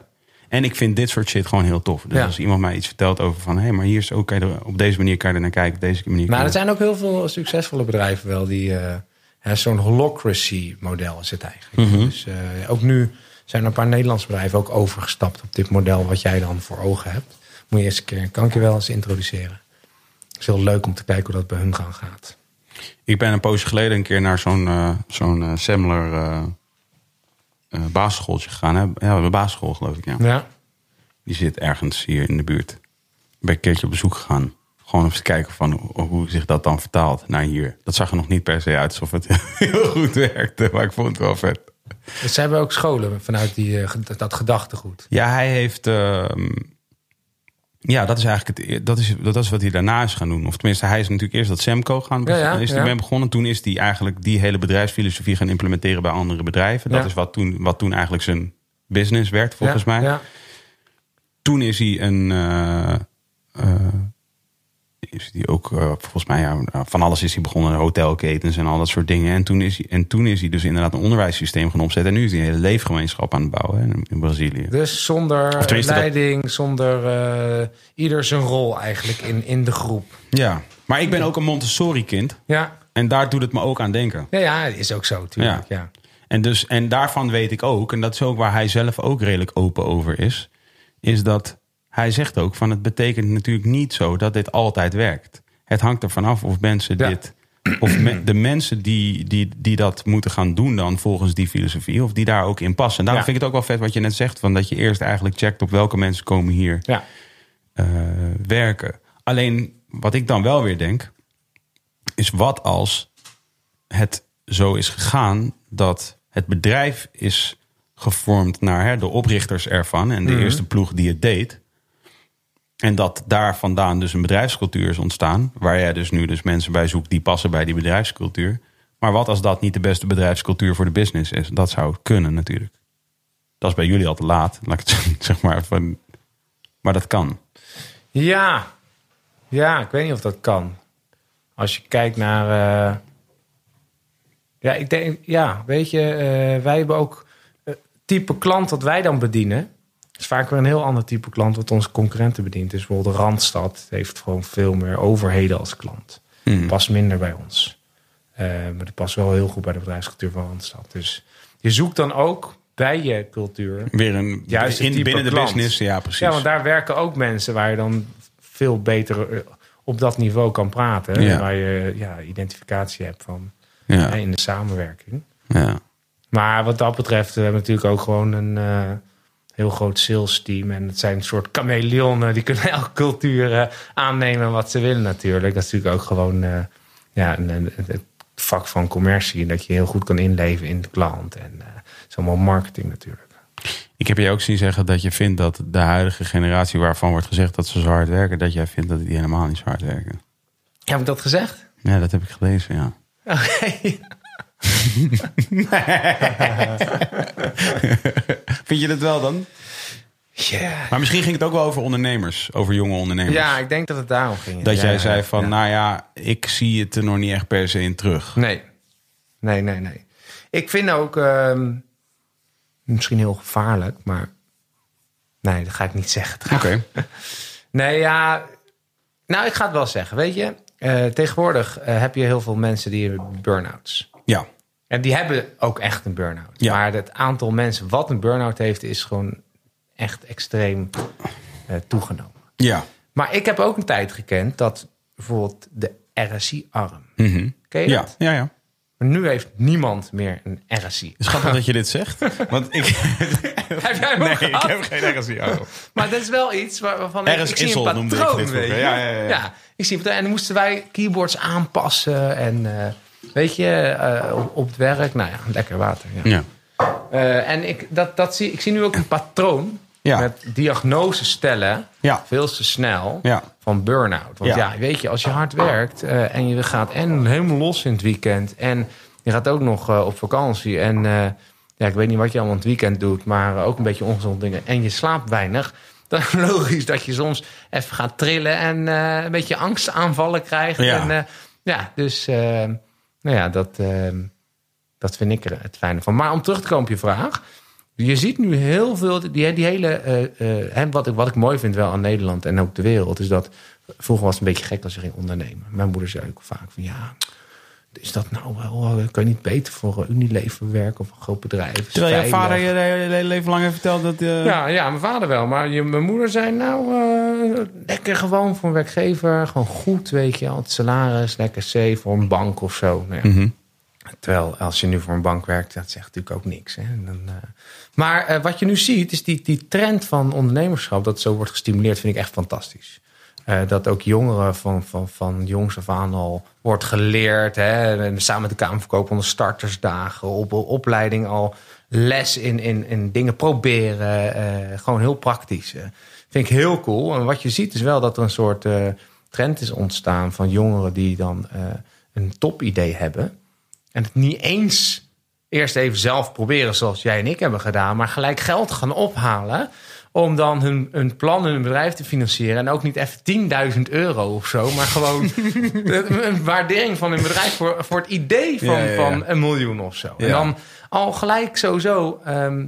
En ik vind dit soort shit gewoon heel tof. Dus Ja. als iemand mij iets vertelt over van... hé, hey, maar hier is ook, kan je op deze manier kan je er naar kijken, op deze manier. kan Maar er zijn ook heel veel succesvolle bedrijven wel die eh, zo'n holocracy model is het eigenlijk. Mhm. Dus eh, ook nu zijn er een paar Nederlandse bedrijven ook overgestapt op dit model wat jij dan voor ogen hebt. Moet je eens een keer, kan ik je wel eens introduceren. Is heel leuk om te kijken hoe dat bij hun gaan gaat. Ik ben een poosje geleden een keer naar zo'n eh zo'n eh, Semler eh eh, basisschooltje gegaan. Hè? Ja, een basisschool geloof ik, ja. Ja. Die zit ergens hier in de buurt. Ik ben een keertje op bezoek gegaan. Gewoon om te kijken van hoe, hoe zich dat dan vertaalt naar hier. Dat zag er nog niet per se uit alsof het *laughs* heel goed werkte. Maar ik vond het wel vet. Dus ze hebben ook scholen vanuit die, dat gedachtegoed. Ja, hij heeft. Ja, dat is eigenlijk het, e- dat is, dat is wat hij daarna is gaan doen. Of tenminste, hij is natuurlijk eerst dat Semco gaan Ja, ja, is hij ja. mee begonnen. Toen is hij eigenlijk die hele bedrijfsfilosofie gaan implementeren bij andere bedrijven. Dat is wat toen, wat toen eigenlijk zijn business werd, volgens Ja, mij. Ja. Toen is hij een. eh, eh, is hij ook, eh, volgens mij, ja, van alles is hij begonnen. Hotelketens en al dat soort dingen. En toen, is hij, en toen is hij dus inderdaad een onderwijssysteem gaan opzetten. En nu is hij een hele leefgemeenschap aan het bouwen hè, in, Brazilië. Dus zonder dat- leiding, zonder eh, ieder zijn rol eigenlijk in, in de groep. Ja, maar ik ben ook een Montessori-kind. Ja. En daar doet het me ook aan denken. Ja, ja, is ook zo, tuurlijk. Ja. En, dus, en daarvan weet ik ook, en dat is ook waar hij zelf ook redelijk open over is, is dat hij zegt ook van het betekent natuurlijk niet zo dat dit altijd werkt. Het hangt er vanaf of mensen Ja. dit, of me- de mensen die, die, die dat moeten gaan doen dan volgens die filosofie, of die daar ook in passen. En daarom Ja. vind ik het ook wel vet wat je net zegt, van dat je eerst eigenlijk checkt op welke mensen komen hier Ja. eh, werken. Alleen wat ik dan wel weer denk, is wat als het zo is gegaan dat het bedrijf is gevormd naar hè, de oprichters ervan en de eerste ploeg die het deed. En dat daar vandaan dus een bedrijfscultuur is ontstaan, waar jij dus nu dus mensen bij zoekt die passen bij die bedrijfscultuur. Maar wat als dat niet de beste bedrijfscultuur voor de business is? Dat zou kunnen natuurlijk. Dat is bij jullie al te laat, laat ik het *laughs* zeg maar. Van, maar dat kan. Ja. Ja, ik weet niet of dat kan. Als je kijkt naar. eh, ja, ik denk, ja, weet je, eh, wij hebben ook het type klant dat wij dan bedienen. Is vaak weer een heel ander type klant wat onze concurrenten bedient. Dus bijvoorbeeld de Randstad heeft gewoon veel meer overheden als klant. Hmm. Past minder bij ons. Eh, maar die past wel heel goed bij de bedrijfscultuur van Randstad. Dus je zoekt dan ook bij je cultuur Weer een Juist in, binnen de business, ja precies. ja, want daar werken ook mensen waar je dan veel beter eh, op dat niveau kan praten. Ja. Waar je ja, identificatie hebt van ja, in de samenwerking. ja. Maar wat dat betreft, we hebben natuurlijk ook gewoon een eh, heel groot sales team. En het zijn een soort chameleonnen. Die kunnen *laughs* elke cultuur eh, aannemen wat ze willen natuurlijk. Dat is natuurlijk ook gewoon eh, ja, het vak van commercie. Dat je heel goed kan inleven in de klant. En eh, is allemaal marketing natuurlijk. Ik heb je ook zien zeggen dat je vindt dat de huidige generatie waarvan wordt gezegd dat ze zo hard werken, dat jij vindt dat die helemaal niet zo hard werken. Heb ik dat gezegd? Ja, dat heb ik gelezen, ja. Oké. *laughs* *laughs* Vind je dat wel dan? Ja. Maar misschien ging het ook wel over ondernemers, over jonge ondernemers. Ja, ik denk dat het daarom ging. dat Ja, jij zei van, Ja. nou ja, ik zie het er nog niet echt per se in terug. Nee. Nee, nee, nee. Ik vind ook... ehm, misschien heel gevaarlijk, maar... Nee, dat ga ik niet zeggen. *laughs* Oké. Nee, ja... Nou, ik ga het wel zeggen. Weet je, eh, tegenwoordig eh, heb je heel veel mensen die hebben burn-outs. Ja. En die hebben ook echt een burn-out. Ja. Maar het aantal mensen wat een burn-out heeft... is gewoon echt extreem eh, toegenomen. Ja. Maar ik heb ook een tijd gekend dat bijvoorbeeld de RSI-arm. Mhm. Ken je Ja, dat? ja, ja. Maar nu heeft niemand meer een RSI. Het is grappig dat je dit zegt. *laughs* Want ik, Heb jij nee, ik heb geen RSI. Oh. *laughs* Maar dat is wel iets waar- waarvan ik, zie Issel een patroon. noemde ik dit je? Ja, ja, ja. ik zie. En dan moesten wij keyboards aanpassen. En, eh, weet je, eh, op, op het werk, nou ja, lekker water. Ja. Eh, en ik, dat, dat zie, ik zie nu ook een patroon Ja. met diagnose stellen Ja. veel te snel Ja. van burn-out. Want Ja. weet je, als je hard werkt eh, en je gaat en helemaal los in het weekend en je gaat ook nog op vakantie en ja, ik weet niet wat je allemaal in het weekend doet, maar ook een beetje ongezond dingen en je slaapt weinig. *laughs* Dan is het logisch dat je soms even gaat trillen en een beetje angstaanvallen krijgt. Ja. En, ja, dus nou ja, dat, eh, dat vind ik er het fijne van. Maar om terug te komen op je vraag. Je ziet nu heel veel, die, die hele, hè, wat, ik, wat ik mooi vind wel aan Nederland en ook de wereld, is dat vroeger was het een beetje gek als je ging ondernemen. Mijn moeder zei ook vaak van ja, is dat nou wel, eh, kan je niet beter voor Unilever werken of een groot bedrijf? Terwijl je vader je hele hele leven lang heeft verteld dat... eh, Ja, ja, mijn vader wel. Maar je, mijn moeder zei nou, eh, lekker gewoon voor een werkgever. Gewoon goed, weet je. al Het salaris, lekker safe voor een bank of zo. Nou ja. Mhm. Terwijl als je nu voor een bank werkt, dat zegt natuurlijk ook niks. Hè? En Dan, eh, Maar eh, wat je nu ziet, is die, die trend van ondernemerschap... dat zo wordt gestimuleerd, vind ik echt fantastisch. Eh, dat ook jongeren van, van, van jongs af aan al wordt geleerd. Hè? En samen met de Kamerverkoop onder startersdagen, op opleiding al les in, in, in dingen proberen. eh, gewoon heel praktisch. eh. vind ik heel cool. En wat je ziet is wel dat er een soort trend is ontstaan van jongeren die dan een topidee hebben. En het niet eens eerst even zelf proberen zoals jij en ik hebben gedaan, maar gelijk geld gaan ophalen om dan hun, hun plan in hun bedrijf te financieren. En ook niet even 10.000 euro of zo, maar gewoon *laughs* een waardering van hun bedrijf voor, voor het idee van, Ja, ja, ja. van een miljoen of zo. En dan al gelijk sowieso ehm,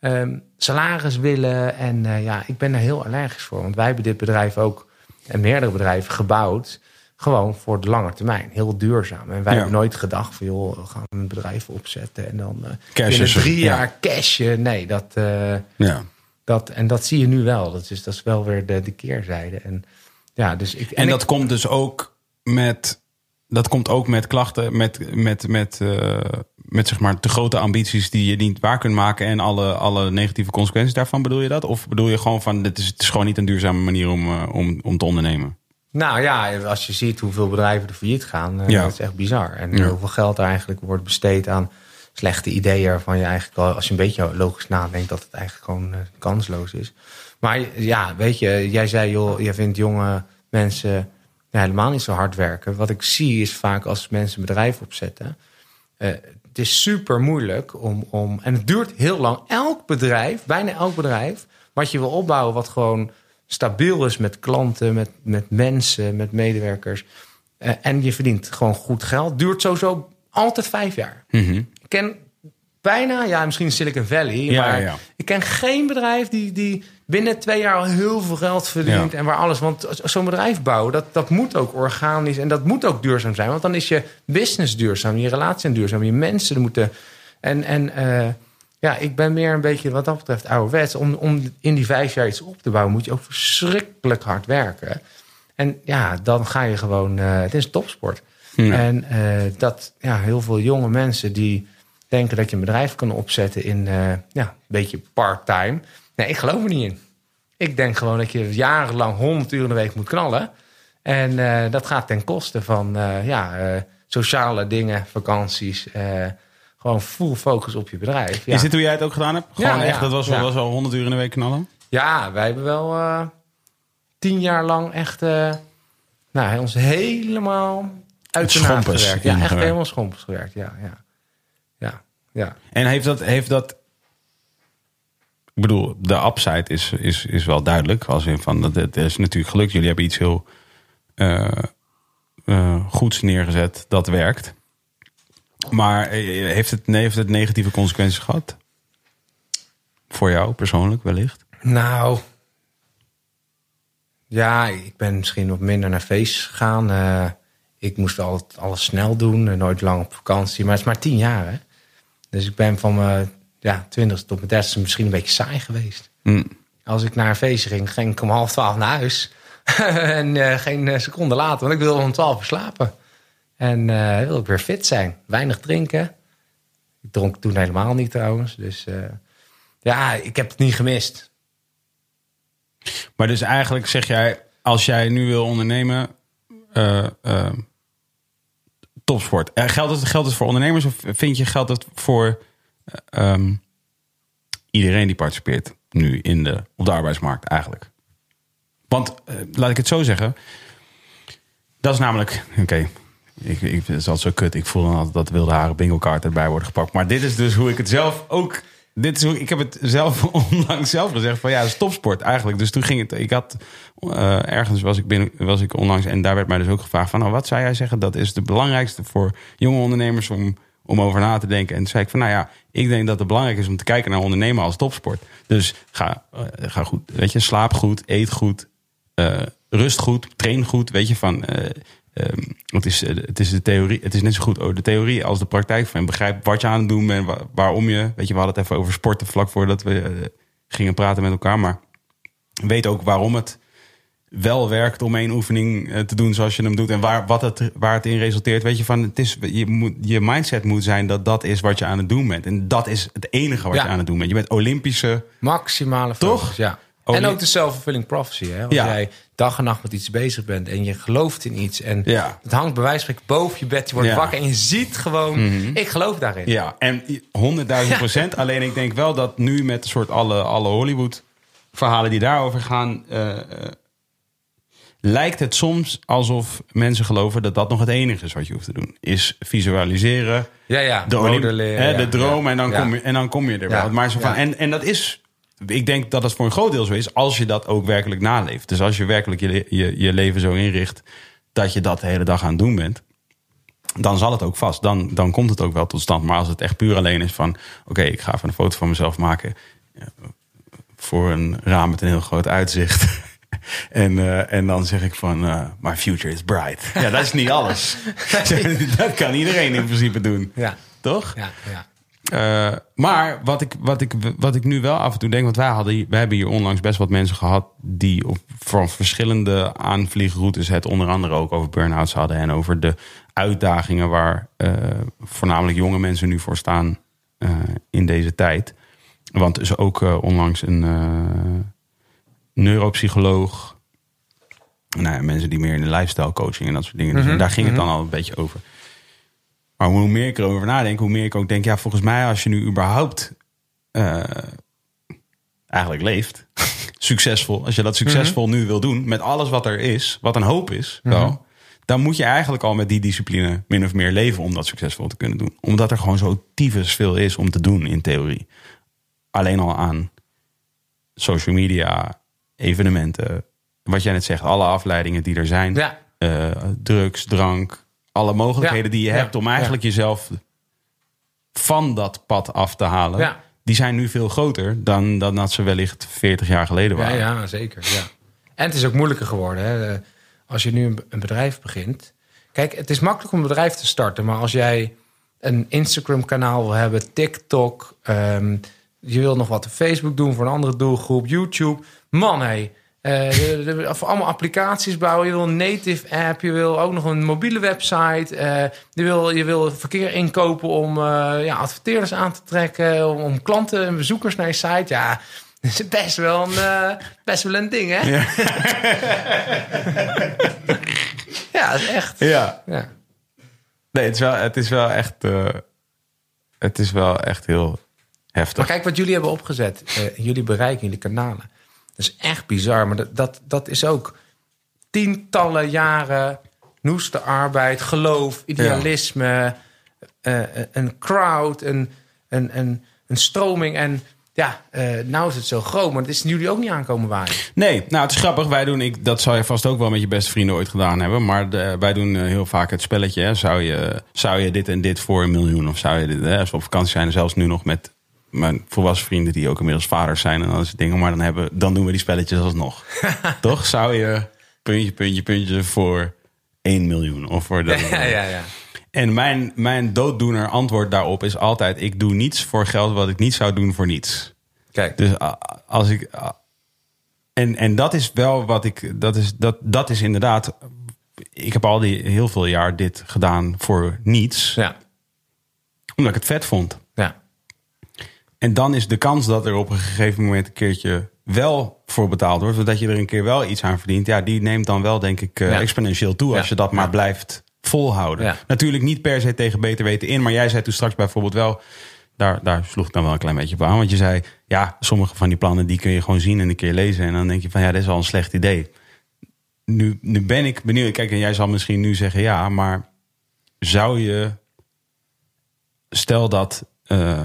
ehm, salaris willen. En eh, ja, ik ben daar heel allergisch voor. Want wij hebben dit bedrijf ook en meerdere bedrijven gebouwd. Gewoon voor de lange termijn. Heel duurzaam. En wij hebben nooit gedacht van joh, we gaan een bedrijf opzetten. En dan Cash binnen drie ja. jaar cashen. Nee, dat, eh, Ja. Dat, en dat zie je nu wel. Dat is, dat is wel weer de, de keerzijde. En, ja, dus ik, En, dat ik- komt dus ook met... Dat komt ook met klachten, met, met, met, eh, met zeg maar te grote ambities die je niet waar kunt maken en alle, alle negatieve consequenties daarvan. Bedoel je dat? Of bedoel je gewoon van, dit is, het is gewoon niet een duurzame manier om, eh, om, om te ondernemen? Nou ja, als je ziet hoeveel bedrijven er failliet gaan, eh, Ja. dat is echt bizar. En Ja. hoeveel geld er eigenlijk wordt besteed aan slechte ideeën waarvan je eigenlijk al, als je een beetje logisch nadenkt, dat het eigenlijk gewoon eh, kansloos is. Maar ja, weet je, jij zei joh, jij vindt jonge mensen helemaal niet zo hard werken. Wat ik zie is vaak als mensen een bedrijf opzetten, eh, het is super moeilijk om, om. En het duurt heel lang. Elk bedrijf, bijna elk bedrijf, wat je wil opbouwen, wat gewoon stabiel is met klanten, met, met mensen, met medewerkers. eh, en je verdient gewoon goed geld, duurt sowieso altijd vijf jaar. Ik ken bijna, ja, misschien Silicon Valley, Ja, maar ja, ik ken geen bedrijf die, die binnen twee jaar al heel veel geld verdient Ja. en waar alles. Want zo'n bedrijf bouwen, dat, dat moet ook organisch en dat moet ook duurzaam zijn. Want dan is je business duurzaam, je relatie duurzaam, je mensen moeten. En, en eh, ja, ik ben meer een beetje wat dat betreft ouderwets. Om, om in die vijf jaar iets op te bouwen, moet je ook verschrikkelijk hard werken. En ja, dan ga je gewoon. eh, het is topsport. En eh, dat ja, heel veel jonge mensen die denken dat je een bedrijf kan opzetten in eh, ja, een beetje part-time. Nee, ik geloof er niet in. Ik denk gewoon dat je jarenlang 100 uur in de week moet knallen. En eh, dat gaat ten koste van eh, ja, sociale dingen, vakanties. gewoon full focus op je bedrijf. Ja, Is dit hoe jij het ook gedaan hebt? Gewoon Ja, echt, ja, dat was wel, was wel 100 uur in de week knallen? ja wij hebben wel tien jaar lang echt nou, ons helemaal uit de naad gewerkt. Ja, echt helemaal schompers gewerkt. Ja, ja. Ja. En heeft dat, heeft dat. Ik bedoel, de upside is, is, is wel duidelijk. Als in van, dat het is natuurlijk gelukt. Jullie hebben iets heel eh, eh, goeds neergezet dat werkt. Maar eh, heeft het, heeft het negatieve consequenties gehad? Voor jou persoonlijk wellicht? Nou, ja, ik ben misschien wat minder naar feestjes gegaan. Eh, ik moest altijd alles snel doen, en nooit lang op vakantie. Maar het is maar tien jaar, hè? Dus ik ben van mijn ja, twintigste tot mijn dertigste misschien een beetje saai geweest. Hm. Als ik naar een feestje ging, ging ik om half twaalf naar huis. *laughs* en eh, geen eh, seconde later, want ik wilde om twaalf uur slapen. En eh wilde ik weer fit zijn. Weinig drinken. Ik dronk toen helemaal niet trouwens. Dus ja, ik heb het niet gemist. Maar dus eigenlijk zeg jij, als jij nu wil ondernemen, topsport. Eh, geldt, het, geldt het voor ondernemers of vind je geldt het voor eh, ehm, iedereen die participeert nu in de, op de arbeidsmarkt eigenlijk? Want eh, laat ik het zo zeggen. Dat is namelijk. Oké, ik, ik, het altijd zo kut. Ik voel dan altijd dat wilde haren bingo kaart erbij worden gepakt. Maar dit is dus hoe ik het zelf ook. Dit is hoe, ik heb het zelf *laughs* onlangs zelf gezegd van ja, dat is topsport eigenlijk. Dus toen ging het. Ik had eh, ergens was ik binnen, was ik onlangs en daar werd mij dus ook gevraagd van nou, wat zou jij zeggen? Dat is de belangrijkste voor jonge ondernemers om, om over na te denken. En toen zei ik van nou ja, ik denk dat het belangrijk is om te kijken naar ondernemen als topsport. Dus ga, eh, ga goed, weet je, slaap goed, eet goed, eh, rust goed, train goed. Weet je van. Ehm, het, is, eh, het is de theorie. Het is net zo goed oh, de theorie als de praktijk. Van begrijp wat je aan het doen bent, wa- waarom je. Weet je, we hadden het even over sporten vlak voordat we eh, gingen praten met elkaar. Maar weet ook waarom het wel werkt om één oefening eh, te doen zoals je hem doet. En waar, wat het, waar het in resulteert. Weet je, van het is, je, moet, je mindset moet zijn dat dat is wat je aan het doen bent. En dat is het enige wat Ja. je aan het doen bent. Je bent Olympische. Maximale Toch? ja. Oh, en ook de self-fulfilling prophecy. Hè? Ja. jij dag en nacht met iets bezig bent en je gelooft in iets. En Ja. het hangt bij wijze van boven je bed. Je wordt Ja. Mhm. wakker en je ziet gewoon, ik geloof daarin. Ja, en honderdduizend *laughs* procent. Alleen ik denk wel dat nu met een soort alle, alle Hollywood verhalen die daarover gaan. eh, eh, lijkt het soms alsof mensen geloven dat dat nog het enige is wat je hoeft te doen. Is visualiseren. Ja, ja. de, hè, de droom en, dan kom je, en dan kom je er wel. Maar zo van, en, en dat is, ik denk dat het voor een groot deel zo is, als je dat ook werkelijk naleeft. Dus als je werkelijk je, je, je leven zo inricht dat je dat de hele dag aan het doen bent, dan zal het ook vast. Dan, dan komt het ook wel tot stand. Maar als het echt puur alleen is van, oké, ik ga even een foto van mezelf maken ja, voor een raam met een heel groot uitzicht. *laughs* En, eh, en dan zeg ik van, eh my future is bright. Ja, dat is niet *laughs* alles. *laughs* dat kan iedereen in principe doen. Ja, Toch? ja, ja. Eh, maar wat ik, wat, ik, wat ik nu wel af en toe denk, want wij, hadden, wij hebben hier onlangs best wat mensen gehad die op van verschillende aanvliegroutes het onder andere ook over burn-outs hadden en over de uitdagingen waar eh, voornamelijk jonge mensen nu voor staan eh, in deze tijd. Want er is ook onlangs een neuropsycholoog, nou ja, mensen die meer in de lifestyle coaching en dat soort dingen. Dus daar ging het dan al een beetje over. Maar hoe meer ik erover nadenk, hoe meer ik ook denk, ja, volgens mij als je nu überhaupt eh, eigenlijk leeft, *laughs* succesvol, als je dat succesvol nu wil doen, met alles wat er is, wat een hoop is, wel, dan moet je eigenlijk al met die discipline min of meer leven om dat succesvol te kunnen doen. Omdat er gewoon zo tyfus veel is om te doen in theorie. Alleen al aan social media, evenementen, wat jij net zegt, alle afleidingen die er zijn Ja, eh, drugs, drank, alle mogelijkheden die je hebt om eigenlijk jezelf van dat pad af te halen, die zijn nu veel groter dan, dan dat ze wellicht 40 jaar geleden waren. ja, zeker. Ja. En het is ook moeilijker geworden. Hè? Eh, Als je nu een, bedrijf begint. Kijk, het is makkelijk om een bedrijf te starten. Maar als jij een Instagram-kanaal wil hebben, TikTok... ehm, je wil nog wat op Facebook doen voor een andere doelgroep, YouTube. Man, hé. De- de- of allemaal applicaties bouwen. Je wil een native app. Je wil ook nog een mobiele website. eh, je, wil, je wil verkeer inkopen om eh, ja, adverteerders aan te trekken. Om, om klanten en bezoekers naar je site. Ja, *laughs* dat is best wel een, eh, best wel een ding, hè? *laughs* Ja, dat is echt. Ja. Ja. Nee, het is wel, het is wel echt, eh, het is wel echt heel Maar heftig. kijk wat jullie hebben opgezet. eh, jullie bereiken, jullie kanalen. Dat is echt bizar. Maar dat, dat, dat is ook tientallen jaren noeste arbeid, geloof, idealisme, eh, een crowd, een, een, een, een stroming. En ja, eh, nou is het zo groot, maar dat is jullie ook niet aankomen waaien. Nee, nou het is grappig. Wij doen, ik, dat zou je vast ook wel met je beste vrienden ooit gedaan hebben. Maar de- wij doen eh, heel vaak het spelletje. Hè. Zou, je, zou je dit en dit voor een miljoen? Of zou je dit, hè, als we op vakantie zijn, zelfs nu nog met mijn volwassen vrienden die ook inmiddels vaders zijn en dat soort dingen. Maar dan, hebben, dan doen we die spelletjes alsnog. *laughs* Toch? Zou je puntje, puntje, puntje voor 1 miljoen? Of voor dat. *laughs* Ja, ja, ja. En mijn, mijn dooddoener antwoord daarop is altijd: ik doe niets voor geld wat ik niet zou doen voor niets. Kijk, Dus als ik. En, en dat is wel wat ik. Dat is, dat, dat is inderdaad. Ik heb al die heel veel jaar dit gedaan voor niets. ja, Omdat ik het vet vond. En dan is de kans dat er op een gegeven moment een keertje wel voor betaald wordt. Zodat je er een keer wel iets aan verdient. Ja, die neemt dan wel, denk ik, eh, Ja. exponentieel toe. Als Ja. je dat maar blijft volhouden. Ja. Natuurlijk niet per se tegen beter weten in. Maar jij zei toen straks bijvoorbeeld wel... Daar, daar sloeg ik dan wel een klein beetje op aan. Want je zei, ja, sommige van die plannen... die kun je gewoon zien en een keer lezen. En dan denk je van, ja, dit is al een slecht idee. Nu, nu ben ik benieuwd. Kijk, en jij zal misschien nu zeggen ja, maar zou je... Stel dat eh,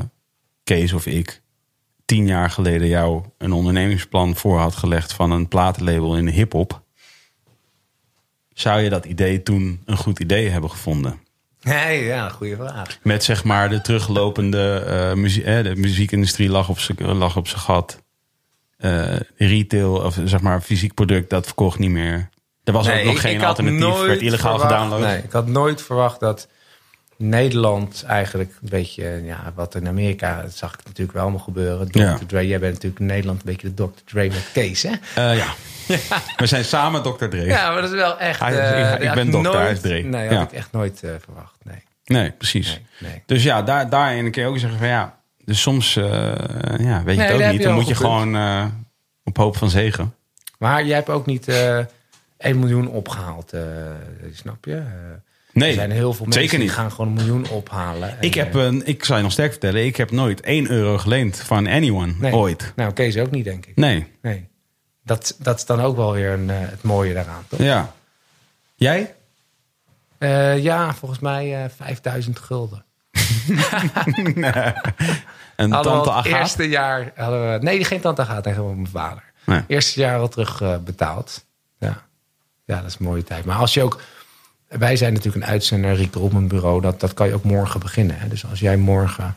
Kees of ik tien jaar geleden jou een ondernemingsplan voor had gelegd... van een platenlabel in de hip-hop... zou je dat idee toen een goed idee hebben gevonden? Nee, ja, goede vraag. Met zeg maar de teruglopende muziek, eh, de muziekindustrie lag op zijn lag op zijn gat. Eh, retail of zeg maar fysiek product dat verkocht niet meer. Er was ook nog ik- geen ik alternatief, werd illegaal verwacht- gedownload. Nee, ik had nooit verwacht dat Nederland eigenlijk een beetje, ja, wat in Amerika, dat zag ik natuurlijk wel allemaal gebeuren. Dr. Ja. Dre, jij bent natuurlijk in Nederland een beetje de Dr. Dre met Kees, hè? Eh, ja. We zijn samen Dr. Dre. Ja, maar dat is wel echt... Hij- eh, ik- ben dokter, nooit- hij is Dre. Nee, Ja. had ik echt nooit eh, verwacht, nee. Nee, precies. nee, nee. Dus ja, daar, daarin kun je ook zeggen van ja, dus soms eh, ja, weet je het ook niet. je Dan moet je gewoon eh, op hoop van zegen. Maar jij hebt ook niet eh 1 miljoen opgehaald, eh, snap je? Nee, er zijn heel veel mensen die gaan gewoon een miljoen ophalen. En, Ik heb, eh, een, ik zal je nog sterk vertellen, ik heb nooit 1 euro geleend van anyone, nee. ooit. Nou, Kees ook niet, denk ik. Nee, Nee. Dat, dat is dan ook wel weer een, eh, het mooie daaraan, toch? ja. Jij? Eh, ja, volgens mij eh 5000 gulden. *laughs* Een Hadden we tante Agaat? eerste jaar... Hadden we, nee, geen tante gaat tegen mijn vader. Nee. Eerste jaar al terug eh, betaald. Ja. ja, dat is een mooie tijd. Maar als je ook... Wij zijn natuurlijk een uitzender, recruitment bureau. Dat, dat kan je ook morgen beginnen. Hè? Dus als jij morgen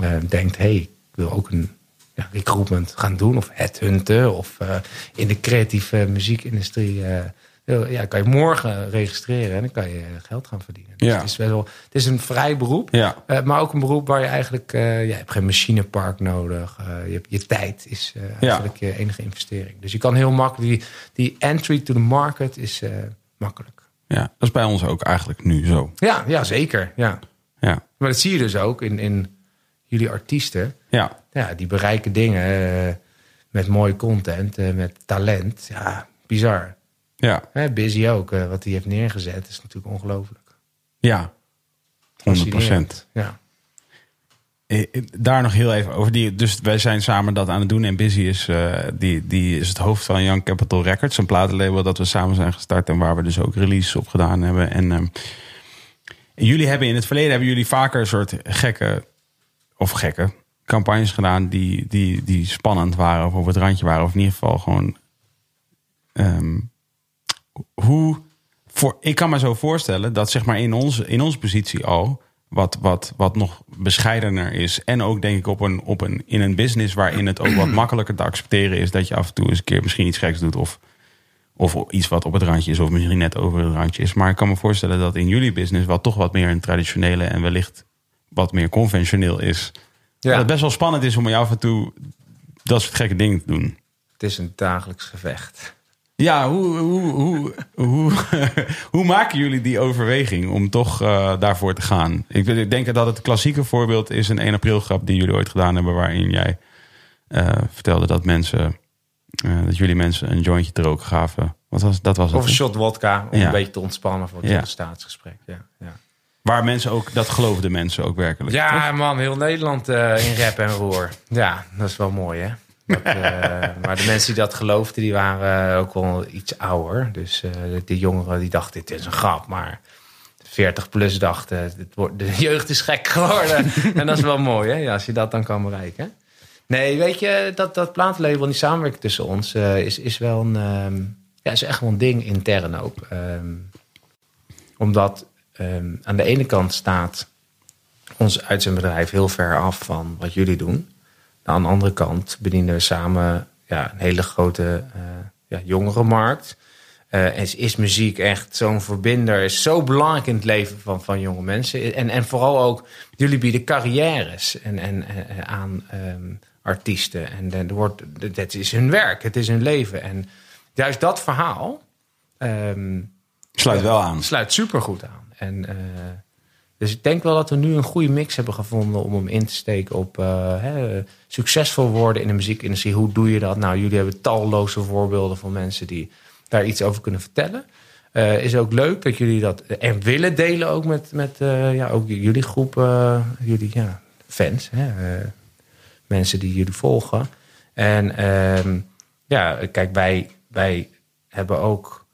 eh, denkt... hey, ik wil ook een ja, recruitment gaan doen. Of headhunten. Of eh, in de creatieve muziekindustrie... eh, ja, kan je morgen registreren. En dan kan je geld gaan verdienen. Dus Ja. het, is wel, het is een vrij beroep. Ja. Maar ook een beroep waar je eigenlijk... ja, je hebt geen machinepark nodig. Je, hebt, je tijd is Ja. eigenlijk je enige investering. Dus je kan heel makkelijk... Die, die entry to the market is makkelijk. Ja, dat is bij ons ook eigenlijk nu zo. Ja, ja, zeker. Ja. Ja, Maar dat zie je dus ook in, in jullie artiesten. ja, Ja, die bereiken dingen eh, met mooie content, eh, met talent. Ja, bizar. ja, Hè, Busy ook, eh, wat hij heeft neergezet, is natuurlijk ongelooflijk. ja. 100%. Fascinerend. Ja. Eh, eh, Daar nog heel even over. Die, dus wij zijn samen dat aan het doen. En Busy is, eh, die, die is het hoofd van Young Capital Records. Een platenlabel dat we samen zijn gestart. En waar we dus ook releases op gedaan hebben. En ehm, jullie hebben in het verleden hebben jullie vaker een soort gekke of gekke campagnes gedaan. Die, die, die spannend waren of op het randje waren. Of in ieder geval gewoon. ehm, hoe. Voor, ik kan me zo voorstellen dat zeg maar in onze, in onze positie al. Wat, wat, wat nog bescheidener is. En ook denk ik op een, op een, in een business waarin het ook wat *clears throat* makkelijker te accepteren is. Dat je af en toe eens een keer misschien iets geks doet. Of, of iets wat op het randje is. Of misschien net over het randje is. Maar ik kan me voorstellen dat in jullie business. Wat toch wat meer een traditionele en wellicht wat meer conventioneel is. Dat het best wel spannend is om je af en toe dat soort gekke dingen te doen. Het is een dagelijks gevecht. Ja, hoe, hoe, hoe, hoe, *laughs* hoe maken jullie die overweging om toch eh, daarvoor te gaan? Ik, denk dat het klassieke voorbeeld is een 1 april grap die jullie ooit gedaan hebben, waarin jij eh, vertelde dat mensen, eh, dat jullie mensen een jointje te roken gaven. Wat was dat? Was het, Of een hè? shot wodka, om Ja. een beetje te ontspannen voor het Ja. staatsgesprek. Ja, ja. Waar mensen ook, dat geloofden mensen ook werkelijk. ja man, heel Nederland in rap en roer. Ja, dat is wel mooi hè. Dat, eh, *laughs* maar de mensen die dat geloofden, die waren ook wel iets ouder. Dus eh die jongeren die dachten, dit is een grap. Maar 40 plus dachten, de *laughs* jeugd is gek geworden. *laughs* en dat is wel mooi hè, ja, als je dat dan kan bereiken. Nee, weet je, dat, dat platenlabel en die samenwerking tussen ons eh, is, is wel een... ehm, ja, is echt wel een ding intern ook. Ehm, omdat ehm, aan de ene kant staat ons uitzendbedrijf heel ver af van wat jullie doen. Aan de andere kant bedienen we samen ja, een hele grote eh ja, jongerenmarkt. Eh, is, is muziek echt zo'n verbinder, is zo belangrijk in het leven van, van jonge mensen. En, en vooral ook, jullie bieden carrières en, en, eh, aan ehm, artiesten. En er wordt, dat is hun werk, het is hun leven. En juist dat verhaal ehm, Sluit wel aan. sluit supergoed aan. En, dus ik denk wel dat we nu een goede mix hebben gevonden om hem in te steken op eh, hè, succesvol worden in de muziekindustrie. Hoe doe je dat? Nou, jullie hebben talloze voorbeelden van mensen die daar iets over kunnen vertellen. Eh, is ook leuk dat jullie dat en willen delen ook met, met eh, ja, ook jullie groep, eh, jullie ja, fans, hè, eh, mensen die jullie volgen. En ehm, ja, kijk, wij, wij hebben ook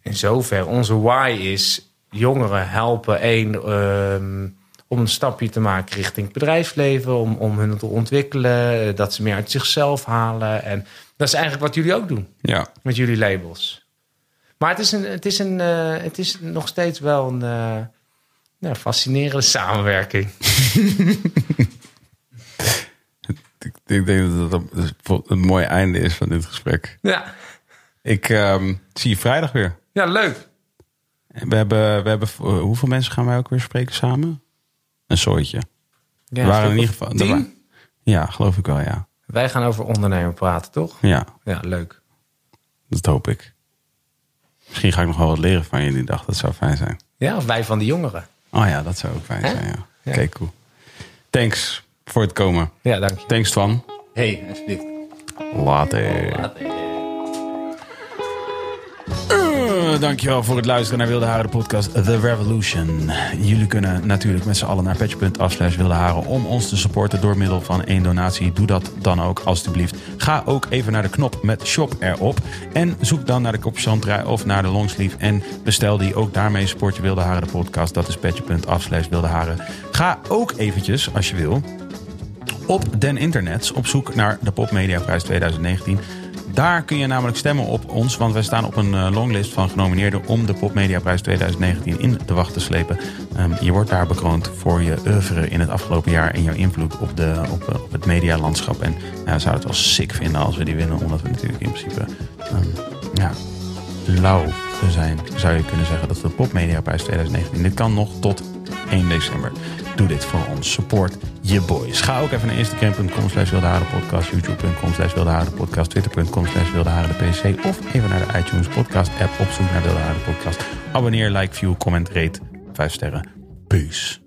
in zover onze why is jongeren helpen één ehm, om een stapje te maken richting het bedrijfsleven, om, om hun te ontwikkelen, eh, dat ze meer uit zichzelf halen. En dat is eigenlijk wat jullie ook doen Ja, met jullie labels. Maar het is, een, het is, een, eh, het is nog steeds wel een eh, fascinerende samenwerking. *laughs* ik, denk dat dat een, een mooi einde is van dit gesprek. Ja, Ik ehm, zie je vrijdag weer. ja leuk. We hebben, we hebben, eh, hoeveel mensen gaan wij ook weer spreken samen? Een soortje. Ja, waren in ieder geval. tien? Ja, geloof ik wel, ja. Wij gaan over ondernemen praten, toch? Ja, Ja, leuk. dat hoop ik. Misschien ga ik nog wel wat leren van je die dag. Dat zou fijn zijn. Ja, of wij van de jongeren. Oh ja, dat zou ook fijn Hè? zijn, ja. Ja. Oké, cool. Thanks voor het komen. Ja, dank je. Thanks, Twan. Hey, alsjeblieft. Later. Dankjewel voor het luisteren naar Wilde Haren, podcast The Revolution. Jullie kunnen natuurlijk met z'n allen naar patch.af Wilde Haren om ons te supporten door middel van één donatie. Doe dat dan ook, alstublieft. Ga ook even naar de knop met shop erop. En zoek dan naar de kopjeshanddraai of naar de longsleeve. En bestel die. Ook daarmee support je Wilde Haren, de podcast. Dat is patch.af Wilde Haren. Ga ook eventjes, als je wil, op den internets op zoek naar de Popmediaprijs 2019. Daar kun je namelijk stemmen op ons, want wij staan op een eh, longlist van genomineerden om de Popmediaprijs 2019 in de wacht te slepen. Ehm, je wordt daar bekroond voor je oeuvre in het afgelopen jaar en jouw invloed op, de, op, eh, op het medialandschap. En ja, we zouden het wel sick vinden als we die winnen, omdat we natuurlijk in principe ehm, ja, lauw zijn, zou je kunnen zeggen. Dat is de Popmediaprijs 2019. Dit kan nog tot 1 december. Doe dit voor ons. Support je boys. Ga ook even naar instagram.com slash podcast, youtube.com slash podcast, twitter.com slash pc of even naar de iTunes podcast app op zoek naar Wilde podcast. Abonneer, like, view, comment, rate. 5 sterren. Peace.